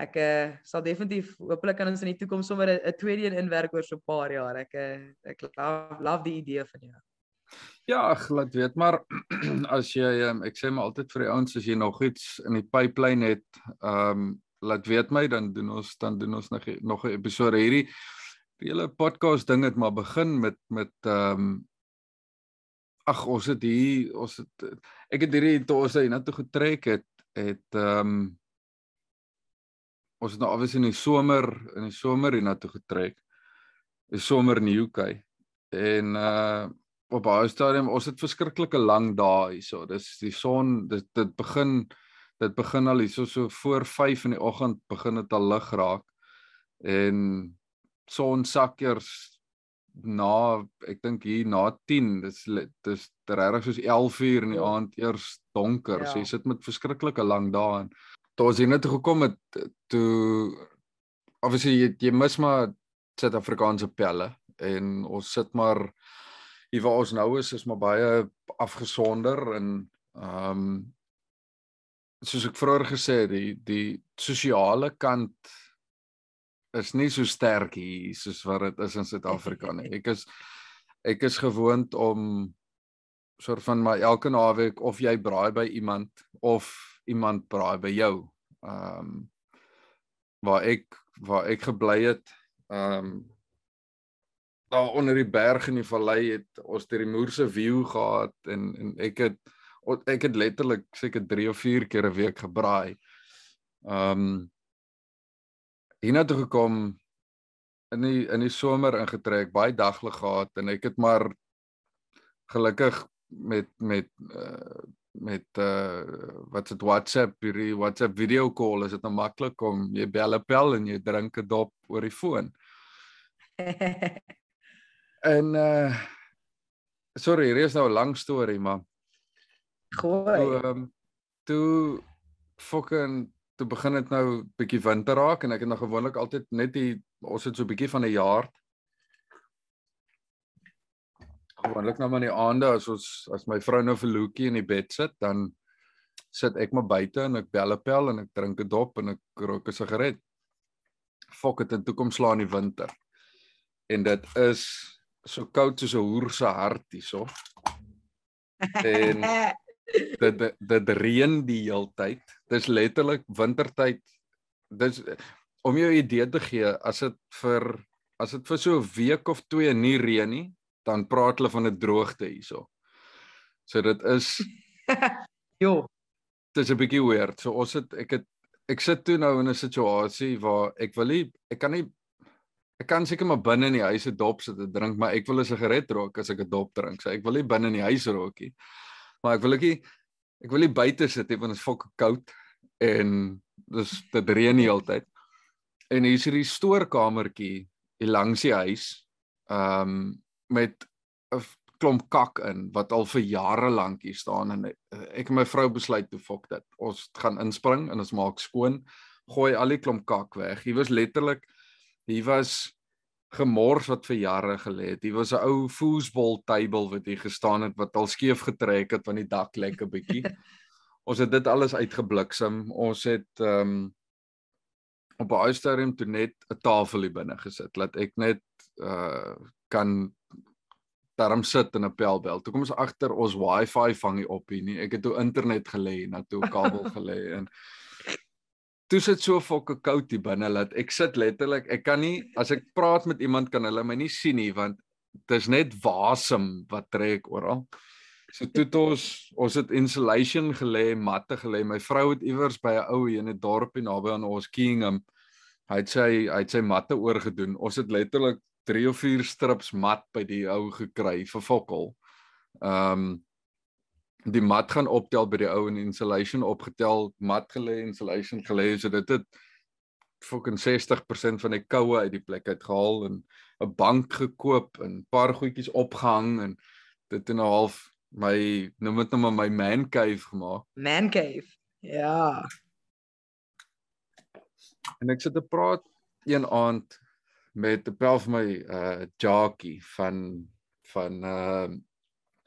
C: ek uh, sal definitief hopelik kan ons in die toekoms sommer 'n tweede een inwerk oor so 'n paar jaar. Ek uh, ek love, love die idee van jou.
B: Ja, ag, laat weet, maar (clears throat) as jy um, ek sê maar altyd vir die ouens as jy nog iets in die pipeline het, ehm um, laat weet my dan doen ons dan doen ons nog nog 'n episode hierdie die hele podcast ding het maar begin met met ehm um, ag ons het hier ons het ek het hierdie toe ons hier na toe getrek het het ehm um, ons het nou alweer in die somer in die somer hier na toe getrek. Die somer in die UK en uh op baie stadium ons het verskriklike lang dae hierso. Dis die son dit dit begin dit begin al hierso so voor 5 in die oggend begin dit al lig raak. En son sakkers na ek dink hier na 10 dis dis regtig soos 11 uur in die ja. aand eers donker. Ja. So jy sit met verskriklike lang dae en toe as jy net gekom het toe obviously jy, jy mis maar Suid-Afrikaanse pelle en ons sit maar hier waar ons nou is is maar baie afgesonder en ehm um, soos ek vroeër gesê het die die sosiale kant is nie so sterk hier soos wat dit is in Suid-Afrika nie. (laughs) Ek is ek is gewoond om soort van my elke naweek of jy braai by iemand of iemand braai by jou. Ehm um, waar ek waar ek gebly het ehm um, daar onder die berg in die vallei het ons deur die moerse view gehad en en ek het ek het letterlik seker 3 of 4 keer 'n week gebraai. Um hierna toe gekom in die in die somer ingetrek, baie daglig gehad en ek het maar gelukkig met met uh, met uh wat se WhatsApp hierdie WhatsApp video call is dit nou maklik om jy bel 'n pel en jy drink 'n dop oor die foon. (laughs) en uh sorry, hier is nou 'n lang storie, maar
C: Gooi.
B: toe um, toe fucking toe begin dit nou bietjie winter raak en ek het nou gewoonlik altyd net die ons het so bietjie van 'n jaar gewoonlik nou maar in die aande as ons as my vrou nou vir Lukie in die bed sit, dan sit ek maar buite en ek bel 'n pel en ek drink 'n dop en ek rook 'n sigaret. Fok dit in toekoms slaan in die winter. En dit is so koud soos 'n hoer se hart hierso. (laughs) En dit dit- dit reën die heeltyd. Dis letterlik wintertyd. Dis om jou idee te gee, as dit vir as dit vir so 'n week of 2 nie reën nie, dan praat hulle van 'n droogte hierso. So dit is (laughs)
C: Jo.
B: dit is 'n bietjie weird. So ons het ek het ek sit toe nou in 'n situasie waar ek wil nie ek kan nie ek kan seker maar binne in die huis 'n dop sit en drink, maar ek wil 'n sigaret rook as ek 'n dop drink. So ek wil nie binne in die huis rook nie. Maar ek wil ook nie ek wil nie buite sit nie want dit is fokke koud en dis dit reën die hele tyd. En hier is hierdie stoorkamertjie hier langs die huis. Ehm um, met 'n klomp kak in wat al vir jare lank hier staan en eh, ek en my vrou besluit toe fok dit. Ons gaan inspring en ons maak skoon, gooi al die klomp kak weg. Hier was letterlik hier was gemors wat vir jare gelê het. Hier was 'n ou foosball table wat hier gestaan het wat al skeef getrek het van die dak lekker bietjie. (laughs) ons het dit alles uitgebliksem. Ons het ehm um, op 'n stadium toe net 'n tafel hier binne gesit. Laat ek net uh kan daarom sit in 'n pelbel. Toe kom ons agter ons wifi vang nie op hier nie. Ek het toe internet gelê, na toe 'n kabel (laughs) gelê en toe sit so fokke koud hier binne dat ek sit letterlik, ek kan nie as ek praat met iemand kan hulle my nie sien nie want dis net wasem wat trek oral. So toe het ons ons het insulation gelê, matte gelê. My vrou het iewers by 'n ou in 'n dorpie naby aan ons Kingham. Hy het sy hy het sy matte oorgedoen. Ons het letterlik 3 of 4 strips mat by die ou gekry vir fokkel. Ehm um, die mat gaan optel by die ou en insulation opgetel, mat gelê, insulation gelê, so dit het fucking 60% van die koue uit die plek uit gehaal en 'n bank gekoop en paar goedjies opgehang en dit in 'n half my noem dit nou maar my man cave gemaak.
C: Man cave. Ja.
B: En ek sit te praat een aand met 'n pel van my uh jockey van van uh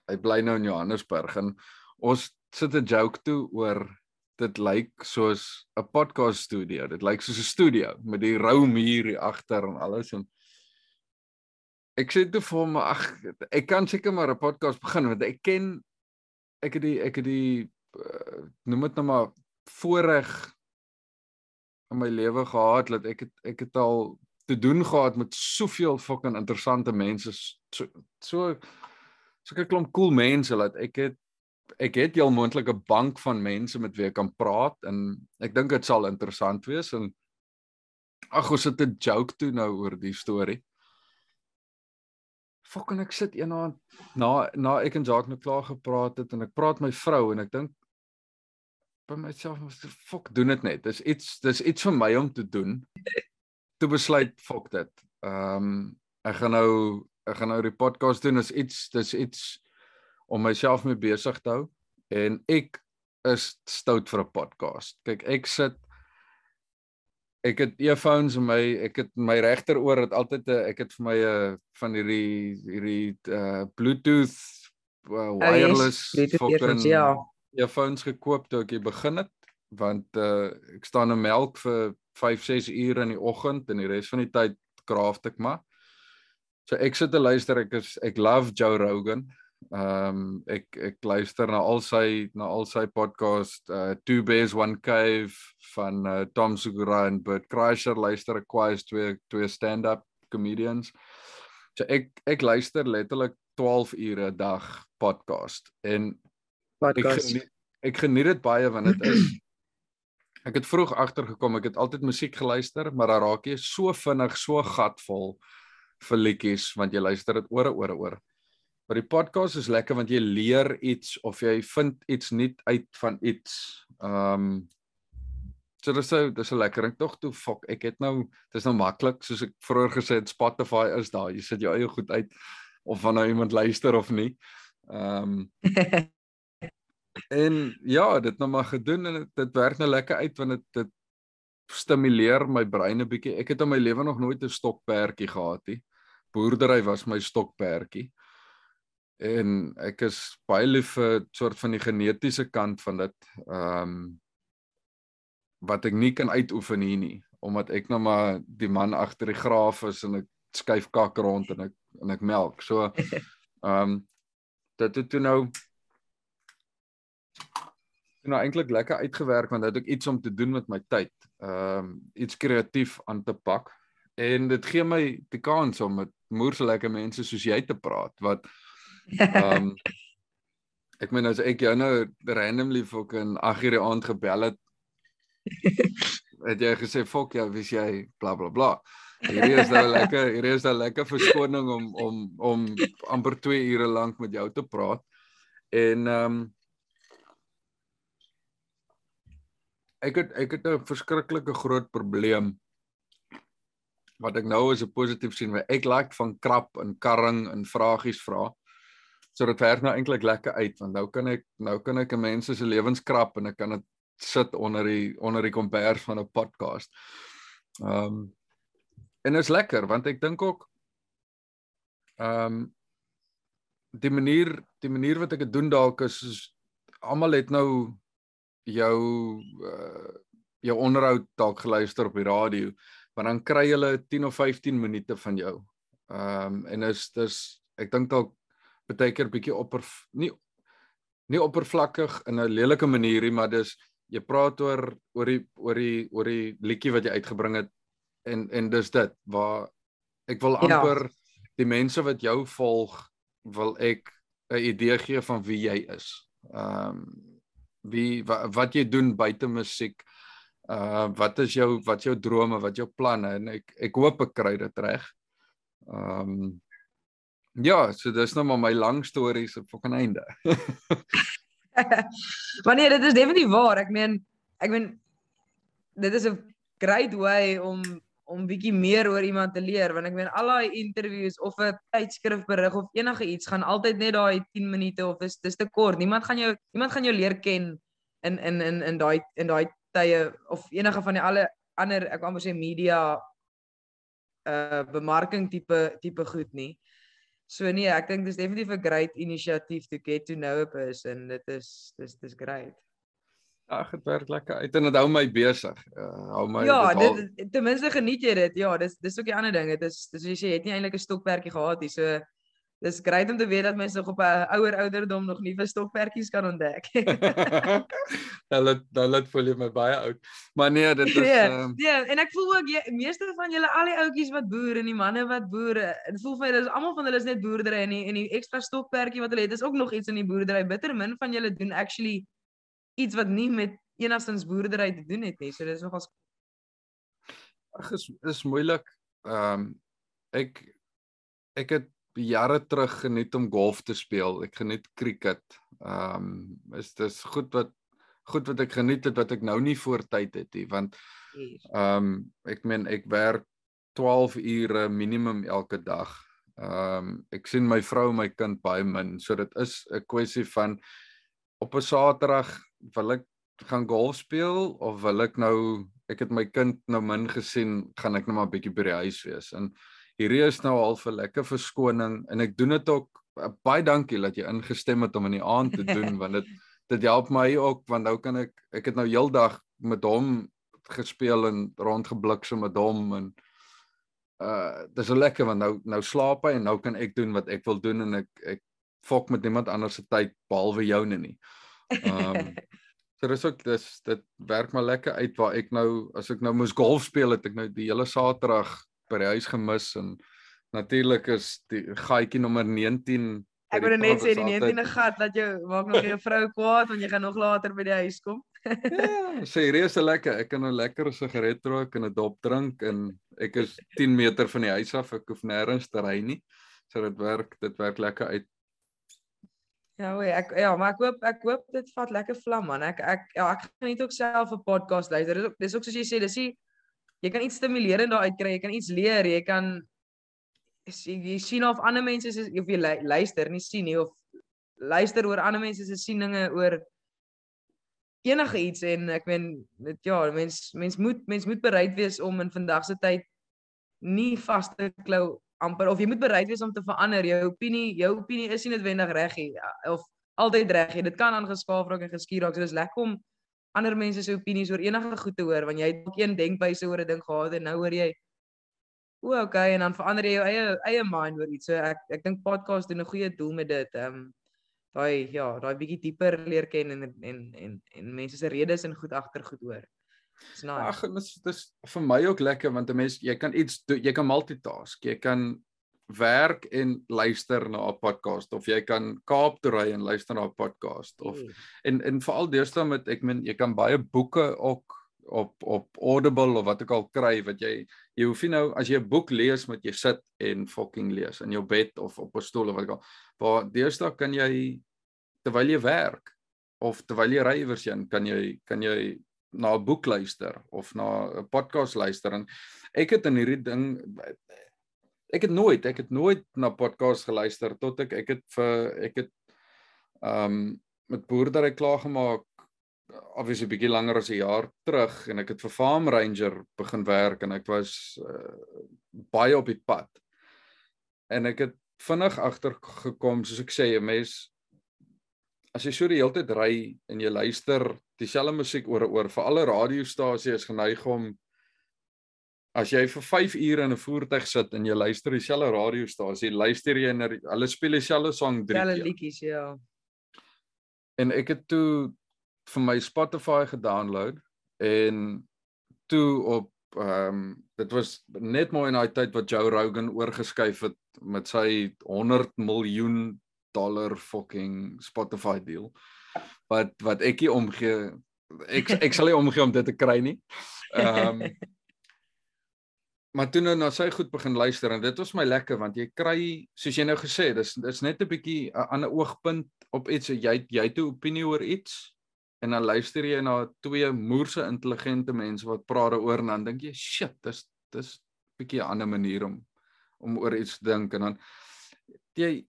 B: hy bly nou in Johannesburg en ons sit 'n joke toe oor dit lyk soos 'n podcast studio. Dit lyk soos 'n studio met die rou muur hier agter en alles en ek sê toe vir hom ag ek kan seker maar 'n podcast begin want ek ken ek het die ek het die uh, noem dit nou maar voorreg in my lewe gehad dat ek het ek het al te doen gehad met soveel fucking interessante mense so so so 'n klomp cool mense dat ek het ek het heel moontlik 'n bank van mense met wie ek kan praat en ek dink dit sal interessant wees en ag ons het 'n joke toe nou oor die storie. Fucking ek sit eendag na na ek en Jacques nou klaar gepraat het en ek praat my vrou en ek dink by myself fok doen dit net. Dis iets dis iets vir my om te doen. Toe besluit fok dit. Ehm um, ek gaan nou ek gaan nou die podcast doen. Dis iets dis iets om myself mee besig te hou en ek is stout vir 'n podcast. Kyk, ek sit ek het earphones in my ek het my regteroor het altyd 'n ek het vir my 'n van hierdie hierdie uh Bluetooth uh, wireless
C: Oh, yes,
B: fucking
C: ja.
B: earphones gekoop toe ek hier begin het want uh ek staan in melk vir 5 6 ure in die oggend en die res van die tyd craft ek maar. So ek sit te luister ek is ek love Joe Rogan. Ehm um, ek ek luister na al sy na al sy podcast uh Two Bears One Cave van uh, Tom Segura en Bert Kreischer luister ek kwais twee twee stand-up comedians. So ek ek luister letterlik 12 ure 'n dag podcast en ek
C: Podcast.
B: geniet, ek geniet dit baie want dit is (clears throat) ek het vroeg agtergekom ek het altyd musiek geluister, maar dan raak jy so vinnig so gatvol vir liedjies want jy luister dit ore ore ore. Maar die podcast is lekker want jy leer iets of jy vind iets nuut uit van iets. Ehm um, so dis so dis so lekker. Ek tog toe fok, ek het nou dis nou maklik soos ek vroeër gesê het Spotify is daar. Jy sit jou eie goed uit of van nou iemand luister of nie. Ehm um, (laughs) En ja, dit nou maar gedoen en dit, dit werk nou lekker uit want dit dit stimuleer my brein 'n bietjie. Ek het in my lewe nog nooit 'n stokperdjie gehad nie. Boerdery was my stokperdjie. En ek is baie lief vir soort van die genetiese kant van dit. Ehm um, wat ek nie kan uitoefen hier nie omdat ek nou maar die man agter die graaf is en ek skuif kak rond en ek en ek melk. So (laughs) ehm um, dit het toe nou nou eintlik lekker uitgewerk want dit het ook iets om te doen met my tyd. Ehm um, iets kreatief aan te pak en dit gee my die kans om met moerse lekker mense soos jy te praat wat ehm um, ek meen as ek jou nou randomly fok in 8 uur die aand gebel het het jy gesê fok ja, wie's jy bla bla bla. Hierdie is nou lekker, hierdie is nou lekker verskoning om om om amper 2 ure lank met jou te praat. En ehm um, ek het ek het 'n verskriklike groot probleem wat ek nou as 'n positief sien, want ek like van krap en karring en vragies vra. So dit werk nou eintlik lekker uit want nou kan ek nou kan ek 'n mens se lewenskrap en ek kan dit sit onder die onder die kombers van 'n podcast. Ehm um, en is lekker want ek dink ook ehm um, die manier die manier wat ek dit doen dalk is, is almal het nou jou uh, jou onderhoud dalk geluister op die radio, maar dan kry hulle 10 of 15 minute van jou. Ehm um, en is dis ek dink dalk baie keer bietjie opper nie nie oppervlakkig in 'n lelike manierie, maar dis jy praat oor oor die oor die oor die liedjie wat jy uitgebring het en en dis dit waar ek wil ja. amper ja. die mense wat jou volg wil ek 'n idee gee van wie jy is. Ehm um, wie wat, wat jy doen buite musiek. Uh wat is jou wat jou drome, wat jou planne en ek ek hoop ek kry dit reg. Um ja, so dis nou maar my lang stories op van einde. (laughs)
C: Wanneer dit is definitief waar. Ek meen ek meen dit is 'n great way om om bietjie meer oor iemand te leer want ek meen al daai interviews of 'n tydskrifberig of enige iets gaan altyd net daai 10 minute of is dis te kort. Niemand gaan jou niemand gaan jou leer ken in in in in daai in daai tye of enige van die alle ander ek wou sê media uh bemarking tipe tipe goed nie. So nee, ek dink dis definitief 'n great initiatief to get to know a person. Dit is dis dis great.
B: Ag, dit werk lekker uit en dit hou my besig. Uh, hou my
C: Ja, dit, dit ten minste geniet jy dit. Ja, dis dis ook die ander ding. Dit is dis as jy het nie eintlik 'n stokperdjie gehad nie. So dis great om te weet dat mense nog op 'n ouer ouderdom nog nuwe stokperdjies kan ontdek. (laughs) (laughs)
B: hulle hulle voel jy my baie oud. Maar nee, dit is
C: Ja, nee, um... nee, en ek voel ook jy meeste van julle al die ouetjies wat boer en die manne wat boer, dit voel vir my dis almal van hulle is net boerdery en die, en die ekstra stokperdjie wat hulle het is ook nog iets in die boerdery. Bitter min van julle doen actually iets wat nie met enigstens boerdery te doen het nie. So dis nogals
B: Ag is is moeilik. Ehm um, ek ek het jare terug geniet om golf te speel. Ek geniet cricket. Ehm um, is dis goed wat goed wat ek geniet het wat ek nou nie voor tyd het nie want ehm um, ek meen ek werk 12 ure minimum elke dag. Ehm um, ek sien my vrou en my kind baie min. So dit is 'n kwessie van op 'n Saterdag wil ek gaan golf speel of wil ek nou ek het my kind nou min gesien, gaan ek nou maar bietjie by die huis wees. En hierdie is nou al vir lekker verskoning en ek doen dit ook eh, baie dankie dat jy ingestem het om in die aand te doen (laughs) want dit dit help my ook want nou kan ek ek het nou heeldag met hom gespeel en rondgebliksem met hom en uh dis so lekker want nou nou slaap hy en nou kan ek doen wat ek wil doen en ek ek fok met niemand anders se tyd behalwe joune nie. Ehm um, (laughs) so dis ook dis dit werk maar lekker uit waar ek nou as ek nou moes golf speel het ek nou die hele Saterdag by die huis gemis en natuurlik is die gaatjie nommer 19
C: Ek wou net sê die 19e gat dat jou maak nog jou vrou kwaad want jy gaan nog later by die huis kom. (laughs)
B: Ja, serieus lekker. Ek kan 'n lekker sigaret rook en 'n dop drink en ek is 10 meter van die huis af. Ek hoef nêrens te ry nie. So dit werk, dit werk lekker uit.
C: Ja, oei, ek ja, maar ek hoop ek hoop dit vat lekker vlam man. Ek ek ja, ek geniet ook self 'n podcast luister. Dis ook dis ook soos jy sê, dis jy jy kan iets stimulerend daar uitkry, jy kan iets leer, jy kan jy, jy sien of ander mense is of jy luister, nie sien nie of luister oor ander mense se sieninge oor enige iets en ek meen dit ja, mens mens moet mens moet bereid wees om in vandag se tyd nie vas te klou amper of jy moet bereid wees om te verander. Jou opinie, jou opinie is nie noodwendig reg nie of altyd reg nie. Dit kan aangeskaaf raak en geskuur raak. So dis lekker om ander mense se opinies oor enige goed te hoor want jy het ook een denkwyse oor 'n ding gehad en nou hoor jy o, okay en dan verander jy jou eie eie mind oor iets. So ek ek dink podcast doen 'n goeie doel met dit. Ehm um, daai ja, daai bietjie dieper leer ken en en en en mense se redes en goed agter goed hoor.
B: Dis nice. Ag, dis dis vir my ook lekker want 'n mens jy kan iets do, jy kan multitask. Jy kan werk en luister na 'n podcast of jy kan Kaap toe ry en luister na 'n podcast of mm. en en veral deesdae met ek meen jy kan baie boeke ook op op Audible of wat ook al kry wat jy jy hoef nie nou as jy 'n boek lees moet jy sit en fucking lees in jou bed of op 'n stoel of wat ook al. Waar deesdae kan jy terwyl jy werk of terwyl jy ry iewers heen kan jy kan jy na 'n boek luister of na 'n podcast luister en ek het in hierdie ding ek het nooit ek het nooit na podcast geluister tot ek ek het vir ek het ehm um, met boerdery klaar gemaak obviously bietjie langer as 'n jaar terug en ek het vir Farm Ranger begin werk en ek was uh, baie op die pad. En ek het vinnig agter gekom soos ek sê, 'n mens as jy so die hele tyd ry en jy luister dieselfde musiek oor en oor vir alle radiostasie is geneig om as jy vir 5 ure in 'n voertuig sit en jy luister dieselfde radiostasie, luister jy na hulle speel dieselfde sang drie keer.
C: Hulle liedjies, ja.
B: En ek het toe vir my Spotify gedownload en toe op ehm um, dit was net mooi in daai tyd wat Joe Rogan oorgeskuif het met sy 100 miljoen dollar fucking Spotify deal. Wat wat ek nie omgee ek ek sal nie omgee om dit te kry nie. Ehm um, (laughs) Maar toe nou na sy goed begin luister en dit was my lekker want jy kry soos jy nou gesê dis dis net 'n bietjie 'n ander oogpunt op iets jy jy het 'n opinie oor iets en dan luister jy na twee moerse intelligente mense wat praat daaroor en dan dink jy shit dis dis 'n bietjie 'n ander manier om om oor iets te dink. En dan jy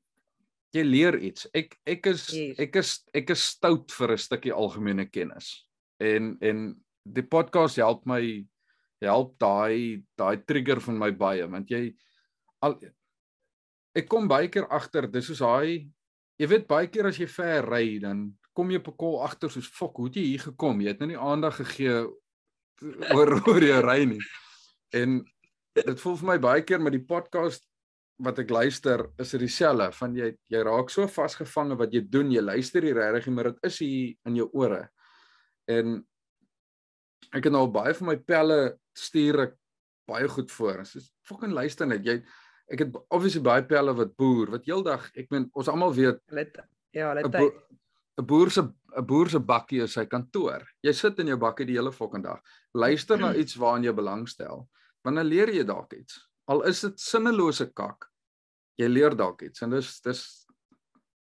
B: jy leer iets. Ek ek is yes. ek is ek is stout vir 'n stukkie algemene kennis. En en die podcast help my help daai daai trigger van my baie want jy al ek kom baie keer agter dis soos daai jy weet baie keer as jy ver ry dan kom jy op 'n kol agter soos fok, hoe het jy hier gekom? Jy het nou nie aandag gegee oor (laughs) oor jou ry nie. En dit voel vir my baie keer met die podcast wat ek luister, is dit dieselfde van jy jy raak so vasgevang wat jy doen, jy luister nie regtig maar dit is hier in jou ore. En ek het nou baie van my pelle stuur ek baie goed voor. So fucking luister net. Jy ek het obviously baie pelle wat boer, wat heeldag, ek meen ons almal weet
C: ja, hulle tyd
B: 'n boer se 'n boer se bakkie is sy kantoor. Jy sit in jou bakkie die hele fucking dag. Luister na iets waaraan jy belangstel. Wanneer leer jy dalk iets? Al is dit sinnelose kak. Jy leer dalk iets en dis dis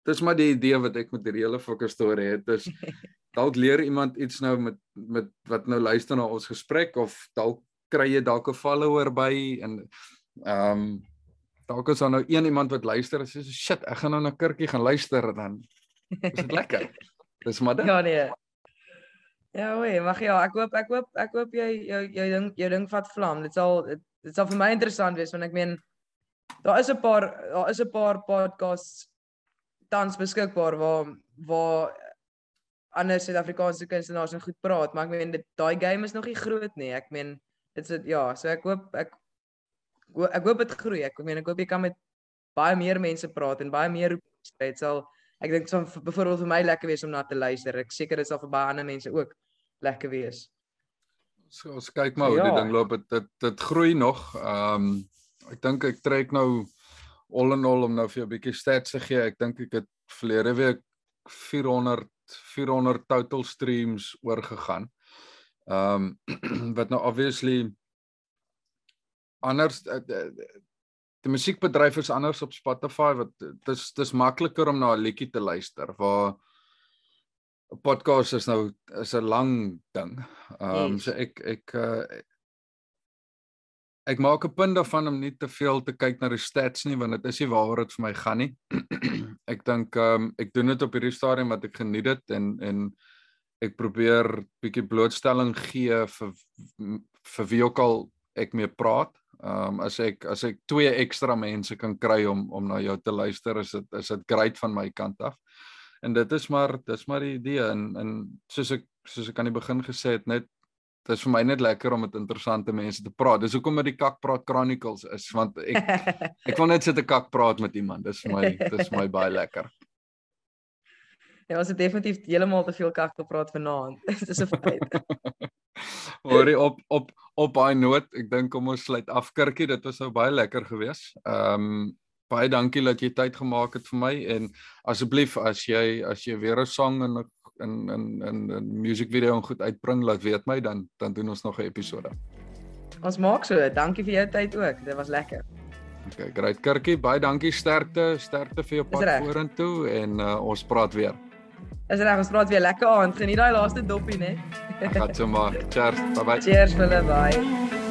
B: dis maar die idee wat ek met hierdie hele fucking storie het. Dis (laughs) dalk leer iemand iets nou met met wat nou luister na ons gesprek of dalk kry jy dalk 'n follower by en ehm um, dalk is daar nou een iemand wat luister en sê shit, ek gaan nou na Kirkie gaan luister dan Is dit lekker? (laughs) Dis maar dit.
C: Ja nee. Ja, oei, mag ja, ek hoop ek hoop ek hoop jy jou jou ding jou ding vat vlam. Dit sal dit sal vir my interessant wees want ek meen daar is 'n paar daar is 'n paar podcasts tans beskikbaar waar waar ander Suid-Afrikaanse kunstenaars en goed praat, maar ek meen dit daai game is nog nie groot nie. Ek meen dit is ja, so ek hoop ek ek hoop dit groei. Ek meen ek hoop jy kan met baie meer mense praat en baie meer dit sal ek dink so byvoorbeeld vir my lekker wees om na te luister. Ek seker dit sal vir baie ander mense ook lekker wees.
B: So ons kyk maar hoe ja. die ding loop. Dit dit, dit groei nog. Ehm um, ek dink ek trek nou all in all om nou vir jou 'n bietjie stats te gee. Ek dink ek het verlede week 400 400 total streams oorgegaan. Ehm um, (clears throat) wat nou obviously anders uh, die musiekbedryf is anders op Spotify wat dis dis makliker om na 'n liedjie te luister waar 'n podcast is nou is 'n lang ding. Ehm um, so ek ek uh, ek maak 'n punt daarvan om nie te veel te kyk na die stats nie want dit is nie waaroor dit vir my gaan nie. (clears throat) ek dink ehm um, ek doen dit op hierdie stadium wat ek geniet dit en en ek probeer bietjie blootstelling gee vir vir wie ook al ek mee praat. Ehm um, as ek as ek twee ekstra mense kan kry om om na jou te luister, is dit is dit great van my kant af. En dit is maar dis maar die idee en en soos ek soos ek aan die begin gesê het, net dit is vir my net lekker om met interessante mense te praat. Dis hoekom dit die Kak Praat Chronicles is want ek (laughs) ek wil net sit 'n kak praat met iemand. Dis vir my dis my baie lekker. (laughs)
C: Ja, ons het definitief heeltemal te veel kak gepraat vanaand. (laughs) Dis 'n feit.
B: Hoorie op op op baie noot. Ek dink kom ons sluit af Kirkie. Dit was nou baie lekker geweest. Ehm um, baie dankie dat jy tyd gemaak het vir my en asseblief as jy as jy weer 'n song in in in in 'n musiekvideo en goed uitbring, laat weet my dan dan doen ons nog 'n episode.
C: Ons maak so. Dankie vir jou tyd ook. Dit was lekker.
B: Okay, great Kirkie. Baie dankie. Sterkte, sterkte vir jou pad vorentoe en uh, ons praat weer.
C: Is reg, ons praat weer lekker aand. Geniet daai laaste doppie, né?
B: Gaan so maar. (laughs) Cheers. Bye bye.
C: Cheers hulle, bye.